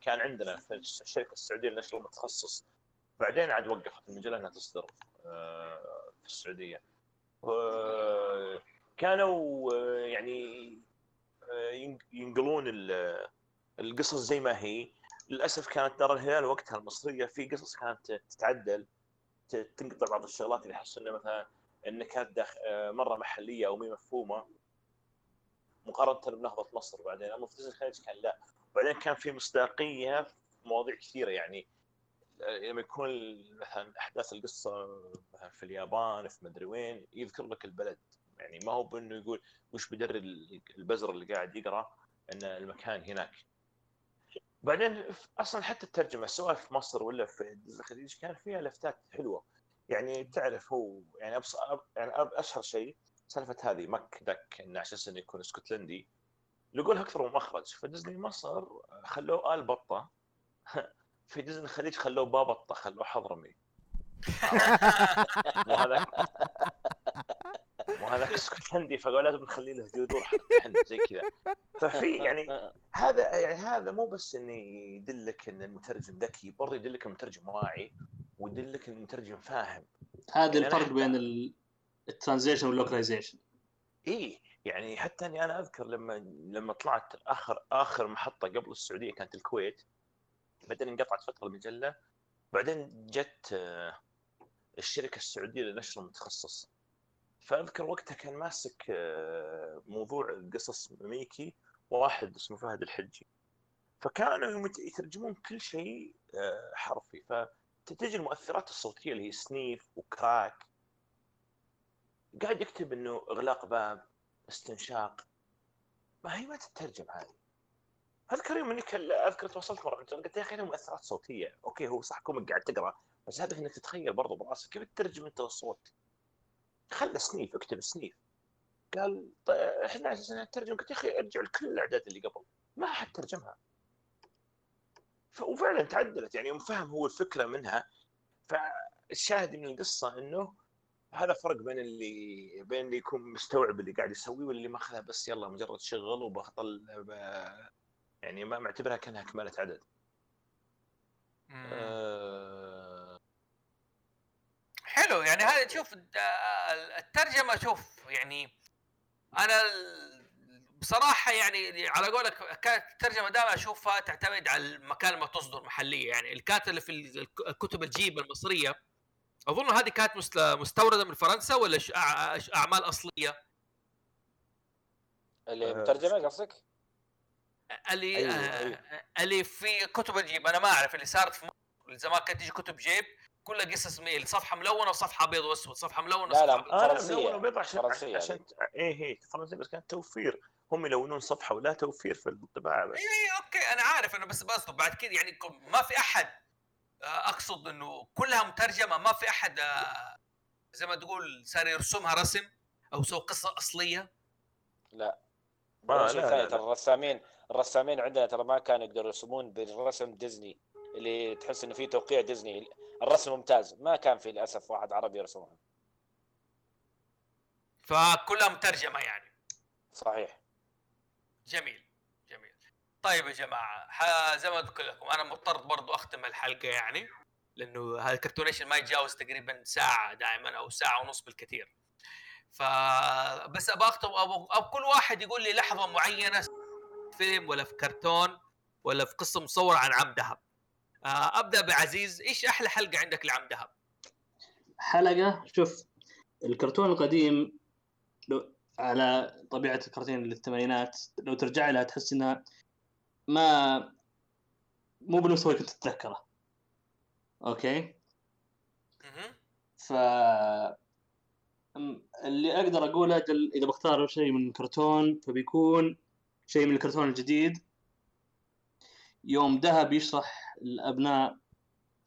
كان عندنا في الشركة السعودية للنشر المتخصص. بعدين عاد وقفت المجلة إنها تصدر آه، في السعودية. كانوا آه، يعني آه، ينق- ينقلون ال- القصص زي ما هي. للأسف كانت دار الهلال وقتها المصرية في قصص كانت تتعدل تنقطع بعض الشغلات اللي انه مثلا النكات. آه، مرة محلية أو مي مفهومة. مقارنة بنهضة مصر بعدين اما في الخليج كان لا. بعدين كان في مصداقية في مواضيع كثيرة يعني لما يكون مثلا أحداث القصة في اليابان في مدري وين يذكر لك البلد. يعني ما هو بأنه يقول وش بدري البزر اللي قاعد يقرأ إن المكان هناك. بعدين أصلا حتى الترجمة سواء في مصر ولا في الخليج كان فيها لفتات حلوة. يعني تعرف هو يعني أبص يعني أشهر شيء سالفة هذه مك دك انه على أساس إنه يكون اسكتلندي لقولها أكثر من مخرج. فديزني مصر خلوه آل بطة. في ديزني الخليج خلوه بابطه خلوه حضرمي. مو هذاك. مو هذاك اسكتلندي فقالوا لازم نخلي له جذور زي كذا. ففي يعني هذا يعني هذا مو بس انه يدلك إن المترجم ذكي برضه يدلك المترجم واعي ويدلك إن المترجم فاهم. هذا يعني الفرق بين ال- ال translation وال localization إي يعني حتى إني أنا أذكر لما لما طلعت آخر آخر محطة قبل السعودية كانت الكويت. بعدين انقطعت فترة المجلة. بعدين جت آه، الشركة السعودية للنشر المتخصص. فأذكر وقتها كان ماسك آه، موضوع قصص ميكي واحد اسمه فهد الحجي. فكانوا يترجمون كل شيء آه، حرفي. فتجي المؤثرات الصوتية اللي هي sniff و crack قاعد يكتب إنه إغلاق باب استنشاق. ما هي ما تترجم هذه أذكر يوم إني أذكر تواصلت مرة قلت يا أخي مؤثرات صوتية. okay هو صح comic قاعد تقرأ. بس هدف إنك تتخيل برضه براسك كيف تترجم أنت الصوت. خلى sniff اكتب sniff. قال طيب إحنا على أساس إنها نترجم قلت يا أخي أرجع لكل الأعداد اللي قبل. ما حد ترجمها. وفعلا تعدلت. يعني يوم فهم هو الفكرة منها فالشاهد من القصة إنه هذا فرق بين اللي بين اللي يكون مستوعب اللي قاعد يسويه واللي ماخذها بس يلا مجرد شغل وبطل ب- يعني ما معتبرها كأنها كمالة عدد. آه، حلو يعني هذا شوف الترجمة شوف يعني أنا بصراحة يعني على قولك كانت الترجمة دائما أشوفها تعتمد على المكان ما تصدر محليه يعني الكاتب اللي في الك- الكتب الجيب المصرية أظن هذه كانت مست- مستوردة من فرنسا ولا أعمال أصلية اللي آه. مترجمة قصدك؟ اللي أيوة، آه، أيوة. اللي في كتب الجيب أنا ما أعرف اللي صارت في مصر زمان كانت تجي كتب جيب كلها قصص ميل صفحة ملونة وصفحة بيض وأسود صفحة ملونة لا، وصفحه لا، بيض. آه لا فرنسية. ملون وبيض عشان فرنسية عشان إيه هي فرنسية بس كانت توفير هم يلونون صفحة ولا توفير في الطباعه بس اي اي okay أنا عارف أنا بس بقصد بعد كده يعني ما في أحد أقصد إنه كلها مترجمة ما في أحد آه، زي ما تقول صار يرسمها رسم أو سوى قصة أصلية. لا. لا, ترى الرسامين الرسامين عندنا ترى ما كانوا يقدروا يرسمون بالرسم ديزني اللي تحس إنه في توقيع ديزني. الرسم ممتاز ما كان في للأسف واحد عربي يرسمها. فكلها مترجمة يعني. صحيح. جميل. طيب يا جماعة زي ما قلت لكم أنا مضطر برضو أختم الحلقة يعني لأنه هذا الكرتونيشن ما يتجاوز تقريبا ساعة دائما أو ساعة ونص بالكثير. فبس أبغى أختم أو, كل واحد يقول لي لحظة معينة في فيلم ولا في كرتون ولا في قصه مصوره عن عم دهب. آه، أبدأ بعزيز إيش أحلى حلقة عندك لعم دهب؟ حلقة؟ شوف الكرتون القديم على طبيعة الكرتون اللي الثمانينات لو ترجع لها تحس إنها ما مو بالمستوى اللي كنت تتذكره. أوكي. ف اللي أقدر أقوله أجل إذا بختار شيء من كرتون فبيكون شيء من الكرتون الجديد. يوم ذهب يشرح الأبناء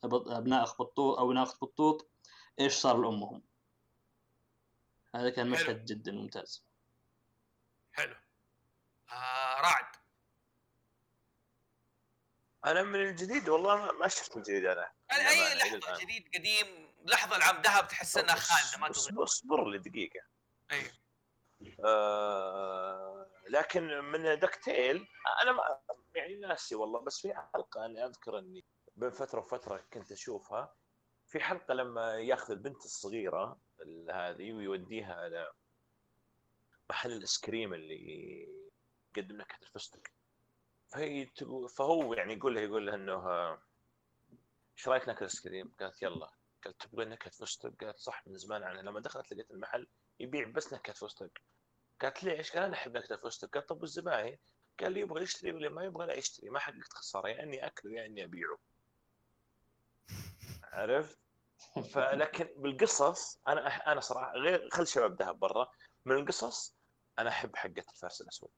أبناء اخ بطوط أو أبناء أخت بطوط إيش صار لأمهم. هذا كان حلو. مشهد جدا ممتاز. حلو. آه رعد أنا من الجديد والله ما- شفت الجديد أنا. يعني أي لحظة. جديد قديم لحظة العام ذهب تحس إنها خالدة ما أصبر تغير أصبر لي دقيقة. أيوه آه لكن من دكتيل أنا ما يعني ناسي والله بس في حلقة أنا أذكر إني بين فترة وفترة كنت أشوفها. في حلقة لما ياخذ البنت الصغيرة ال- هذه ويوديها إلى محل الآيس كريم اللي يقدم نكهه الفستق فهي تقول فهو يعني يقول لها يقول لها إنه إيش رأيك ناكل ايس كريم؟ قالت يلا قالت تبغى نكهه فستق؟ قالت صح من زمان عنها لما دخلت لقيت المحل يبيع بس نكهه فستق قالت ليش؟ قال أنا أحب نكهه الفستق قالت طب والزباين؟ قال لي يبغى يشتري واللي ما يبغى لا يشتري ما حققت خسارة يا اني أكله يا اني أبيعه عرفت؟ فلكن بالقصص أنا أح- أنا صراحة غير خل شباب ذهب برا من القصص أنا أحب حقة الفارس الأسود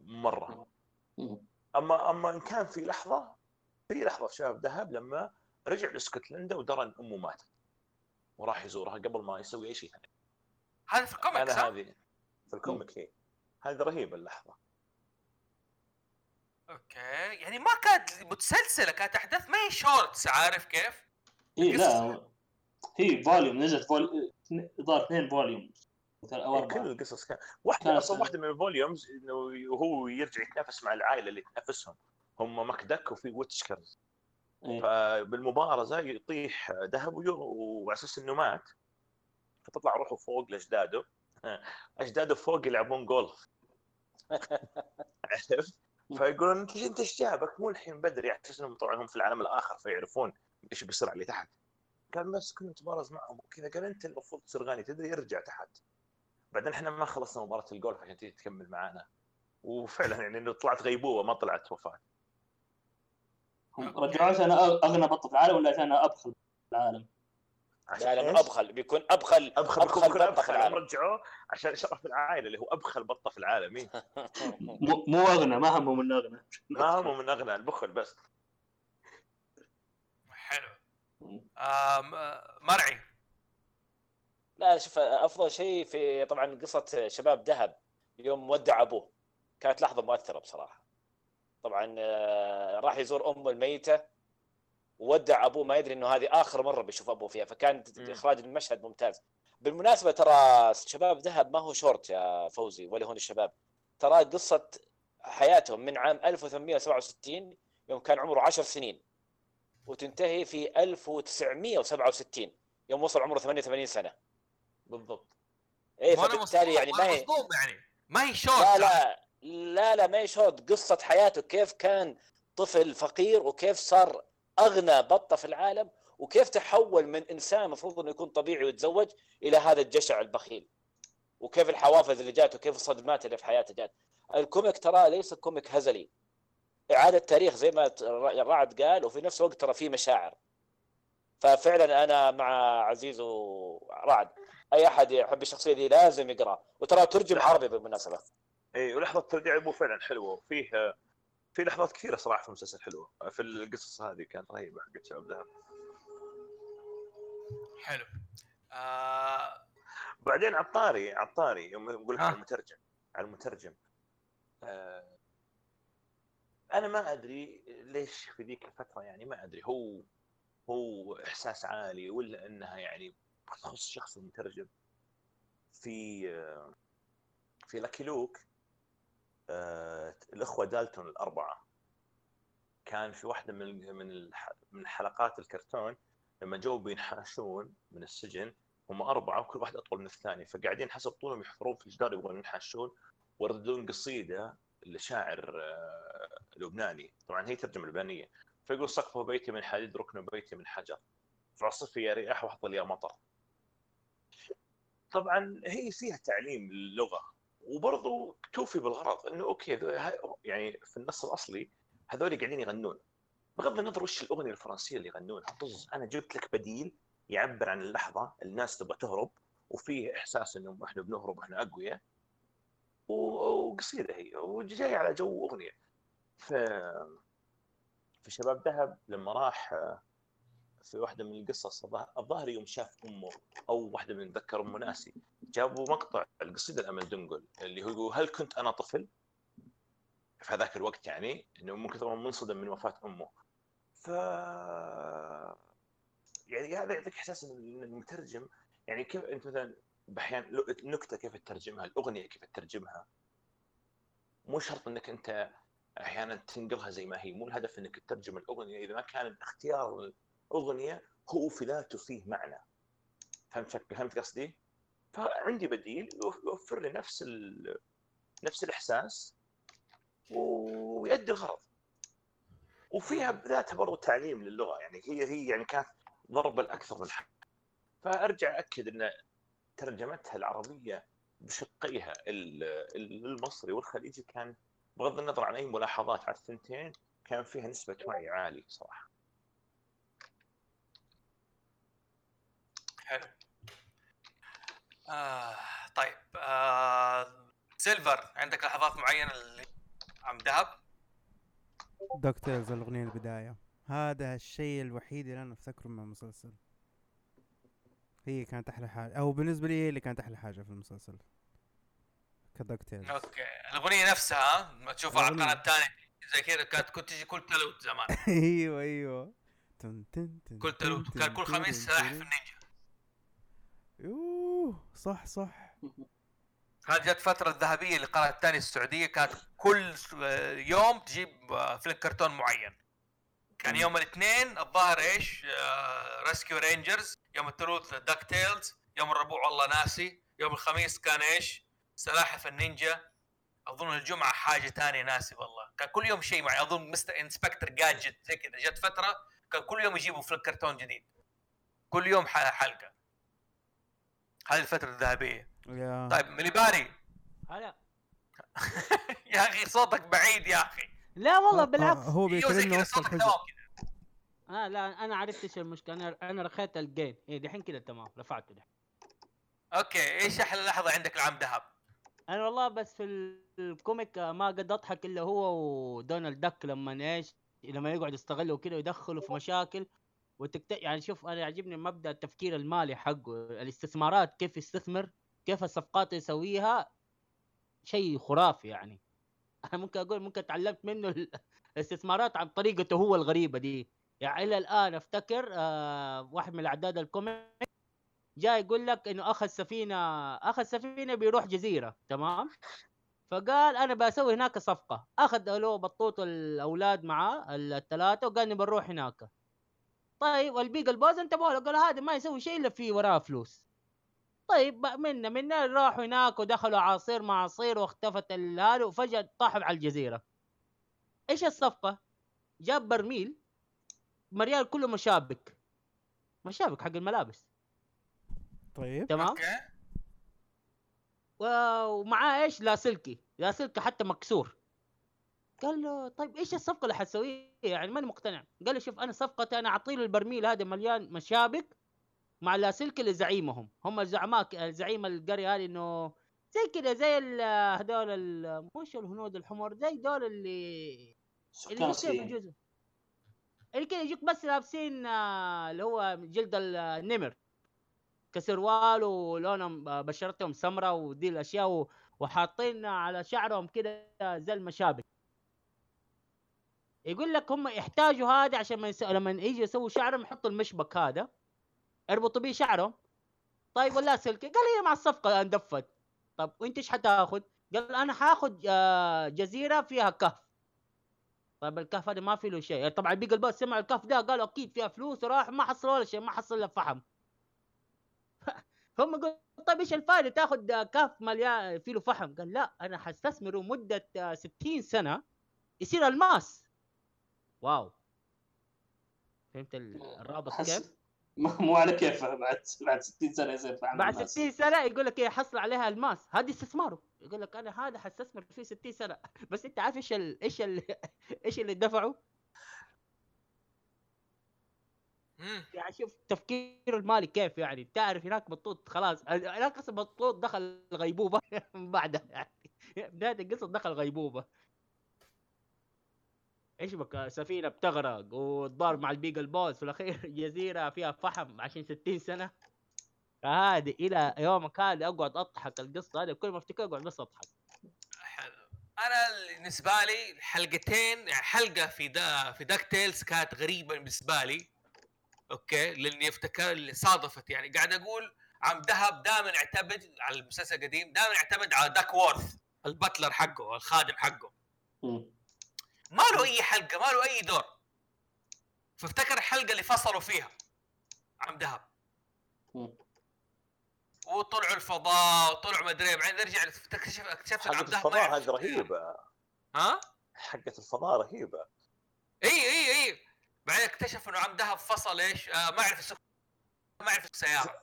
مرة. أما أما إن كان في لحظة في لحظة في شباب ذهب لما رجع لاسكتلندا ودرى ان أمه ماتت. وراح يزورها قبل ما يسوي أي شيء. ثاني هذا في الكوميكس أنا ها؟ هذه في الكوميك هي هذه رهيبة اللحظة. أوكي. يعني ما كانت متسلسلة كانت أحداث ما هي شورتس عارف كيف؟ اي لا. هي فوليوم نزلت فوليوم ظهر اثنين فوليوم. أو إيه، كل القصص كان واحدة كانت- أصلا واحدة من الفوليومز إنه وهو يرجع يتنافس مع العائلة اللي تنافسهم. هم مكدك وفي ويتشكرز إيه. فبالمبارزة يطيح ذهب وعلى أساس إنه مات. فتطلع روحه فوق لأجداده. أجداده فوق يلعبون جولف عرفت؟ فيقولون أنت أنت إيش جابك؟ مو الحين بدري. على أساس إنهم طبعا هم في العالم الآخر فيعرفون إيش بيصير على اللي تحت. قال بس كنا نتبارز معهم وكذا. قال أنت المفروض تصير غني تدري؟ ارجع تحت. بعدين إحنا ما خلصنا مباراة الجولف عشان تيجي تكمل معانا. وفعلا يعني إنه طلعت غيبوبة ما طلعت وفاة. هم رجعوا عشان أغنى بط في العالم ولا عشان أبخل في العالم؟ عشان؟ مو أبخل بيكون أبخل أبخل أبخل بيكون بطه في العالم. رجعوه عشان شرف العائلة اللي هو أبخل بطه في العالم إيه؟ مو أغنى ما همه من أغنى. ما هم من أغنى البخل بس. حلو. آه مرعي. لا شوف أفضل شيء في طبعا قصة شباب ذهب يوم ودع أبوه. كانت لحظة مؤثرة بصراحة. طبعا آه، راح يزور امه الميتة وودع أبوه. ما يدري إنه هذه آخر مرة بيشوف أبوه فيها فكان. إخراج المشهد ممتاز. بالمناسبة ترى شباب ذهب ما هو شورت يا فوزي ولا هون الشباب. ترى قصة حياتهم من عام 1867 يوم كان عمره 10 سنين وتنتهي في 1967 يوم وصل عمره 88 سنة. بالضبط. إيه فبالتالي مصدوم- يعني ما هي يعني. ما هي شورت لا لا لا لا ما هي شورت قصة حياته كيف كان طفل فقير وكيف صار أغنى بطة في العالم وكيف تحول من إنسان المفروض أنه يكون طبيعي ويتزوج إلى هذا الجشع البخيل وكيف الحوافز اللي جاته وكيف الصدمات اللي في حياته جات. ال comic ترى ليس comic هزلي. إعادة تاريخ زي ما رعد قال وفي نفس الوقت ترى فيه مشاعر. ففعلا أنا مع عزيز ورعد. أي أحد يحب الشخصية دي لازم يقرأ. وترى ترجم عربي بالمناسبة. إي ولحظة ترجع ابوه فعلا حلوة. فيه في لحظات كثيرة صراحة في المسلسل حلوة. في القصص هذه كانت رهيبة حقت شباب ذهب حلو. آه بعدين عطاري عطاري يوم يقول لك. على المترجم على المترجم. آه أنا ما أدري ليش في ذيك الفترة يعني ما أدري هو هو إحساس عالي ولا إنها يعني بخصوص الشخص المترجم في في لاكي لوك آه الأخوة دالتون الأربعة. كان في واحدة من من من حلقات الكرتون لما جو بينحاشون من السجن هم أربعة وكل واحد أطول من الثاني فقاعدين حسب طولهم يحفرون في الجدار يبغون ينحاشون ويردون قصيدة لشاعر آه، لبناني. طبعا هي ترجمة لبنانية. فيقول سقف بيتي من حديد ركن بيتي من حجر. فعصفي يا رياح وأحضر يا مطر. طبعا هي فيها تعليم للغة وبرضو توفي بالغرض إنه أوكي يعني في النص الأصلي هذول قاعدين يغنون. بغض النظر وش الأغنية الفرنسية اللي يغنونها. طز. أنا جبت لك بديل يعبر عن اللحظة الناس تبغى تهرب وفيه إحساس إنه إحنا بنهرب إحنا أقوياء. وقصيده هي وجاي على جو أغنية. ف في شباب دهب لما راح في واحدة من القصص الظاهر- يوم شاف أمه أو واحدة من ذكر أمه ناسي. جابوا مقطع القصيدة الامل دنقل اللي هو يقول هل كنت أنا طفل؟ في هذاك الوقت يعني إنه من كثر ما منصدم من وفاة أمه. ف يعني هذا يعطيك إحساس إن المترجم يعني كيف أنت مثلا بأحيان لو- النكته كيف تترجمها الأغنية كيف تترجمها؟ مو شرط إنك أنت أحيانا تنقلها زي ما هي مو الهدف إنك تترجم الأغنية إذا ما كان اختيار الاغنيه هو في ذاته فيه معنى فهمت فهمت قصدي؟ فعندي بديل يوف- يوفر لي نفس. نفس الإحساس ويؤدي الغرض وفيها بذاتها برضو تعليم للغة يعني هي هي يعني كانت ضربة الأكثر من حق فأرجع أكد إن ترجمتها العربية بشقيها ال- ال- المصري والخليجي كان بغض النظر عن أي ملاحظات على الثنتين كان فيها نسبة وعي عالي صراحة حلو آه طيب آه سيلفر عندك لحظات معينة اللي عم ذهب؟ DuckTales الأغنية البداية. هذا الشيء الوحيد اللي أنا أفتكره من المسلسل. هي كانت أحلى حاجة أو بالنسبة لي هي اللي كانت أحلى حاجة في المسلسل ك DuckTales okay. الأغنية نفسها لما تشوفها على. القناه الثانية زي كذا كانت كنت تجي كل تلوت زمان. أيوه أيوه. تن تن تن كل تلوت كان كل خميس سلاحف. النينجا. يوه صح صح. هذه جت فترة الذهبية اللي قناة الثانية السعودية كانت كل يوم تجيب آه، فيلم كرتون معين. كان يوم الاثنين الظاهر إيش Rescue Rangers يوم الثلاث DuckTales يوم الربوع والله ناسي يوم الخميس كان إيش سلاحف النينجا. أظن الجمعة حاجة ثانية ناسي والله. كان كل يوم شيء معين أظن Mister Inspector Gadget زي كذا. جت فترة كان كل يوم يجيبوا فيلم كرتون جديد. كل يوم ح- حلقة. هذه الفترة الذهبية. يا. طيب مليباري هلا. يا أخي صوتك بعيد يا أخي. لا والله آه، بالعكس. هو كذا وسط صوتك الحزن آه لا أنا عرفت إيش المشكلة. أنا أنا رخيت ال gain إيه دحين كده تمام. رفعته دحين. okay إيش أحلى لحظة عندك لعم ذهب؟ أنا والله بس في ال- ال comic ما قد أضحك إلا هو و Donald Duck لما إيش لما يقعد يستغلوا كده ويدخلوا في مشاكل. وتكت... يعني شوف أنا يعجبني مبدأ التفكير المالي حقه. الاستثمارات كيف يستثمر كيف الصفقات يسويها شيء خرافي يعني. أنا ممكن أقول ممكن تعلمت منه ال- الاستثمارات عن طريقته هو الغريبة دي. يعني إلى الآن أفتكر آه واحد من الأعداد الكوميك جاي يقول لك إنه أخذ سفينة أخذ سفينة بيروح جزيرة تمام؟ فقال أنا بسوي هناك صفقة. أخذ له بطوط الأولاد معاه الثلاثة وقال نبي نروح هناك. طيب والبيق البوز انتبهوا له قال هذا ما يسوي شيء إلا في وراه فلوس. طيب منا منا راحوا هناك ودخلوا عصير مع عصير واختفت هذا وفجأة طاحوا على الجزيرة. إيش الصفقة؟ جاب برميل مريال كله مشابك. مشابك حق الملابس. طيب. تمام؟ ومعاه إيش؟ لاسلكي لاسلكي حتى مكسور. قال له طيب إيش الصفقة اللي حتسويها؟ يعني ماني مقتنع. قال له شوف أنا صفقتي أنا أعطي له البرميل هذا مليان مشابك مع لاسلكي لزعيمهم هم الزعماء زعيم القرية هذه إنه زي كذا زي هذول مش الهنود الحمر؟ زي دول اللي اللي كذا بالجزء اللي كذا يجوك بس لابسين آه، اللي هو جلد النمر. كسروال ولونهم آه، بشرتهم سمراء ودي الأشياء وحاطين على شعرهم كده زي المشابك. يقول لك هم يحتاجوا هذا عشان ما يس... لما يجي يسووا شعرهم يحطوا المشبك هذا يربطوا به شعرهم. طيب ولا سلكي. قال هي مع الصفقة اندفت طب وأنت إيش حتاخذ؟ قال أنا حاخذ آه، جزيرة فيها كهف. طيب الكهف هذا ما في له شيء. طبعا بيجل الباص سمع الكهف ده قالوا أكيد فيها فلوس وراح ما حصل ولا شيء ما حصل إلا فحم. فهم قالوا طيب إيش الفائده تاخذ آه، كهف مليان فيه له فحم؟ قال لا أنا حستثمره مدة آه، 60 سنة يصير ألماس. واو. فهمت ال- الرابط كيف؟ حس مو مو على كيفه بعد بعد 60 سنة يصير فاهم بعد الناس. 60 سنة يقول لك إيه حصل عليها الماس. هذه استثماره. يقول لك أنا هذا حستثمر فيه 60 سنة. بس أنت عارف إيش ال... إيش ال... إيش اللي دفعوا؟ مم. يعني شوف تفكير المالي كيف يعني؟ تعرف هناك بطوط خلاص. هناك أصلا بطوط دخل غيبوبة. من بعدها يعني. بدايه القصة دخل غيبوبة. إيش بك؟ سفينة بتغرق وتضارب مع ال Beagle Boys في الأخير جزيرة فيها فحم عشان 60 سنة. فهذه إلى يومك هذا أقعد أضحك القصة هذه كل ما افتكر أقعد بس أضحك. حلو. أنا بالنسبة لي الحلقتين يعني حلقة في دا في DuckTales كانت غريبة بالنسبة لي. أوكي؟ لأني أفتكر اللي صادفت. يعني قاعد أقول عم دهب دائما اعتمد على المسلسل القديم دائما اعتمد على داك وورث البتلر حقه الخادم حقه. ما له أي حلقة ما له أي دور. فافتكر الحلقة اللي فصلوا فيها عم دهب. وطلعوا الفضاء وطلعوا ما أدري بعدين نرجع اكتشف اكتشفت عم دهب الفضاء هذه رهيبة. ها؟ حقة الفضاء رهيبة. إي إي إي. بعدين اكتشف إنه عم دهب فصل إيش؟ آه ما يعرف السوق ما يعرف السيارة.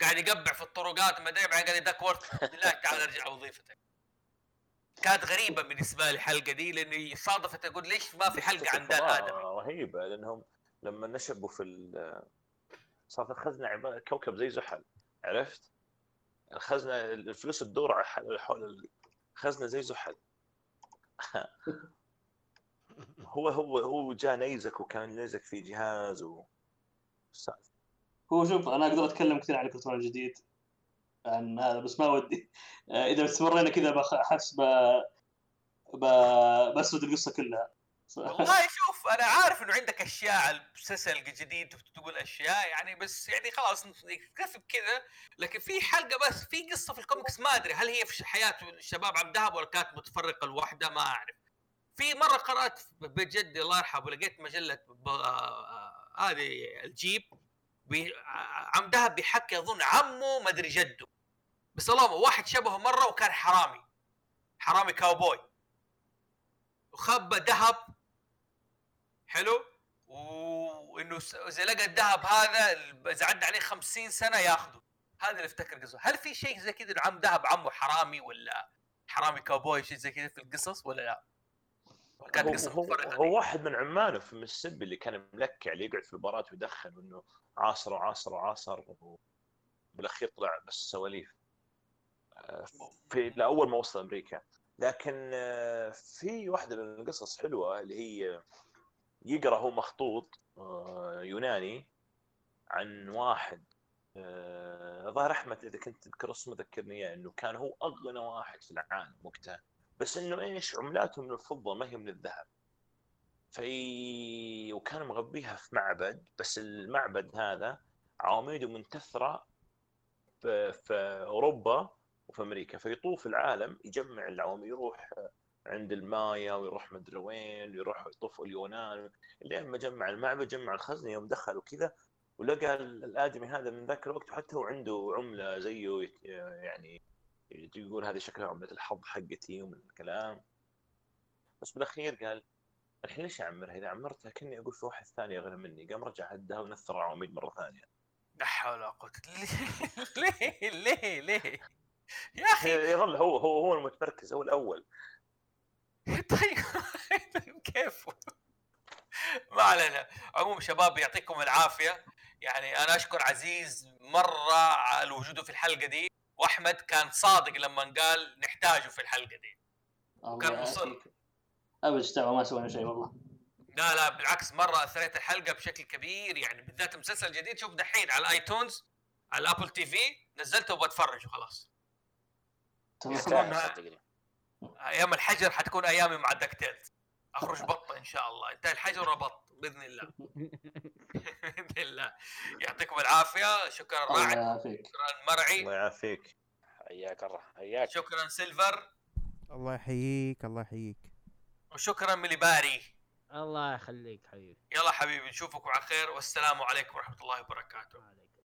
قاعد يقبع في الطرقات ما أدري بعدين قال لي داك وورث بالله تعال ارجع وظيفتك. كانت غريبة بالنسبة لي الحلقة دي لاني صادفت أقول ليش ما في حلقة عن دان آدم؟ رهيبة لأنهم لما نشبوا في ال- صارت الخزنة عبارة كوكب زي زحل عرفت؟ الخزنة الفلوس تدور على حول- حول الخزنة زي زحل. هو هو هو جاء نيزك وكان نيزك في جهاز و هو شوف أنا أقدر أتكلم كثير عن الكرتون الجديد. عن هذا بس ما ودي. آه، إذا استمرينا كذا أحس ب... ب... القصة كلها. والله شوف أنا عارف إنه عندك أشياء على المسلسل الجديد تقول أشياء يعني بس يعني خلاص نكتفي بكذا. لكن في حلقة بس في قصة في الكوميكس ما أدري هل هي في حياة الشباب عم دهب ولا كانت متفرقة لوحدها ما أعرف. في مرة قرأت جدي الله يرحمه لقيت مجلة. آه، هذه الجيب عم دهب بيحكي أظن عمه ما أدري جده. بس اللهم واحد شبهه مرة وكان حرامي. حرامي كاوبوي وخبى ذهب. حلو؟ وإنه س- إذا لقى الذهب هذا إذا عدى عليه 50 سنة ياخذه هذا اللي افتكر قصه هل في شيء زي كذا إنه عم ذهب؟ عمه حرامي ولا حرامي كاوبوي شيء زي كذا في القصص ولا لا؟ كانت هو, قصة هو, هو واحد من عمانه في مسبي اللي كان ملكع اللي يقعد في البارات ويدخن وإنه عاصر وعاصر وعاصر بالاخير طلع بس سواليف. في لأول ما وصل أمريكا. لكن آه، في واحدة من القصص حلوة اللي هي يقرأ هو مخطوط آه، يوناني عن واحد آه، ظاهر أحمد إذا كنت تذكر اسمه ذكرني إياه إنه كان هو أغنى واحد في العالم وقتها. بس إنه إيش عملاته من الفضة ما هي من الذهب. في وكان مغبيها في معبد بس المعبد هذا عواميده منتثرة في, في أوروبا وفي أمريكا فيطوف العالم يجمع العواميد يروح عند المايا ويروح مدري وين ويروح يطوف اليونان. لين ما جمع المعبد جمع الخزنة يوم دخل وكذا ولقى الآدمي هذا من ذاك الوقت وحتى هو عنده عملة زيه يعني يقول هذه شكلها عملة الحظ حقتي ومن الكلام. بس بالأخير قال الحين ليش أعمرها؟ إذا عمرتها كني أقول في واحد ثاني اغنى مني قام رجع هدها ونثر العواميد مرة ثانية. لا حول ولا قوة ليه؟ ليه؟ ليه؟ يا أخي. يظل هو هو هو المتمركز هو الأول. طيب طيب كيف؟ ما علينا. عموم شباب يعطيكم العافية. يعني أنا أشكر عزيز مرة على وجوده في الحلقة دي وأحمد كان صادق لما قال نحتاجه في الحلقة دي. كان الله مصر. أبد ما سوينا شيء والله. لا لا بالعكس مرة أثريت الحلقة بشكل كبير. يعني بالذات المسلسل الجديد شوف دحين على الايتونز على ال Apple TV نزلته وبتفرج وخلاص. أيام الحجر حتكون أيامي مع DuckTales. أخرج بطه إن شاء الله. انتهى الحجر وبط بإذن الله. بإذن الله. يعطيكم العافية. شكرا يعافيك. شكرا مرعي. الله يعافيك. حياك الله. حياك. شكرا سيلفر. الله يحييك الله يحييك. وشكرا مليباري الله يخليك حبيبي. يلا حبيبي نشوفكم على خير. والسلام عليكم ورحمة الله وبركاته.